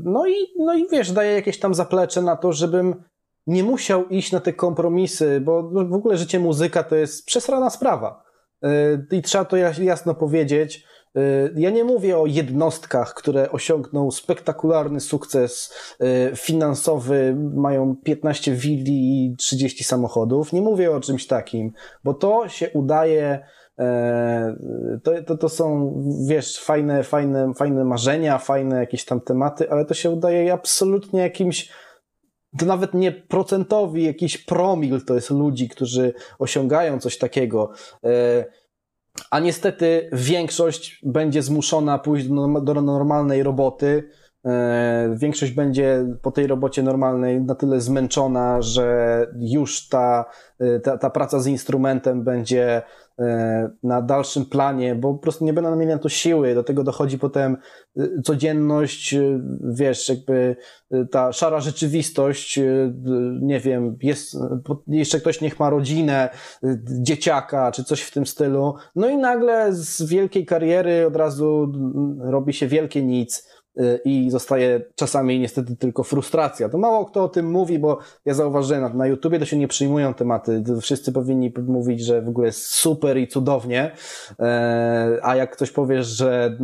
no, i, no i wiesz, daje jakieś tam zaplecze na to, żebym nie musiał iść na te kompromisy, bo w ogóle życie muzyka to jest przesrana sprawa. Yy, I trzeba to jasno powiedzieć. Y, ja nie mówię o jednostkach, które osiągną spektakularny sukces finansowy, mają 15 willi i 30 samochodów. Nie mówię o czymś takim, bo to się udaje. E, to, to, to są, wiesz, fajne, fajne, fajne marzenia, fajne jakieś tam tematy, ale to się udaje absolutnie jakimś to nawet nie procentowi, jakiś promil to jest ludzi, którzy osiągają coś takiego. E, a niestety większość będzie zmuszona pójść do, do normalnej roboty. E, większość będzie po tej robocie normalnej na tyle zmęczona, że już ta, e, ta, ta praca z instrumentem będzie E, na dalszym planie, bo po prostu nie będą mieli na to siły. Do tego dochodzi potem codzienność, wiesz, jakby ta szara rzeczywistość, nie wiem, jest, jeszcze ktoś niech ma rodzinę, dzieciaka, czy coś w tym stylu. No i nagle z wielkiej kariery od razu robi się wielkie nic i zostaje czasami niestety tylko frustracja. To mało kto o tym mówi, bo ja zauważyłem na, YouTubie to się nie przyjmują tematy. Wszyscy powinni mówić, że w ogóle jest super i cudownie, e, a jak ktoś powiesz, że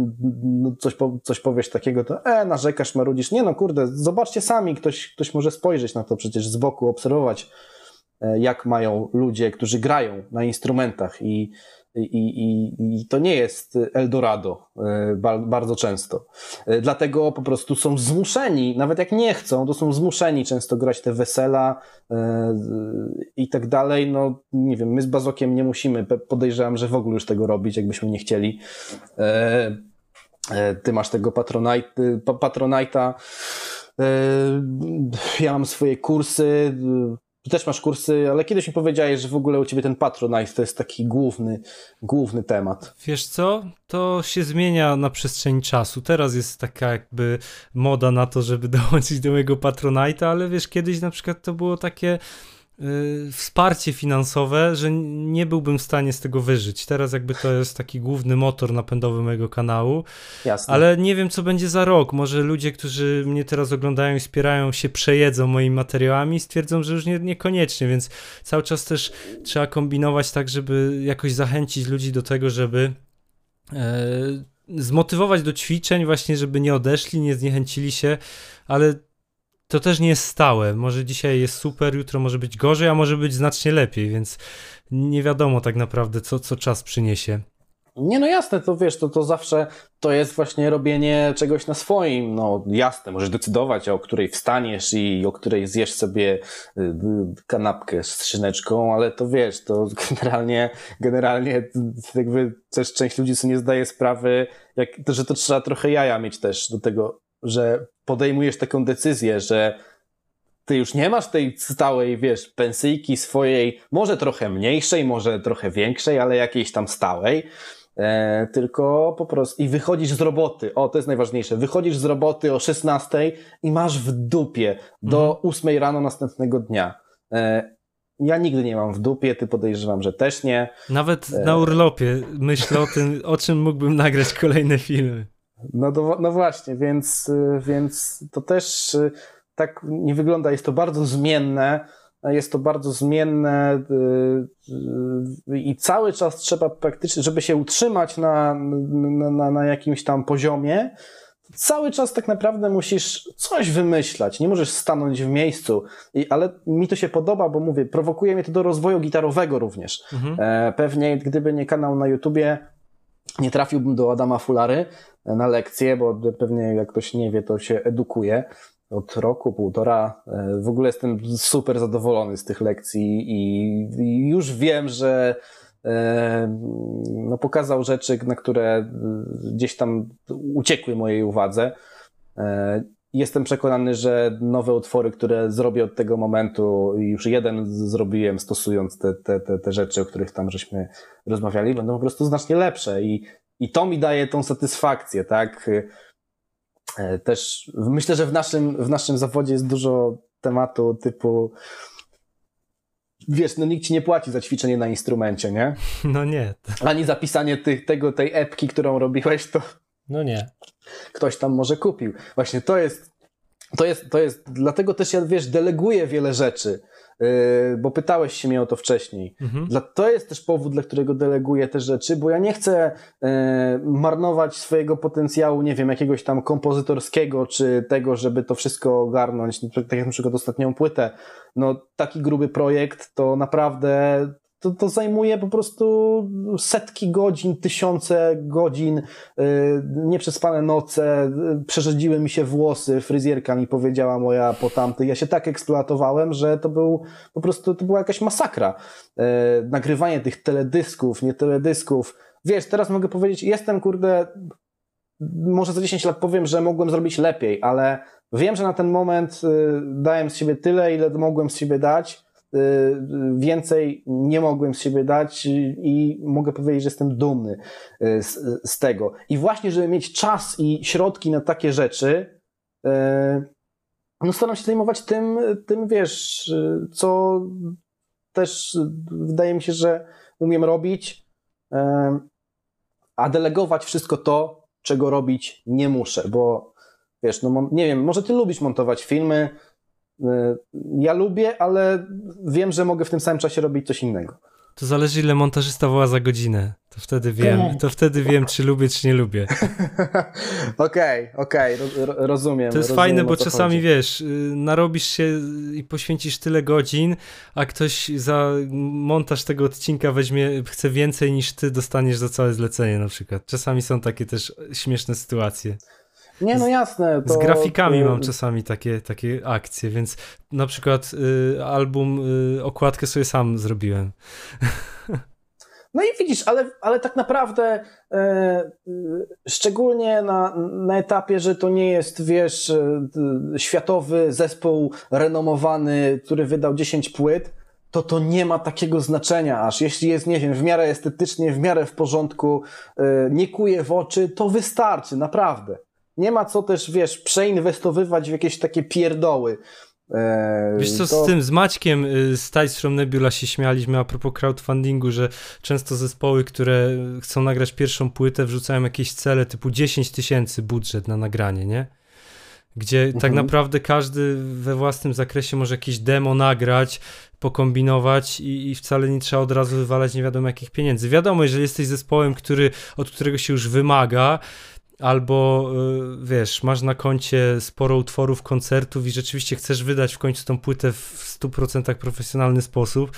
coś, coś powiesz takiego, to e, narzekasz, marudzisz. Nie no, kurde, zobaczcie sami, ktoś, ktoś może spojrzeć na to przecież z boku, obserwować, e, jak mają ludzie, którzy grają na instrumentach i i, i, I, to nie jest Eldorado e, bardzo często. E, dlatego po prostu są zmuszeni, nawet jak nie chcą, to są zmuszeni często grać te wesela e, i tak dalej. No nie wiem, my z Bazokiem nie musimy, podejrzewam, że w ogóle już tego robić, jakbyśmy nie chcieli. Ty masz tego Patronite'a. Ja mam swoje kursy, ty też masz kursy, ale kiedyś mi powiedziałeś, że w ogóle u ciebie ten Patronite to jest taki główny, główny temat. Wiesz co? To się zmienia na przestrzeni czasu. Teraz jest taka jakby moda na to, żeby dołączyć do mojego Patronite'a, ale wiesz, kiedyś na przykład to było takie wsparcie finansowe, że nie byłbym w stanie z tego wyżyć. Teraz jakby to jest taki główny motor napędowy mojego kanału. Jasne. Ale nie wiem, co będzie za rok. Może ludzie, którzy mnie teraz oglądają i wspierają, się przejedzą moimi materiałami i stwierdzą, że już nie, niekoniecznie, więc cały czas też trzeba kombinować tak, żeby jakoś zachęcić ludzi do tego, żeby e, zmotywować do ćwiczeń właśnie, żeby nie odeszli, nie zniechęcili się, ale to też nie jest stałe. Może dzisiaj jest super, jutro może być gorzej, a może być znacznie lepiej, więc nie wiadomo tak naprawdę, co, co czas przyniesie. Nie, no jasne, to wiesz, to, to zawsze to jest właśnie robienie czegoś na swoim. No jasne, możesz decydować, o której wstaniesz i o której zjesz sobie y, kanapkę z szyneczką, ale to wiesz, to generalnie, generalnie jakby też część ludzi sobie nie zdaje sprawy, jak, że to trzeba trochę jaja mieć też do tego, że podejmujesz taką decyzję, że ty już nie masz tej stałej, wiesz, pensyjki swojej, może trochę mniejszej, może trochę większej, ale jakiejś tam stałej E, tylko po prostu i wychodzisz z roboty. O, to jest najważniejsze. Wychodzisz z roboty o 16 i masz w dupie do mhm. 8 rano następnego dnia. E, ja nigdy nie mam w dupie, ty podejrzewam, że też nie. Nawet e... na urlopie myślę o tym, o czym mógłbym nagrać kolejne filmy. No, do, no właśnie, więc, więc to też e, tak nie wygląda. Jest to bardzo zmienne jest to bardzo zmienne y, y, i cały czas trzeba praktycznie, żeby się utrzymać na, na, na jakimś tam poziomie, cały czas tak naprawdę musisz coś wymyślać, nie możesz stanąć w miejscu, I, ale mi to się podoba, bo mówię, prowokuje mnie to do rozwoju gitarowego również. Mhm. E, pewnie gdyby nie kanał na YouTubie, nie trafiłbym do Adama Fulary na lekcję, bo pewnie jak ktoś nie wie, to się edukuje od roku, półtora. E, w ogóle jestem super zadowolony z tych lekcji i, już wiem, że e, no, pokazał rzeczy, na które gdzieś tam uciekły mojej uwadze. Jestem przekonany, że nowe utwory, które zrobię od tego momentu, już jeden zrobiłem stosując te, te, te, te rzeczy, o których tam żeśmy rozmawiali, będą po prostu znacznie lepsze i, i to mi daje tą satysfakcję, tak? E, też myślę, że w naszym, w naszym zawodzie jest dużo tematu typu wiesz, no nikt ci nie płaci za ćwiczenie na instrumencie, nie? No nie. Ani zapisanie tych, tego, tej epki, którą robiłeś, to no nie. Ktoś tam może kupił. Właśnie to jest, to jest, to jest, dlatego też ja, wiesz, deleguję wiele rzeczy. Yy, bo pytałeś się mnie o to wcześniej. Mhm. To jest też powód, dla którego deleguję te rzeczy, bo ja nie chcę yy, marnować swojego potencjału, nie wiem, jakiegoś tam kompozytorskiego, czy tego, żeby to wszystko ogarnąć, tak jak na przykład ostatnią płytę. No, taki gruby projekt to naprawdę to, to zajmuje po prostu setki godzin, tysiące godzin, yy, nieprzespane noce, przerzedziły mi się włosy, fryzjerka mi powiedziała moja po tamtej. Ja się tak eksploatowałem, że to był po prostu, to była jakaś masakra. Yy, nagrywanie tych teledysków, nie teledysków. Wiesz, teraz mogę powiedzieć, jestem kurde, może za 10 lat powiem, że mogłem zrobić lepiej, ale wiem, że na ten moment yy, dałem z siebie tyle, ile mogłem z siebie dać Y, więcej nie mogłem z siebie dać i mogę powiedzieć, że jestem dumny y, z, z tego. I właśnie, żeby mieć czas i środki na takie rzeczy, y, no staram się zajmować tym, tym wiesz, co też wydaje mi się, że umiem robić, a delegować wszystko to, czego robić nie muszę, bo wiesz, no nie wiem, może ty lubisz montować filmy, ja lubię, ale wiem, że mogę w tym samym czasie robić coś innego. To zależy, ile montażysta woła za godzinę. To wtedy wiem, to wtedy wiem, czy lubię, czy nie lubię. Okej, okej, okay, okay, rozumiem. To jest rozumiem, fajne, bo czasami chodzi. wiesz, y, narobisz się i poświęcisz tyle godzin, a ktoś za montaż tego odcinka weźmie, chce więcej niż ty dostaniesz za całe zlecenie na przykład. Czasami są takie też śmieszne sytuacje. Nie, no jasne. To... Z grafikami mam czasami takie, takie akcje, więc na przykład y, album, y, okładkę sobie sam zrobiłem. No i widzisz, ale, ale tak naprawdę e, e, szczególnie na, na etapie, że to nie jest, wiesz, e, światowy zespół renomowany, który wydał 10 płyt, to to nie ma takiego znaczenia aż. Jeśli jest, nie wiem, w miarę estetycznie, w miarę w porządku, e, nie kuje w oczy, to wystarczy, naprawdę. Nie ma co też, wiesz, przeinwestowywać w jakieś takie pierdoły. Eee, Wiesz co, to... z tym, z Maćkiem y, z Tides from Nebula się śmialiśmy a propos crowdfundingu, że często zespoły, które chcą nagrać pierwszą płytę, wrzucają jakieś cele typu 10 tysięcy budżet na nagranie, nie? Gdzie tak mhm. tak naprawdę każdy we własnym zakresie może jakieś demo nagrać, pokombinować i, i, wcale nie trzeba od razu wywalać nie wiadomo jakich pieniędzy. Wiadomo, jeżeli jesteś zespołem, który, od którego się już wymaga, albo y, wiesz, masz na koncie sporo utworów, koncertów i rzeczywiście chcesz wydać w końcu tą płytę w 100% profesjonalny sposób,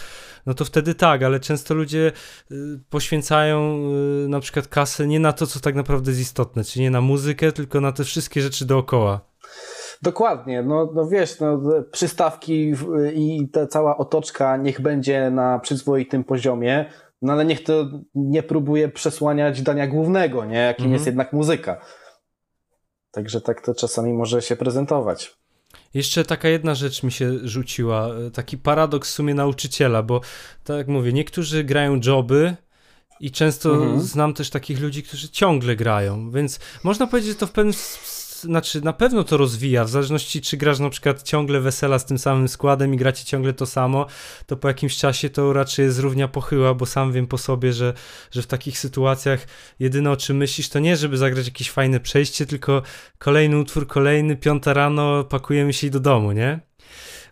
no to wtedy tak, ale często ludzie y, poświęcają y, na przykład kasę nie na to, co tak naprawdę jest istotne, czyli nie na muzykę, tylko na te wszystkie rzeczy dookoła. Dokładnie, no, no wiesz, no, przystawki i ta cała otoczka niech będzie na przyzwoitym poziomie, no ale niech to nie próbuje przesłaniać dania głównego, nie? Jakim mhm. jest jednak muzyka. Także tak to czasami może się prezentować. Jeszcze taka jedna rzecz mi się rzuciła, taki paradoks w sumie nauczyciela, bo tak jak mówię, niektórzy grają joby i często mhm. znam też takich ludzi, którzy ciągle grają, więc można powiedzieć, że to w pewnym znaczy na pewno to rozwija, w zależności czy grasz na przykład ciągle wesela z tym samym składem i gracie ciągle to samo, to po jakimś czasie to raczej jest równia pochyła, bo sam wiem po sobie, że, że w takich sytuacjach jedyne o czym myślisz to nie, żeby zagrać jakieś fajne przejście, tylko kolejny utwór, kolejny, piąta rano, pakujemy się i do domu, nie?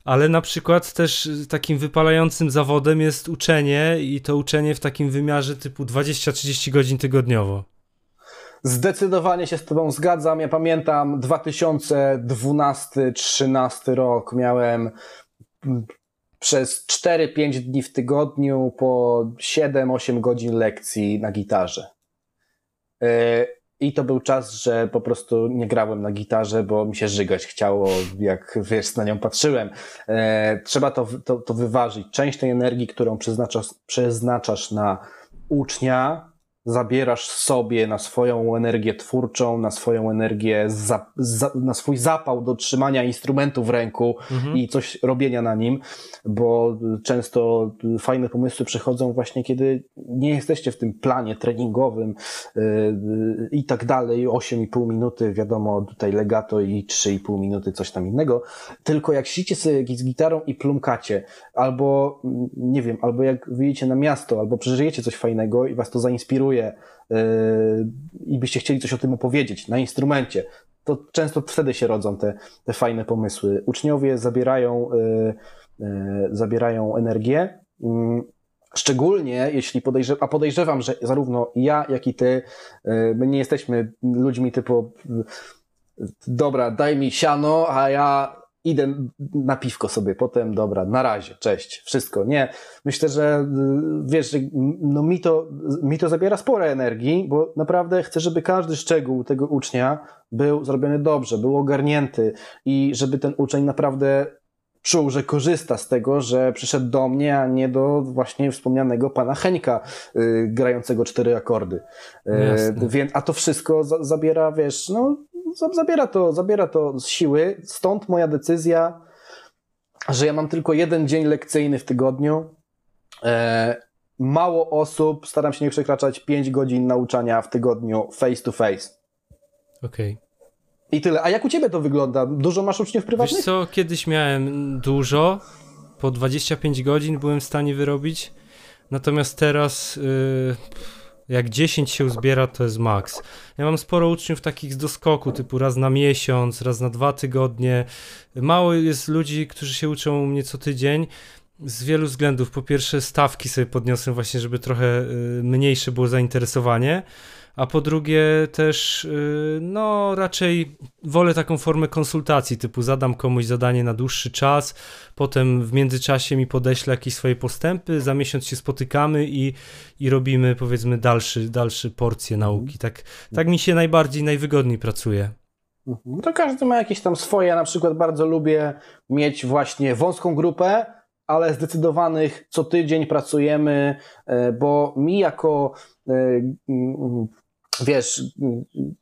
ale na przykład też takim wypalającym zawodem jest uczenie i to uczenie w takim wymiarze typu 20-30 godzin tygodniowo. Zdecydowanie się z Tobą zgadzam. Ja pamiętam 2012-13 rok. Miałem przez 4-5 dni w tygodniu po 7-8 godzin lekcji na gitarze. E, I to był czas, że po prostu nie grałem na gitarze, bo mi się żygać chciało, jak wiesz, na nią patrzyłem. E, trzeba to, to, to wyważyć. Część tej energii, którą przeznaczasz, przeznaczasz na ucznia, zabierasz sobie na swoją energię twórczą, na swoją energię, za, za, na swój zapał do trzymania instrumentu w ręku mhm. i coś robienia na nim, bo często fajne pomysły przychodzą właśnie, kiedy nie jesteście w tym planie treningowym yy, i tak dalej, 8,5 minuty, wiadomo, tutaj legato i 3,5 minuty, coś tam innego, tylko jak siedzicie sobie z gitarą i plumkacie, albo nie wiem, albo jak wyjdziecie na miasto, albo przeżyjecie coś fajnego i was to zainspiruje, yy, i byście chcieli coś o tym opowiedzieć na instrumencie, to często wtedy się rodzą te, te fajne pomysły. Uczniowie zabierają, yy, yy, zabierają energię. Mm, szczególnie jeśli podejrzewam, a podejrzewam, że zarówno ja, jak i ty, my nie jesteśmy ludźmi typu dobra, daj mi siano, a ja idę na piwko sobie potem, dobra, na razie, cześć, wszystko. Nie, myślę, że y, wiesz, no mi to, mi to zabiera sporo energii, bo naprawdę chcę, żeby każdy szczegół tego ucznia był zrobiony dobrze, był ogarnięty i żeby ten uczeń naprawdę czuł, że korzysta z tego, że przyszedł do mnie, a nie do właśnie wspomnianego pana Heńka, y, grającego cztery akordy. Y, więc, a to wszystko za, zabiera, wiesz, no, zabiera to, zabiera to z siły. Stąd moja decyzja, że ja mam tylko jeden dzień lekcyjny w tygodniu. E, mało osób, staram się nie przekraczać 5 godzin nauczania w tygodniu face to face. Okej. Okay. I tyle. A jak u ciebie to wygląda? Dużo masz uczniów prywatnych? Wiesz co, kiedyś miałem dużo, po 25 godzin byłem w stanie wyrobić, natomiast teraz... Yy jak 10 się uzbiera, to jest maks. Ja mam sporo uczniów takich z doskoku, typu raz na miesiąc, raz na dwa tygodnie. Mało jest ludzi, którzy się uczą u mnie co tydzień. Z wielu względów. Po pierwsze, stawki sobie podniosłem, właśnie, żeby trochę y, mniejsze było zainteresowanie a po drugie też, y, no raczej wolę taką formę konsultacji, typu zadam komuś zadanie na dłuższy czas, potem w międzyczasie mi podeślę jakieś swoje postępy, za miesiąc się spotykamy i, i robimy powiedzmy dalszy, dalszy porcje nauki. Tak, tak mi się najbardziej, najwygodniej pracuje. Mhm. To każdy ma jakieś tam swoje. Ja na przykład bardzo lubię mieć właśnie wąską grupę, ale zdecydowanych co tydzień pracujemy, e, bo mi jako e, wiesz,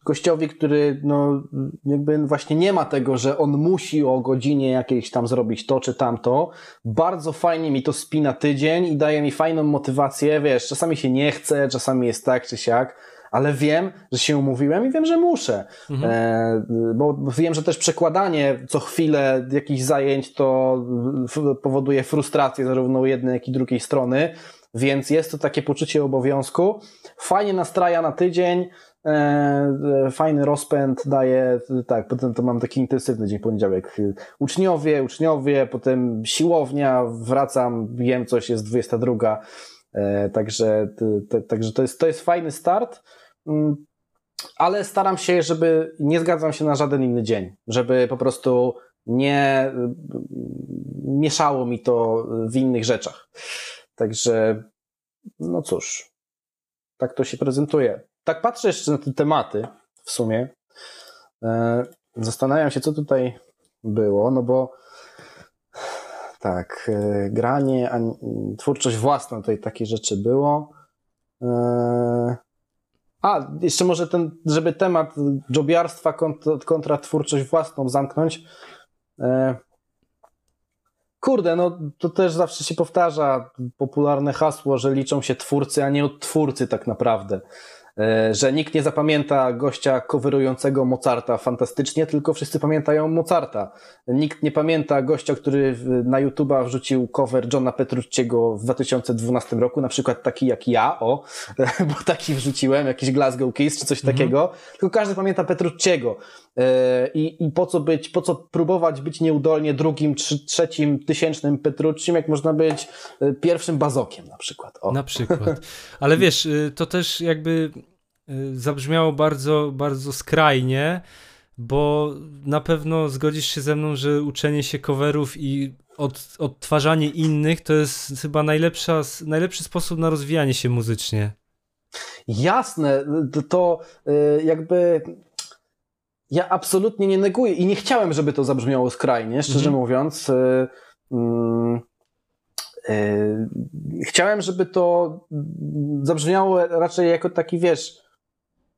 gościowi, który no, jakby właśnie nie ma tego, że on musi o godzinie jakiejś tam zrobić to czy tamto, bardzo fajnie mi to spina tydzień i daje mi fajną motywację, wiesz, czasami się nie chce, czasami jest tak czy siak, ale wiem, że się umówiłem i wiem, że muszę. Mhm. E, bo wiem, że też przekładanie co chwilę jakichś zajęć to powoduje frustrację zarówno jednej, jak i drugiej strony, więc jest to takie poczucie obowiązku. Fajnie nastraja na tydzień, e, e, fajny rozpęd daje, tak, potem to mam taki intensywny dzień poniedziałek. Uczniowie, uczniowie, potem siłownia, wracam, wiem coś, jest 22, e, także, także to, jest, to jest fajny start. Mm, ale staram się, żeby nie zgadzam się na żaden inny dzień, żeby po prostu nie mieszało mi to w innych rzeczach. Także, no cóż, tak to się prezentuje. Tak patrzę jeszcze na te tematy w sumie. E, zastanawiam się, co tutaj było, no bo tak, e, granie, twórczość własna, tutaj takie rzeczy było. E, a, jeszcze może ten, żeby temat jobiarstwa kontra, kontra twórczość własną zamknąć. Kurde, no to też zawsze się powtarza popularne hasło, że liczą się twórcy, a nie odtwórcy tak naprawdę. E, że nikt nie zapamięta gościa coverującego Mozarta fantastycznie, tylko wszyscy pamiętają Mozarta. Nikt nie pamięta gościa, który na YouTube'a wrzucił cover Johna Petrucciego w 2012 roku, na przykład taki jak ja, o, bo taki wrzuciłem, jakiś Glasgow Kiss czy coś mhm. takiego, tylko każdy pamięta Petrucciego. E, I, I po co być, po co próbować być nieudolnie drugim, trzy, trzecim, tysięcznym Petruccim, jak można być e, pierwszym bazokiem na przykład. O. Na przykład. Ale wiesz, y, to też jakby zabrzmiało bardzo, bardzo skrajnie, bo na pewno zgodzisz się ze mną, że uczenie się coverów i od, odtwarzanie innych to jest chyba najlepsza, najlepszy sposób na rozwijanie się muzycznie. Jasne, to y, jakby ja absolutnie nie neguję i nie chciałem, żeby to zabrzmiało skrajnie, szczerze mhm. mówiąc. Y, mm, y, chciałem, żeby to zabrzmiało raczej jako taki, wiesz,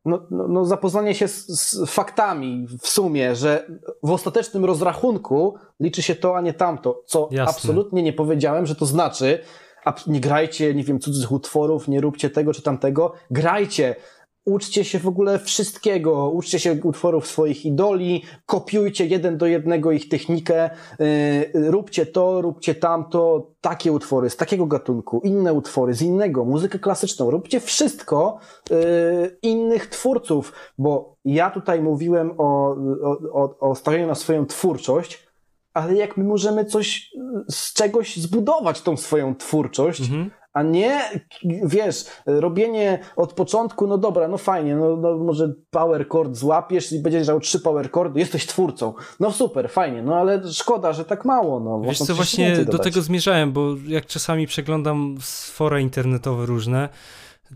no, no, no zapoznanie się z, z, faktami w sumie, że w ostatecznym rozrachunku liczy się to, a nie tamto, co Jasne. absolutnie nie powiedziałem, że to znaczy, nie grajcie, nie wiem, cudzych utworów, nie róbcie tego czy tamtego, grajcie, Uczcie się w ogóle wszystkiego, uczcie się utworów swoich idoli, kopiujcie jeden do jednego ich technikę, yy, róbcie to, róbcie tamto, takie utwory z takiego gatunku, inne utwory z innego, muzykę klasyczną, róbcie wszystko yy, innych twórców, bo ja tutaj mówiłem o, o, o stawianiu na swoją twórczość, ale jak my możemy coś z czegoś zbudować tą swoją twórczość, mhm a nie, wiesz, robienie od początku, no dobra, no fajnie, no, no może power chord złapiesz i będziesz miał trzy power chordy, jesteś twórcą. No super, fajnie, no ale szkoda, że tak mało. No, wiesz co, właśnie do tego zmierzałem, bo jak czasami przeglądam fora internetowe różne,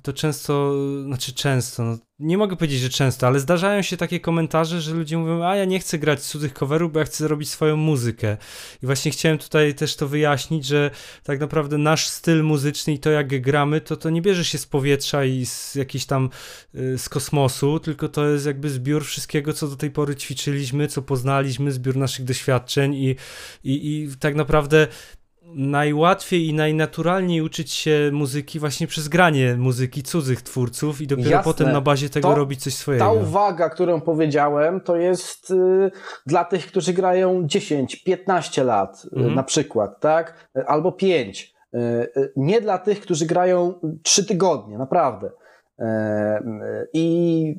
to często, znaczy często, no, nie mogę powiedzieć, że często, ale zdarzają się takie komentarze, że ludzie mówią, a ja nie chcę grać cudzych coverów, bo ja chcę robić swoją muzykę. I właśnie chciałem tutaj też to wyjaśnić, że tak naprawdę nasz styl muzyczny i to jak gramy, to to nie bierze się z powietrza i z jakiejś tam, y, z kosmosu, tylko to jest jakby zbiór wszystkiego, co do tej pory ćwiczyliśmy, co poznaliśmy, zbiór naszych doświadczeń i, i, i tak naprawdę najłatwiej i najnaturalniej uczyć się muzyki właśnie przez granie muzyki cudzych twórców i dopiero Jasne. potem na bazie tego to, robić coś swojego. Ta uwaga, którą powiedziałem, to jest y, dla tych, którzy grają 10, 15 lat y, mhm. na przykład, tak? Albo 5. Y, y, nie dla tych, którzy grają 3 tygodnie, naprawdę. Y, I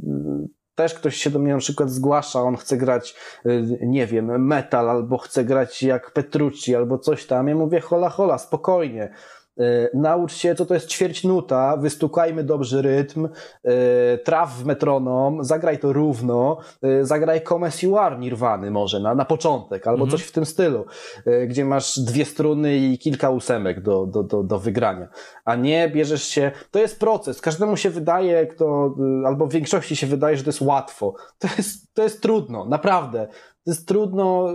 też ktoś się do mnie na przykład zgłasza, on chce grać, y, nie wiem, metal, albo chce grać jak Petrucci, albo coś tam. Ja mówię, hola, hola, spokojnie. E, naucz się, co to jest ćwierć nuta, wystukajmy dobrze rytm, e, traf w metronom, zagraj to równo, e, zagraj Come You Are Nirwany może na, na początek, albo mhm. coś w tym stylu, gdzie masz dwie struny i kilka ósemek do, do, do, do wygrania, a nie bierzesz się, to jest proces, każdemu się wydaje, kto, albo w większości się wydaje, że to jest łatwo, to jest, to jest trudno, naprawdę, to jest trudno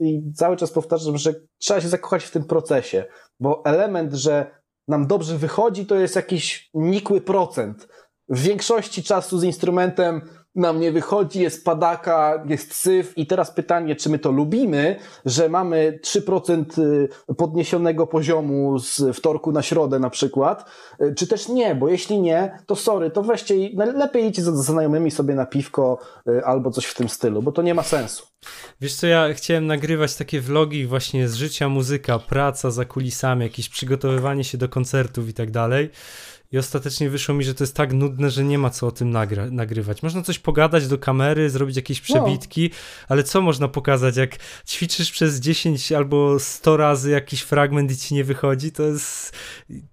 i cały czas powtarzam, że trzeba się zakochać w tym procesie, bo element, że nam dobrze wychodzi, to jest jakiś nikły procent. W większości czasu z instrumentem nam nie wychodzi, jest padaka, jest syf i teraz pytanie, czy my to lubimy, że mamy 3% y, podniesionego poziomu z wtorku na środę na przykład, y, czy też nie, bo jeśli nie, to sorry, to weźcie lepiej idźcie z znajomymi sobie na piwko y, albo coś w tym stylu, bo to nie ma sensu. Wiesz co, ja chciałem nagrywać takie vlogi właśnie z życia muzyka, praca za kulisami, jakieś przygotowywanie się do koncertów i tak dalej. I ostatecznie wyszło mi, że to jest tak nudne, że nie ma co o tym nagra- nagrywać. Można coś pogadać do kamery, zrobić jakieś no. przebitki, no. ale co można pokazać? Jak ćwiczysz przez 10 albo 100 razy jakiś fragment i ci nie wychodzi, to jest,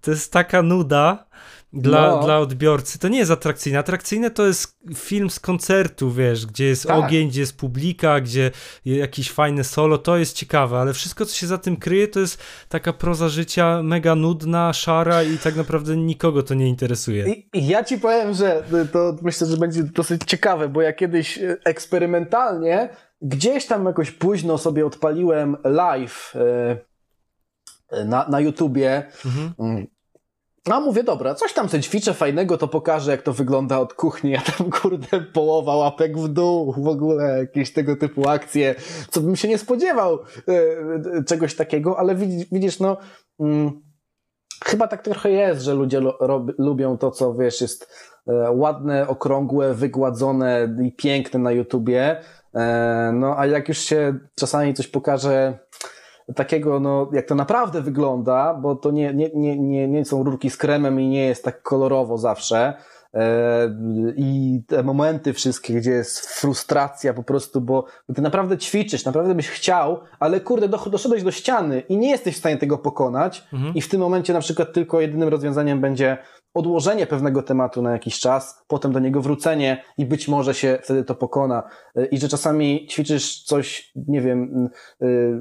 to jest taka nuda dla, no. dla odbiorcy. To nie jest atrakcyjne. Atrakcyjne to jest film z koncertu, wiesz, gdzie jest tak. ogień, gdzie jest publika, gdzie jakieś fajne solo, to jest ciekawe, ale wszystko, co się za tym kryje, to jest taka proza życia mega nudna, szara i tak naprawdę nikogo to nie interesuje. I, i ja ci powiem, że to myślę, że będzie dosyć ciekawe, bo ja kiedyś e, eksperymentalnie gdzieś tam jakoś późno sobie odpaliłem live e, na, na YouTubie. Mhm. A mówię, dobra, coś tam sobie ćwiczę fajnego, to pokażę, jak to wygląda od kuchni, a tam, kurde, połowa łapek w dół, w ogóle jakieś tego typu akcje, co bym się nie spodziewał e, czegoś takiego, ale widzisz, no, mm, chyba tak trochę jest, że ludzie lubią to, co, wiesz, jest e, ładne, okrągłe, wygładzone i piękne na YouTubie, no, a jak już się czasami coś pokaże takiego, no, jak to naprawdę wygląda, bo to nie, nie, nie, nie, nie są rurki z kremem i nie jest tak kolorowo zawsze. E, I te momenty wszystkie, gdzie jest frustracja po prostu, bo ty naprawdę ćwiczysz, naprawdę byś chciał, ale kurde, doszedłeś do ściany i nie jesteś w stanie tego pokonać, mhm. i w tym momencie na przykład tylko jedynym rozwiązaniem będzie odłożenie pewnego tematu na jakiś czas, potem do niego wrócenie i być może się wtedy to pokona. Y, I że czasami ćwiczysz coś, nie wiem, y,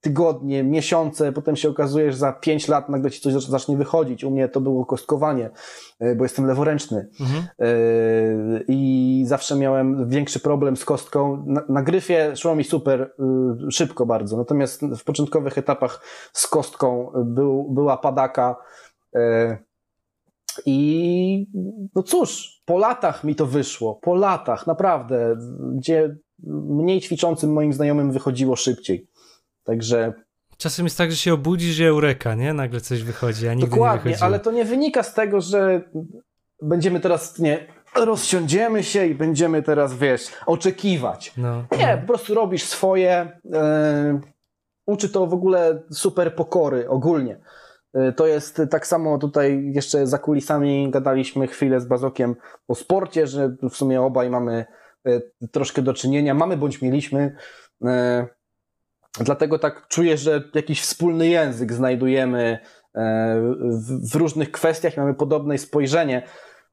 tygodnie, miesiące, potem się okazuje, że za pięć lat nagle ci coś zacznie wychodzić. U mnie to było kostkowanie, y, bo jestem leworęczny. Mhm. I zawsze miałem większy problem z kostką. Na, gryfie szło mi super szybko bardzo, natomiast w początkowych etapach z kostką był, była padaka, i no cóż, po latach mi to wyszło, po latach, naprawdę, gdzie mniej ćwiczącym moim znajomym wychodziło szybciej. Także. Czasem jest tak, że się obudzisz, że eureka, nie? Nagle coś wychodzi, a nigdy Dokładnie, nie ale to nie wynika z tego, że będziemy teraz, nie, rozsiądziemy się i będziemy teraz, wiesz, oczekiwać. No. Nie, po prostu robisz swoje. Yy, uczy to w ogóle super pokory ogólnie. Y, to jest tak samo tutaj jeszcze za kulisami gadaliśmy chwilę z Bazokiem o sporcie, że w sumie obaj mamy y, troszkę do czynienia, mamy bądź mieliśmy. Y, dlatego tak czuję, że jakiś wspólny język znajdujemy w różnych kwestiach, mamy podobne spojrzenie,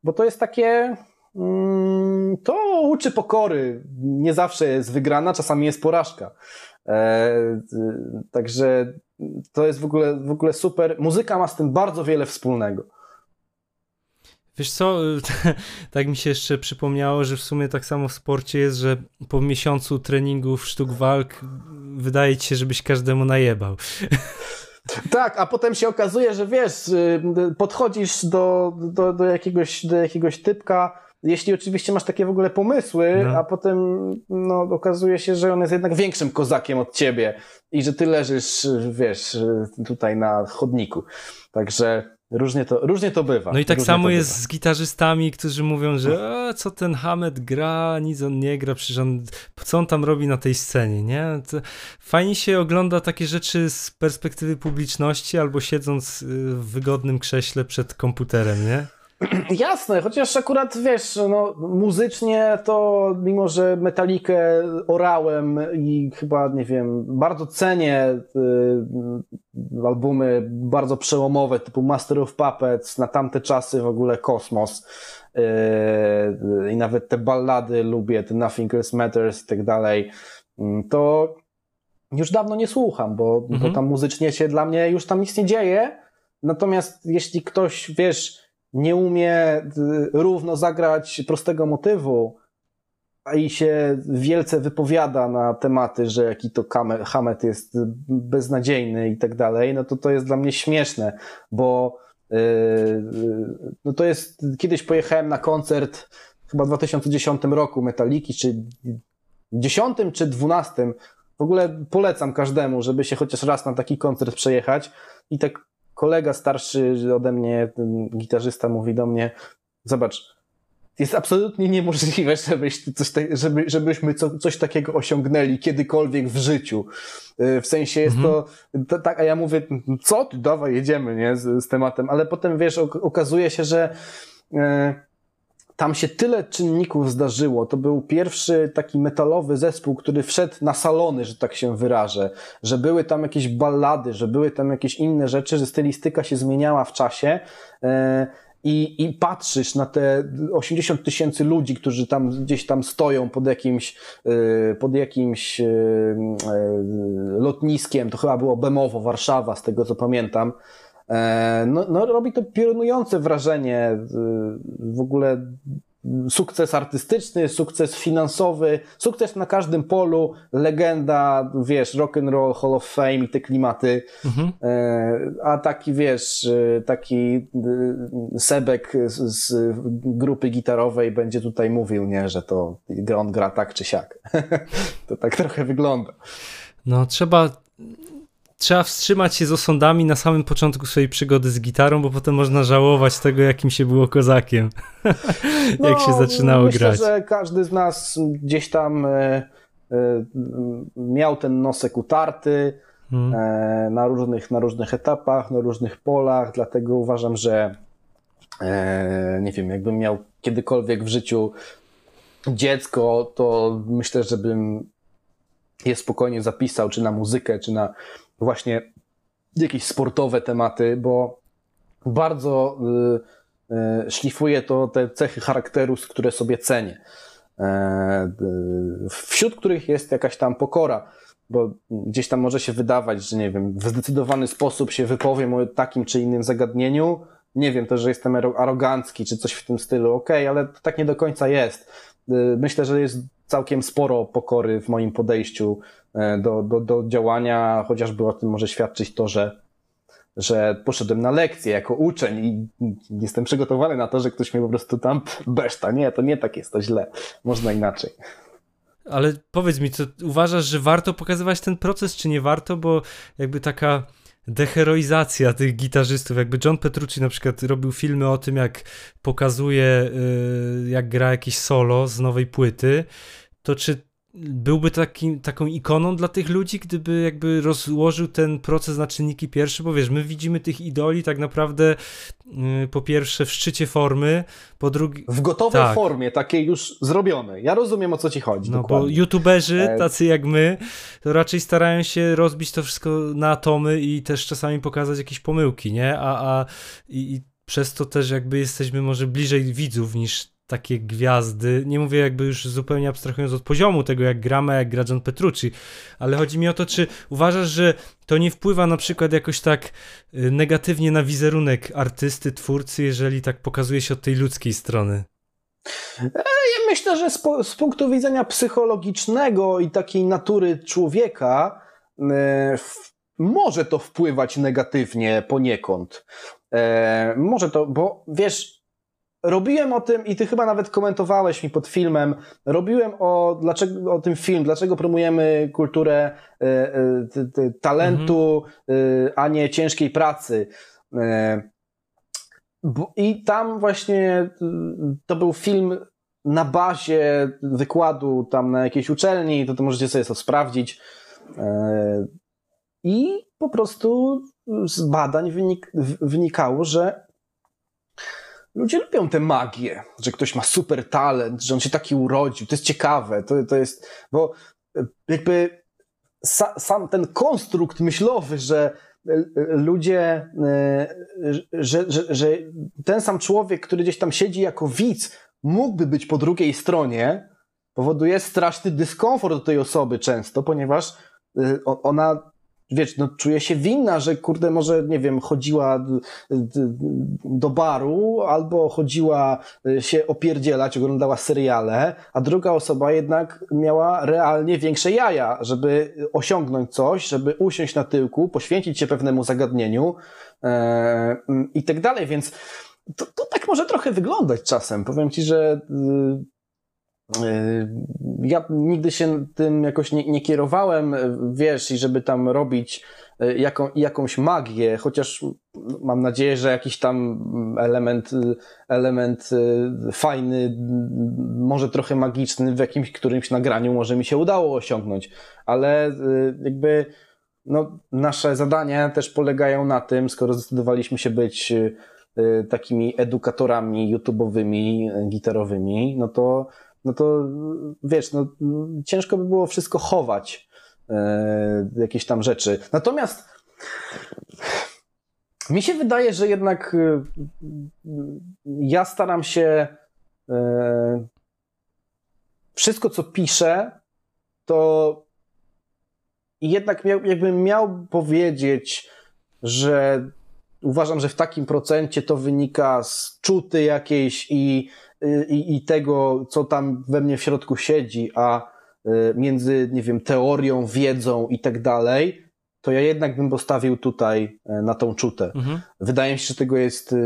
bo to jest takie. Mm, to uczy pokory. Nie zawsze jest wygrana, czasami jest porażka. Także to jest w ogóle, w ogóle super. Muzyka ma z tym bardzo wiele wspólnego. Wiesz co, tak mi się jeszcze przypomniało, że w sumie tak samo w sporcie jest, że po miesiącu treningów sztuk walk wydaje ci się, żebyś każdemu najebał. Tak, a potem się okazuje, że wiesz, y, podchodzisz do, do, do, jakiegoś, do jakiegoś typka, jeśli oczywiście masz takie w ogóle pomysły, no. a potem no, okazuje się, że on jest jednak większym kozakiem od ciebie i że ty leżysz, wiesz, tutaj na chodniku. Także różnie to, różnie to bywa. No i tak samo jest bywa. z gitarzystami, którzy mówią, że co ten Hamed gra, nic on nie gra, przecież on, co on tam robi na tej scenie, nie? To fajnie się ogląda takie rzeczy z perspektywy publiczności albo siedząc y, w wygodnym krześle przed komputerem, nie? Jasne, chociaż akurat wiesz, no, muzycznie to mimo, że metalikę orałem i chyba, nie wiem, bardzo cenię y, albumy bardzo przełomowe typu Master of Puppets, na tamte czasy w ogóle kosmos y, i nawet te ballady lubię, te Nothing Else Matters i tak dalej, mm, to już dawno nie słucham, bo, mhm. bo tam muzycznie się dla mnie już tam nic nie dzieje, natomiast jeśli ktoś, wiesz, nie umie y, równo zagrać prostego motywu, i się wielce wypowiada na tematy, że jaki to Hamet jest beznadziejny i tak dalej, no to to jest dla mnie śmieszne, bo yy, no to jest, kiedyś pojechałem na koncert chyba w 2010 roku Metaliki, czy 10 czy 12, w ogóle polecam każdemu, żeby się chociaż raz na taki koncert przejechać i tak kolega starszy ode mnie, gitarzysta mówi do mnie, zobacz, jest absolutnie niemożliwe, żebyś coś żeby, żebyśmy co, coś takiego osiągnęli kiedykolwiek w życiu. Y, w sensie jest mhm. to, tak, a ja mówię, co ty, dawaj, jedziemy, nie, z, z tematem, ale potem, wiesz, okazuje się, że yy, tam się tyle czynników zdarzyło. To był pierwszy taki metalowy zespół, który wszedł na salony, że tak się wyrażę, że były tam jakieś ballady, że były tam jakieś inne rzeczy, że stylistyka się zmieniała w czasie. E, i, i patrzysz na te 80 tysięcy ludzi, którzy tam gdzieś tam stoją pod jakimś, y, pod jakimś y, lotniskiem, to chyba było Bemowo, Warszawa, z tego co pamiętam, e, no, no robi to piorunujące wrażenie w ogóle sukces artystyczny, sukces finansowy, sukces na każdym polu, legenda, wiesz, rock and roll, Hall of Fame i te klimaty. Mhm. E, a taki, wiesz, e, taki e, Sebek z, grupy gitarowej będzie tutaj mówił, nie, że to on gra tak czy siak. to tak trochę wygląda. No, trzeba trzeba wstrzymać się z osądami na samym początku swojej przygody z gitarą, bo potem można żałować tego, jakim się było kozakiem, no, jak się zaczynało myślę, grać. Myślę, że każdy z nas gdzieś tam e, e, miał ten nosek utarty hmm. e, na, różnych, na różnych etapach, na różnych polach, dlatego uważam, że nie wiem, jakbym miał kiedykolwiek w życiu dziecko, to myślę, że bym je spokojnie zapisał, czy na muzykę, czy na właśnie jakieś sportowe tematy, bo bardzo y, y, szlifuje to te cechy charakteru, które sobie cenię. E, y, wśród których jest jakaś tam pokora, bo gdzieś tam może się wydawać, że nie wiem, w zdecydowany sposób się wypowiem o takim czy innym zagadnieniu. Nie wiem też, że jestem arogancki czy coś w tym stylu, ok, ale tak nie do końca jest. Myślę, że jest całkiem sporo pokory w moim podejściu e, do, do, do działania, chociażby o tym może świadczyć to, że, że poszedłem na lekcję jako uczeń i jestem przygotowany na to, że ktoś mnie po prostu tam beszta. Nie, to nie tak jest, to źle. Można inaczej. Ale powiedz mi, co uważasz, że warto pokazywać ten proces, czy nie warto? Bo jakby taka deheroizacja tych gitarzystów. Jakby John Petrucci na przykład robił filmy o tym, jak pokazuje, y, jak gra jakieś solo z nowej płyty, to czy byłby taki, taką ikoną dla tych ludzi, gdyby jakby rozłożył ten proces na czynniki pierwsze, bo wiesz, my widzimy tych idoli tak naprawdę yy, po pierwsze w szczycie formy, po drugie... W gotowej tak. formie, takiej już zrobionej. Ja rozumiem, o co ci chodzi. No dokładnie. bo youtuberzy, e, tacy jak my, to raczej starają się rozbić to wszystko na atomy i też czasami pokazać jakieś pomyłki, nie? A, a i, i przez to też jakby jesteśmy może bliżej widzów niż takie gwiazdy. Nie mówię jakby już zupełnie abstrahując od poziomu tego, jak gramy, jak gra John Petrucci, ale chodzi mi o to, czy uważasz, że to nie wpływa na przykład jakoś tak y, negatywnie na wizerunek artysty, twórcy, jeżeli tak pokazuje się od tej ludzkiej strony? E, ja myślę, że z, z punktu widzenia psychologicznego i takiej natury człowieka, e, może to wpływać negatywnie poniekąd. E, może to, bo wiesz, robiłem o tym i ty chyba nawet komentowałeś mi pod filmem, robiłem o, dlaczego, o tym film, dlaczego promujemy kulturę y, y, talentu, y, a nie ciężkiej pracy. I tam właśnie to był film na bazie wykładu tam na jakiejś uczelni, to, to możecie sobie to sprawdzić. I po prostu z badań wynik, wynikało, że Ludzie lubią tę magię, że ktoś ma super talent, że on się taki urodził. To jest ciekawe. To, to jest, bo e, jakby sa, sam ten konstrukt myślowy, że e, e, ludzie, że, że, że ten sam człowiek, który gdzieś tam siedzi jako widz, mógłby być po drugiej stronie, powoduje straszny dyskomfort do tej osoby często, ponieważ ona wiesz, no czuje się winna, że kurde, może, nie wiem, chodziła do baru albo chodziła y, się opierdzielać, oglądała seriale, a druga osoba jednak miała realnie większe jaja, żeby osiągnąć coś, żeby usiąść na tyłku, poświęcić się pewnemu zagadnieniu e, i tak dalej, więc to, to tak może trochę wyglądać czasem. Powiem ci, że y, ja nigdy się tym jakoś nie, nie, kierowałem, wiesz, i żeby tam robić yy, jaką, jakąś magię, chociaż mam nadzieję, że jakiś tam element, element yy, fajny, może trochę magiczny w jakimś którymś nagraniu może mi się udało osiągnąć, ale jakby no, nasze zadania też polegają na tym, skoro zdecydowaliśmy się być takimi edukatorami YouTube'owymi, gitarowymi, no to no to wiesz, no, ciężko by było wszystko chować, e, jakieś tam rzeczy. Natomiast mi się wydaje, że jednak ja staram się wszystko, co piszę, to jednak miał, jakbym miał powiedzieć, że uważam, że w takim procencie to wynika z czuty jakiejś i, i, i tego, co tam we mnie w środku siedzi, a y, między, nie wiem, teorią, wiedzą i tak dalej, to ja jednak bym postawił tutaj e, na tą czutę. Mhm. Wydaje mi się, że tego jest y, y,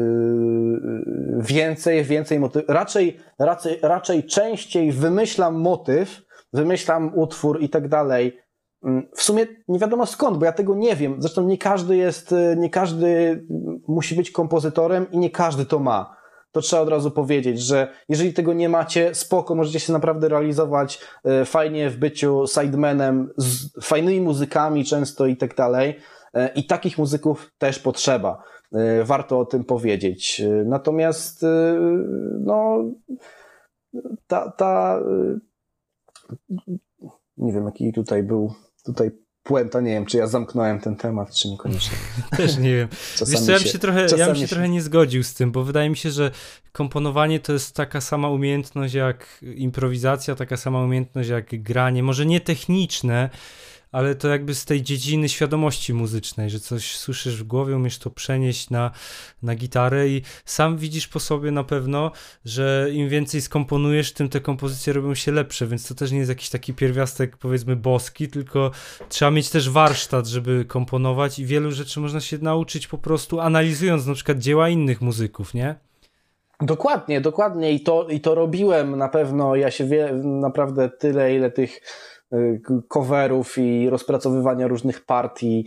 więcej, więcej motyw. Raczej, raczej, raczej częściej wymyślam motyw, wymyślam utwór i tak dalej, Mm, w sumie nie wiadomo skąd, bo ja tego nie wiem. Zresztą nie każdy jest, y, nie każdy musi być kompozytorem i nie każdy to ma. To trzeba od razu powiedzieć, że jeżeli tego nie macie, spoko, możecie się naprawdę realizować y, fajnie w byciu sidemanem, z fajnymi muzykami często i tak dalej. Y, I takich muzyków też potrzeba. Warto o tym powiedzieć. Natomiast, no, ta, ta nie wiem, jaki tutaj był tutaj puenta, nie wiem, czy ja zamknąłem ten temat, czy niekoniecznie. Też nie wiem. Wiesz co, ja bym się, trochę, ja bym się, się trochę nie zgodził z tym, bo wydaje mi się, że komponowanie to jest taka sama umiejętność jak improwizacja, taka sama umiejętność jak granie, może nie techniczne, ale to jakby z tej dziedziny świadomości muzycznej, że coś słyszysz w głowie, umiesz to przenieść na, na gitarę i sam widzisz po sobie na pewno, że im więcej skomponujesz, tym te kompozycje robią się lepsze, więc to też nie jest jakiś taki pierwiastek powiedzmy boski, tylko trzeba mieć też warsztat, żeby komponować i wielu rzeczy można się nauczyć po prostu analizując na przykład dzieła innych muzyków, nie? Dokładnie, dokładnie i to, i to robiłem na pewno. Ja się wie, naprawdę tyle, ile tych coverów i rozpracowywania różnych partii,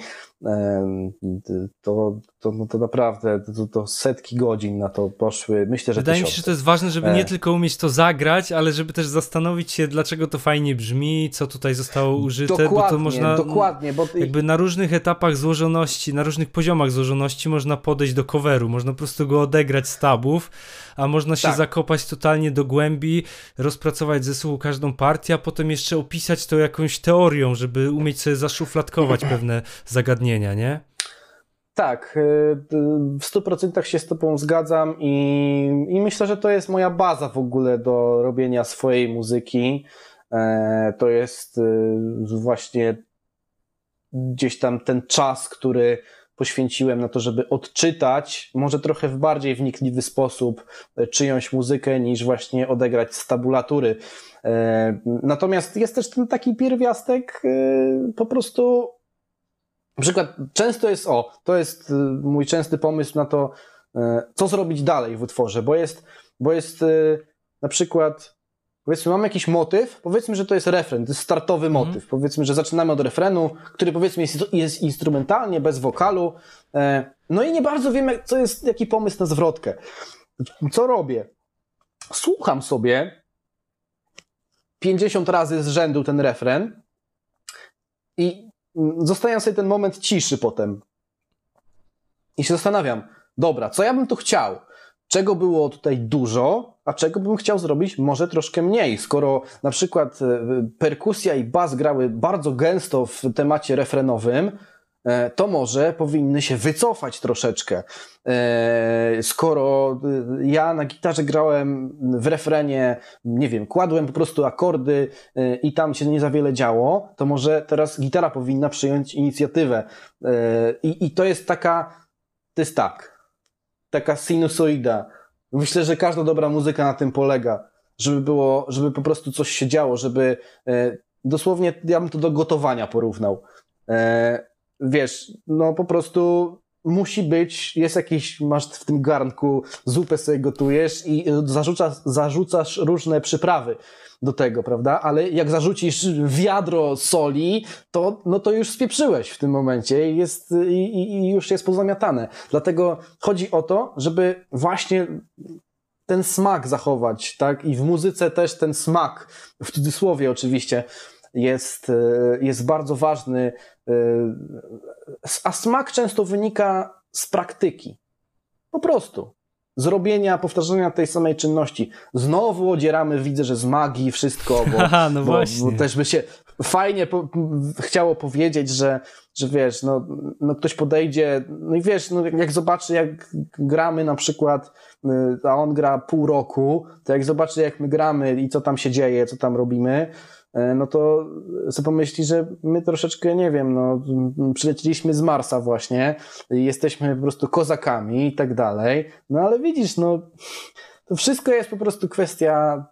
to, to, no to naprawdę to, to, setki godzin na to poszły. Myślę, że Wydaje mi się, że to jest ważne, żeby nie e. tylko umieć to zagrać, ale żeby też zastanowić się, dlaczego to fajnie brzmi, co tutaj zostało użyte, dokładnie, bo to można dokładnie, bo jakby na różnych etapach złożoności, na różnych poziomach złożoności można podejść do coveru, można po prostu go odegrać z tabów, a można się tak. zakopać totalnie do głębi, rozpracować ze słuchu każdą partię, a potem jeszcze opisać to jakąś teorią, żeby umieć sobie zaszufladkować pewne zagadnienia, nie? Tak, y, w 100% się z Tobą zgadzam i, i myślę, że to jest moja baza w ogóle do robienia swojej muzyki. E, to jest y, właśnie gdzieś tam ten czas, który poświęciłem na to, żeby odczytać, może trochę w bardziej wnikliwy sposób, e, czyjąś muzykę, niż właśnie odegrać z tabulatury. E, natomiast jest też ten taki pierwiastek po prostu na przykład często jest, o, to jest y, mój częsty pomysł na to, y, co zrobić dalej w utworze, bo jest, bo jest y, na przykład, powiedzmy, mamy jakiś motyw, powiedzmy, że to jest refren, to jest startowy mm. motyw, powiedzmy, że zaczynamy od refrenu, który powiedzmy jest, jest instrumentalnie, bez wokalu, e, no i nie bardzo wiemy, co jest, jaki pomysł na zwrotkę. Co robię? Słucham sobie 50 razy z rzędu ten refren i zostawiam sobie ten moment ciszy potem i się zastanawiam, dobra, co ja bym tu chciał? Czego było tutaj dużo, a czego bym chciał zrobić może troszkę mniej? Skoro na przykład e, perkusja i bas grały bardzo gęsto w temacie refrenowym, to może powinny się wycofać troszeczkę. E, skoro e, ja na gitarze grałem w refrenie, nie wiem, kładłem po prostu akordy i tam się nie za wiele działo, to może teraz gitara powinna przyjąć inicjatywę. I, i to jest taka, to jest tak, taka sinusoida. Myślę, że każda dobra muzyka na tym polega, żeby było, żeby po prostu coś się działo, żeby dosłownie, ja bym to do gotowania porównał wiesz, no po prostu musi być, jest jakiś, masz w tym garnku, zupę sobie gotujesz i zarzucasz, zarzucasz różne przyprawy do tego, prawda? Ale jak zarzucisz wiadro soli, to, no to już spieprzyłeś w tym momencie i, jest, i, i już jest pozamiatane. Dlatego chodzi o to, żeby właśnie ten smak zachować, tak? I w muzyce też ten smak, w cudzysłowie oczywiście, jest, jest bardzo ważny, a smak często wynika z praktyki. Po prostu. zrobienia, powtarzania tej samej czynności. Znowu odzieramy, widzę, że z magii wszystko, bo, Aha, no bo, bo też by się fajnie po, chciało powiedzieć, że, że wiesz, no, no ktoś podejdzie, no i wiesz, no jak zobaczy, jak gramy na przykład, y, a on gra pół roku, to jak zobaczy, jak my gramy i co tam się dzieje, co tam robimy, y, no to sobie pomyśli, że my troszeczkę, nie wiem, no, przylecieliśmy z Marsa właśnie, jesteśmy po prostu kozakami i tak dalej, no ale widzisz, no, to wszystko jest po prostu kwestia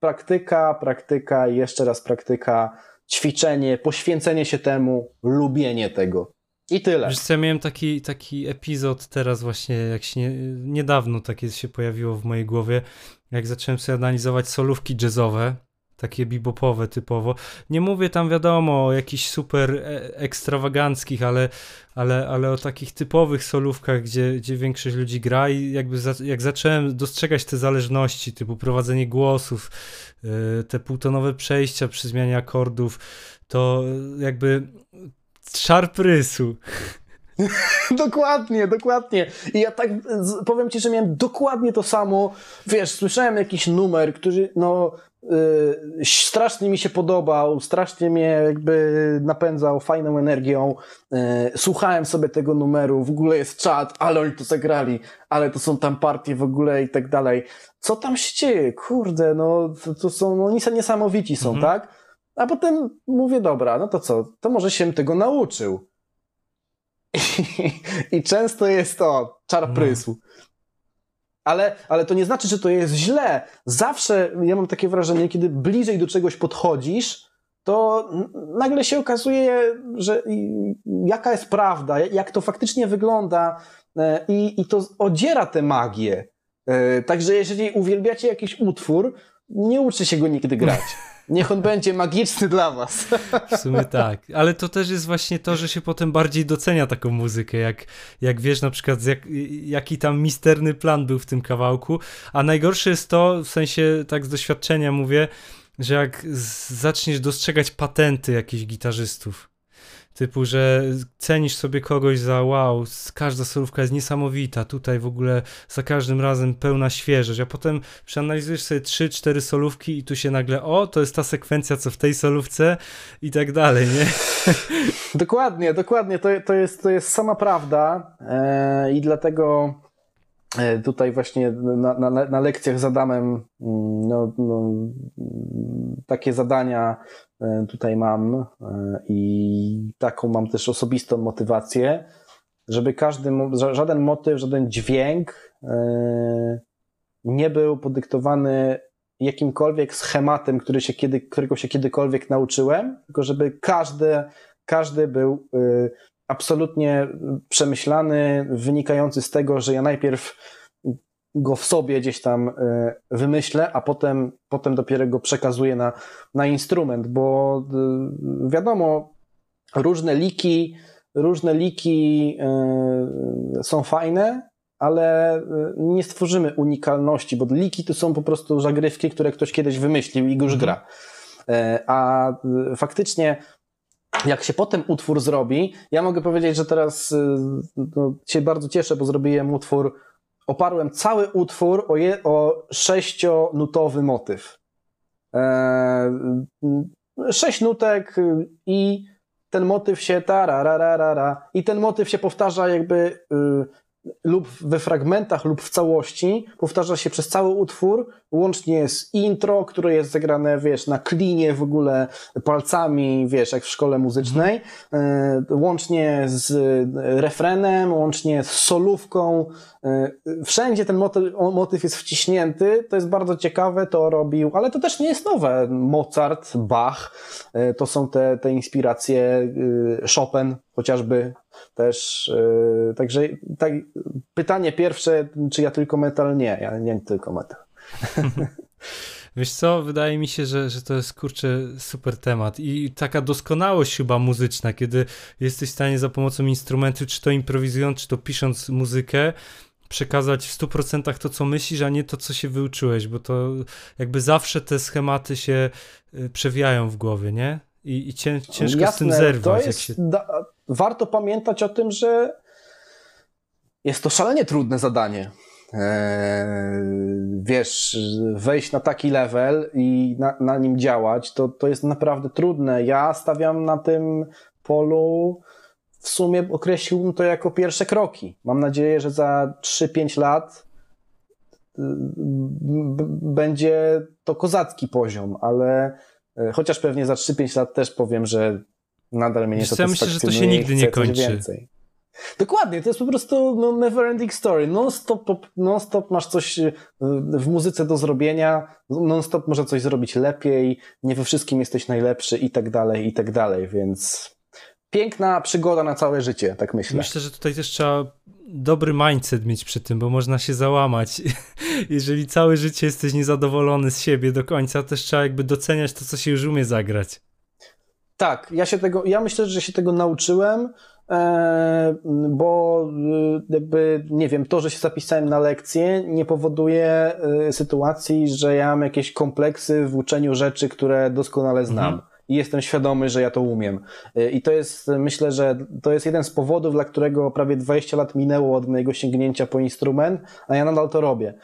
praktyka, praktyka i jeszcze raz praktyka, ćwiczenie, poświęcenie się temu, lubienie tego. I tyle. Wiesz co, ja miałem taki, taki epizod teraz właśnie, jak się nie, niedawno takie się pojawiło w mojej głowie, jak zacząłem sobie analizować solówki jazzowe, takie bebopowe typowo. Nie mówię tam wiadomo o jakichś super e, ekstrawaganckich, ale, ale, ale o takich typowych solówkach, gdzie, gdzie większość ludzi gra i jakby za, jak zacząłem dostrzegać te zależności, typu prowadzenie głosów, yy, te półtonowe przejścia przy zmianie akordów, to jakby szarp rysu. dokładnie, dokładnie. I ja tak powiem ci, że miałem dokładnie to samo. Wiesz, słyszałem jakiś numer, który no yy, strasznie mi się podobał, strasznie mnie jakby napędzał fajną energią. Yy, słuchałem sobie tego numeru, w ogóle jest czat, ale oni to zagrali, ale to są tam partie w ogóle i tak dalej. Co tam się dzieje? Kurde, no to, to są, no, oni są niesamowici są, mhm. tak? A potem mówię, dobra, no to co, to może się tego nauczył. I, często jest to czar no. prysł. Ale, ale to nie znaczy, że to jest źle. Zawsze ja mam takie wrażenie, kiedy bliżej do czegoś podchodzisz, to nagle się okazuje, że jaka jest prawda, jak to faktycznie wygląda e, i, i to odziera tę magię. E, także jeżeli uwielbiacie jakiś utwór, nie uczy się go nigdy grać. Niech on będzie magiczny dla was. W sumie tak, ale to też jest właśnie to, że się potem bardziej docenia taką muzykę, jak, jak wiesz na przykład jak, jaki tam misterny plan był w tym kawałku, a najgorsze jest to, w sensie tak z doświadczenia mówię, że jak zaczniesz dostrzegać patenty jakichś gitarzystów, Typu, że cenisz sobie kogoś za wow, każda solówka jest niesamowita, tutaj w ogóle za każdym razem pełna świeżość, a potem przeanalizujesz sobie 3-4 solówki i tu się nagle, o, to jest ta sekwencja, co w tej solówce i tak dalej, nie? Dokładnie, dokładnie, to, to, jest, to jest sama prawda e, i dlatego tutaj właśnie na, na, na lekcjach z Adamem mm, no, no, takie zadania E, tutaj mam e, i taką mam też osobistą motywację, żeby każdy, żaden motyw, żaden dźwięk e, nie był podyktowany jakimkolwiek schematem, który się kiedy, którego się kiedykolwiek nauczyłem, tylko żeby każdy, każdy był absolutnie przemyślany, wynikający z tego, że ja najpierw go w sobie gdzieś tam e, wymyślę, a potem, potem dopiero go przekazuję na, na instrument, bo e, wiadomo, różne liki, różne liki e, są fajne, ale nie stworzymy unikalności, bo liki to są po prostu zagrywki, które ktoś kiedyś wymyślił i już mhm. gra. A faktycznie jak się potem utwór zrobi, ja mogę powiedzieć, że teraz no, się bardzo cieszę, bo zrobiłem utwór oparłem cały utwór o, je, o sześcionutowy motyw. Eee, sześć nutek i ten motyw się tarararara i ten motyw się powtarza jakby y, lub we fragmentach, lub w całości, powtarza się przez cały utwór, łącznie z intro, które jest zagrane, wiesz, na klinie w ogóle palcami, wiesz, jak w szkole muzycznej, e, łącznie z refrenem, łącznie z solówką. E, wszędzie ten motyw, motyw jest wciśnięty, to jest bardzo ciekawe, to robił, ale to też nie jest nowe. Mozart, Bach, e, to są te, te inspiracje, Chopin chociażby też. Także tak, pytanie pierwsze, czy ja tylko metal? Nie, ja nie tylko metal. Wiesz co, wydaje mi się, że, że to jest kurczę super temat i taka doskonałość chyba muzyczna, kiedy jesteś w stanie za pomocą instrumentu, czy to improwizując, czy to pisząc muzykę, przekazać w 100% to, co myślisz, a nie to, co się wyuczyłeś, bo to jakby zawsze te schematy się y, przewijają w głowie, nie? I, i cię, ciężko Jasne, z tym zerwać. Jest, się... da, warto pamiętać o tym, że jest to szalenie trudne zadanie. e, wiesz, wejść na taki level i na, na nim działać, to, to jest naprawdę trudne. Ja stawiam na tym polu w sumie określiłbym to jako pierwsze kroki. Mam nadzieję, że za 3-5 lat y, będzie to kozacki poziom, ale y, chociaż pewnie za 3-5 lat też powiem, że nadal mnie nie to Myślę, że to się nigdy nie kończy. Więcej. Dokładnie, to jest po prostu no, never ending story. Non-stop, non-stop masz coś y, w muzyce do zrobienia, non-stop może coś zrobić lepiej, nie we wszystkim jesteś najlepszy i tak dalej, i tak dalej, więc piękna przygoda na całe życie, tak myślę. Myślę, że tutaj też trzeba dobry mindset mieć przy tym, bo można się załamać. Jeżeli całe życie jesteś niezadowolony z siebie do końca, też trzeba jakby doceniać to, co się już umie zagrać. Tak, ja się tego, ja myślę, że się tego nauczyłem, e, bo e, jakby, nie wiem, to, że się zapisałem na lekcję nie powoduje e, sytuacji, że ja mam jakieś kompleksy w uczeniu rzeczy, które doskonale znam. Mhm i jestem świadomy, że ja to umiem. I to jest, myślę, że to jest jeden z powodów, dla którego prawie 20 lat minęło od mojego sięgnięcia po instrument, a ja nadal to robię.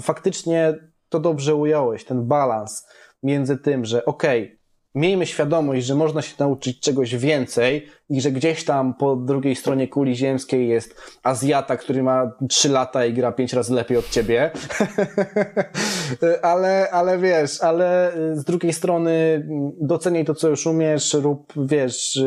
Faktycznie to dobrze ująłeś, ten balans między tym, że okej, okay, miejmy świadomość, że można się nauczyć czegoś więcej i że gdzieś tam po drugiej stronie kuli ziemskiej jest Azjata, który ma 3 lata i gra 5 razy lepiej od ciebie. ale, ale wiesz, ale z drugiej strony doceniaj to, co już umiesz, rób, wiesz,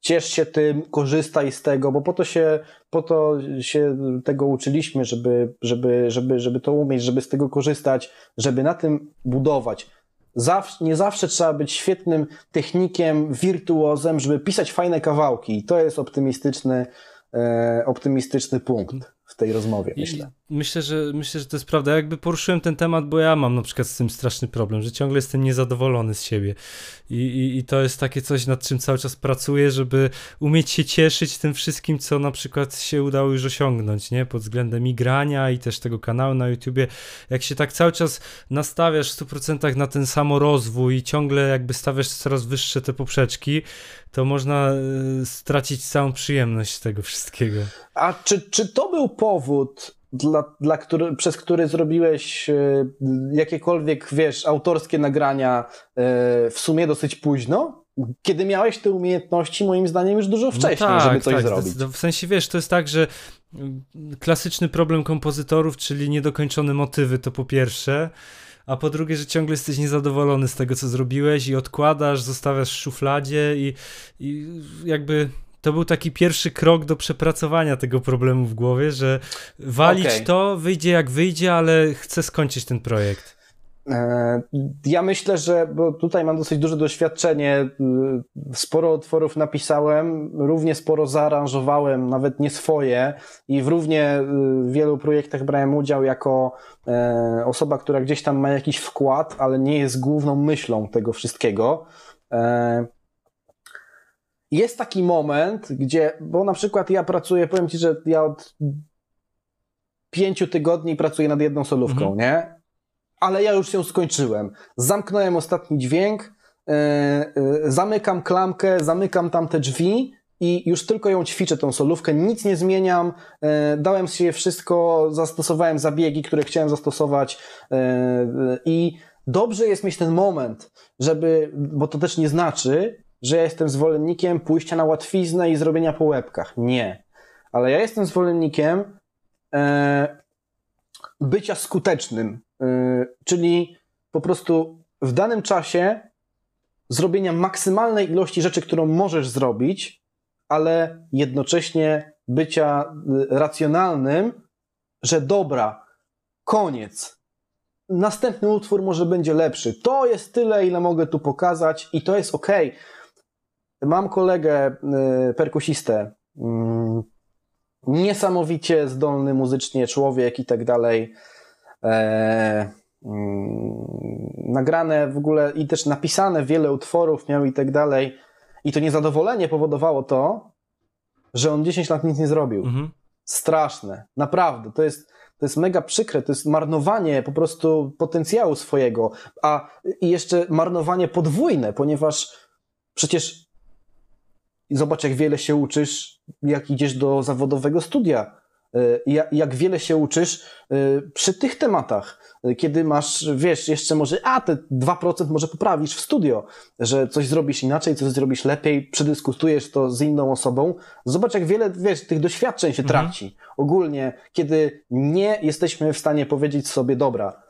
ciesz się tym, korzystaj z tego, bo po to się, po to się tego uczyliśmy, żeby, żeby, żeby, żeby to umieć, żeby z tego korzystać, żeby na tym budować zawsze, nie zawsze trzeba być świetnym technikiem, wirtuozem, żeby pisać fajne kawałki. I to jest optymistyczny, e, optymistyczny punkt w tej rozmowie, myślę. Myślę, że myślę, że to jest prawda. Jakby poruszyłem ten temat, bo ja mam na przykład z tym straszny problem, że ciągle jestem niezadowolony z siebie. I, i, i to jest takie coś, nad czym cały czas pracuję, żeby umieć się cieszyć tym wszystkim, co na przykład się udało już osiągnąć, nie? Pod względem igrania i też tego kanału na YouTubie. Jak się tak cały czas nastawiasz w 100% na ten samorozwój i ciągle jakby stawiasz coraz wyższe te poprzeczki, to można y, stracić całą przyjemność z tego wszystkiego. A czy, czy to był powód, dla, dla który, przez który zrobiłeś y, jakiekolwiek, wiesz, autorskie nagrania y, w sumie dosyć późno? Kiedy miałeś te umiejętności, moim zdaniem, już dużo no wcześniej, no tak, żeby coś tak, zrobić. W sensie, wiesz, to jest tak, że klasyczny problem kompozytorów, czyli niedokończone motywy, to po pierwsze a po drugie, że ciągle jesteś niezadowolony z tego, co zrobiłeś i odkładasz, zostawiasz w szufladzie i, i jakby to był taki pierwszy krok do przepracowania tego problemu w głowie, że walić okay. to, wyjdzie jak wyjdzie, ale chcę skończyć ten projekt. E, ja myślę, że bo tutaj mam dosyć duże doświadczenie, y, sporo utworów napisałem, równie sporo zaaranżowałem, nawet nie swoje i w równie y, wielu projektach brałem udział jako e, osoba, która gdzieś tam ma jakiś wkład, ale nie jest główną myślą tego wszystkiego. E, jest taki moment, gdzie, bo na przykład ja pracuję, powiem Ci, że ja od pięciu tygodni pracuję nad jedną solówką, mhm. nie? ale ja już ją skończyłem. Zamknąłem ostatni dźwięk, yy, yy, zamykam klamkę, zamykam tam te drzwi i już tylko ją ćwiczę, tą solówkę, nic nie zmieniam, yy, dałem sobie wszystko, zastosowałem zabiegi, które chciałem zastosować i dobrze jest mieć ten moment, żeby, bo to też nie znaczy, że ja jestem zwolennikiem pójścia na łatwiznę i zrobienia po łebkach. Nie. Ale ja jestem zwolennikiem bycia skutecznym, yy, czyli po prostu w danym czasie zrobienia maksymalnej ilości rzeczy, którą możesz zrobić, ale jednocześnie bycia yy, racjonalnym, że dobra, koniec. Następny utwór może będzie lepszy. To jest tyle, ile mogę tu pokazać, i to jest ok. Mam kolegę, yy, perkusistę, mm, niesamowicie zdolny muzycznie człowiek i tak dalej. E, mm, nagrane w ogóle i też napisane wiele utworów miał i tak dalej. I to niezadowolenie powodowało to, że on 10 lat nic nie zrobił. Mhm. Straszne, naprawdę. To jest, to jest mega przykre, to jest marnowanie po prostu potencjału swojego, a i jeszcze marnowanie podwójne, ponieważ przecież zobacz, jak wiele się uczysz, jak idziesz do zawodowego studia jak wiele się uczysz przy tych tematach kiedy masz, wiesz, jeszcze może, a te 2% może poprawisz w studio, że coś zrobisz inaczej, coś zrobisz lepiej, przedyskutujesz to z inną osobą. Zobacz, jak wiele, wiesz, tych doświadczeń się mhm. traci. Ogólnie, kiedy nie jesteśmy w stanie powiedzieć sobie, dobra,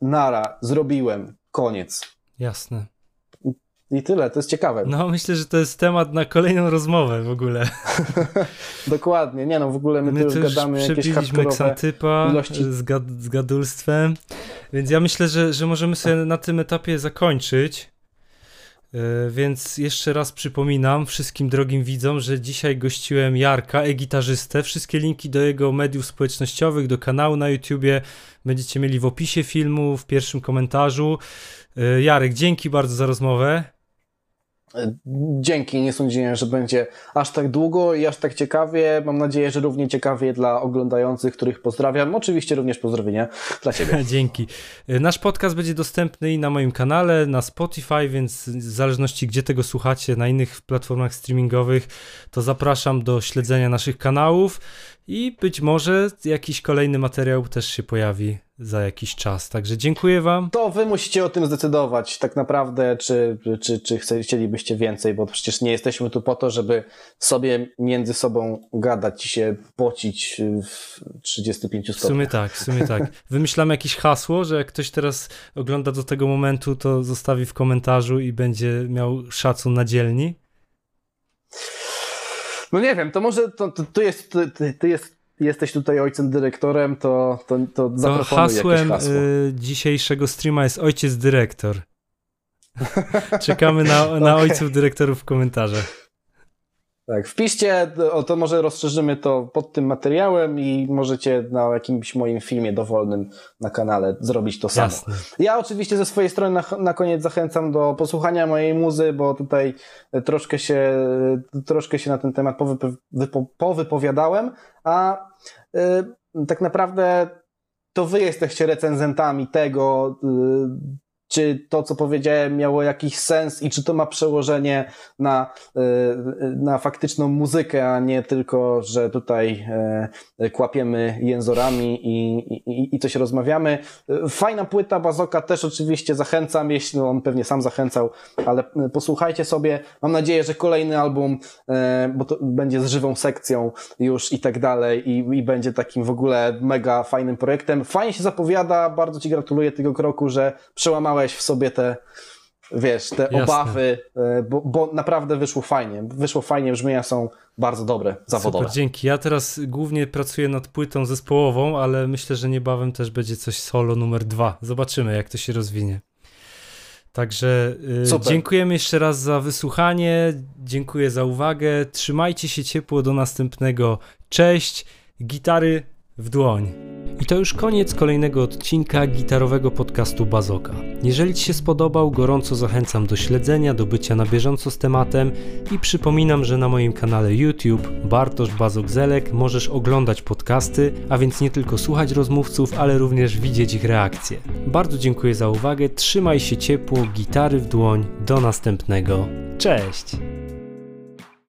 nara, zrobiłem, koniec. Jasne. I tyle, to jest ciekawe. No, myślę, że to jest temat na kolejną rozmowę w ogóle. Dokładnie, nie no, w ogóle my, my tu już gadamy jakieś ksantypa ilości. Z, gad, z gadulstwem, więc ja myślę, że, że możemy sobie na tym etapie zakończyć. Yy, więc jeszcze raz przypominam wszystkim drogim widzom, że dzisiaj gościłem Jarka, e-gitarzystę. Wszystkie linki do jego mediów społecznościowych, do kanału na YouTubie będziecie mieli w opisie filmu, w pierwszym komentarzu. Yy, Jarek, dzięki bardzo za rozmowę. Dzięki, nie sądziłem, że będzie aż tak długo i aż tak ciekawie. Mam nadzieję, że równie ciekawie dla oglądających, których pozdrawiam. Oczywiście również pozdrowienia dla Ciebie. Dzięki. Nasz podcast będzie dostępny i na moim kanale, na Spotify, więc w zależności gdzie tego słuchacie, na innych platformach streamingowych, to zapraszam do śledzenia naszych kanałów i być może jakiś kolejny materiał też się pojawi za jakiś czas. Także dziękuję Wam. To Wy musicie o tym zdecydować, tak naprawdę, czy, czy, czy chcielibyście więcej, bo przecież nie jesteśmy tu po to, żeby sobie między sobą gadać i się pocić w 35 stopniach. W sumie tak, w sumie tak. Wymyślamy jakieś hasło, że jak ktoś teraz ogląda do tego momentu, to zostawi w komentarzu i będzie miał szacun na dzielni. No nie wiem, to może to, to, to jest, to, to jest jesteś tutaj ojcem dyrektorem, to, to, to, to hasłem hasło. Y, dzisiejszego streama jest ojciec dyrektor. Czekamy na, na okay. ojców dyrektorów w komentarzach. Tak, wpiszcie, o, to może rozszerzymy to pod tym materiałem i możecie na jakimś moim filmie dowolnym na kanale zrobić to samo. Jasne. Ja oczywiście ze swojej strony na, na koniec zachęcam do posłuchania mojej muzy, bo tutaj troszkę się, troszkę się na ten temat powypo, wypo, powypowiadałem, a y, tak naprawdę to wy jesteście recenzentami tego, y, czy to, co powiedziałem, miało jakiś sens i czy to ma przełożenie na, e, na faktyczną muzykę, a nie tylko, że tutaj e, kłapiemy jęzorami i, i, i coś rozmawiamy. Fajna płyta Bazoka też oczywiście zachęcam, jeśli on pewnie sam zachęcał, ale posłuchajcie sobie. Mam nadzieję, że kolejny album, e, bo to będzie z żywą sekcją już i tak dalej i, i będzie takim w ogóle mega fajnym projektem. Fajnie się zapowiada, bardzo Ci gratuluję tego kroku, że przełamałeś w sobie te, wiesz, te Jasne. obawy, e, bo, bo, naprawdę wyszło fajnie. Wyszło fajnie, brzmienia są bardzo dobre, zawodowe. Super, dzięki. Ja teraz głównie pracuję nad płytą zespołową, ale myślę, że niebawem też będzie coś solo numer dwa. Zobaczymy, jak to się rozwinie. Także y, dziękujemy jeszcze raz za wysłuchanie, dziękuję za uwagę, trzymajcie się ciepło do następnego. Cześć, gitary w dłoń. I to już koniec kolejnego odcinka gitarowego podcastu Bazoka. Jeżeli Ci się spodobał, gorąco zachęcam do śledzenia, do bycia na bieżąco z tematem i przypominam, że na moim kanale YouTube Bartosz Bazok-Zelek możesz oglądać podcasty, a więc nie tylko słuchać rozmówców, ale również widzieć ich reakcje. Bardzo dziękuję za uwagę, trzymaj się ciepło, gitary w dłoń, do następnego. Cześć!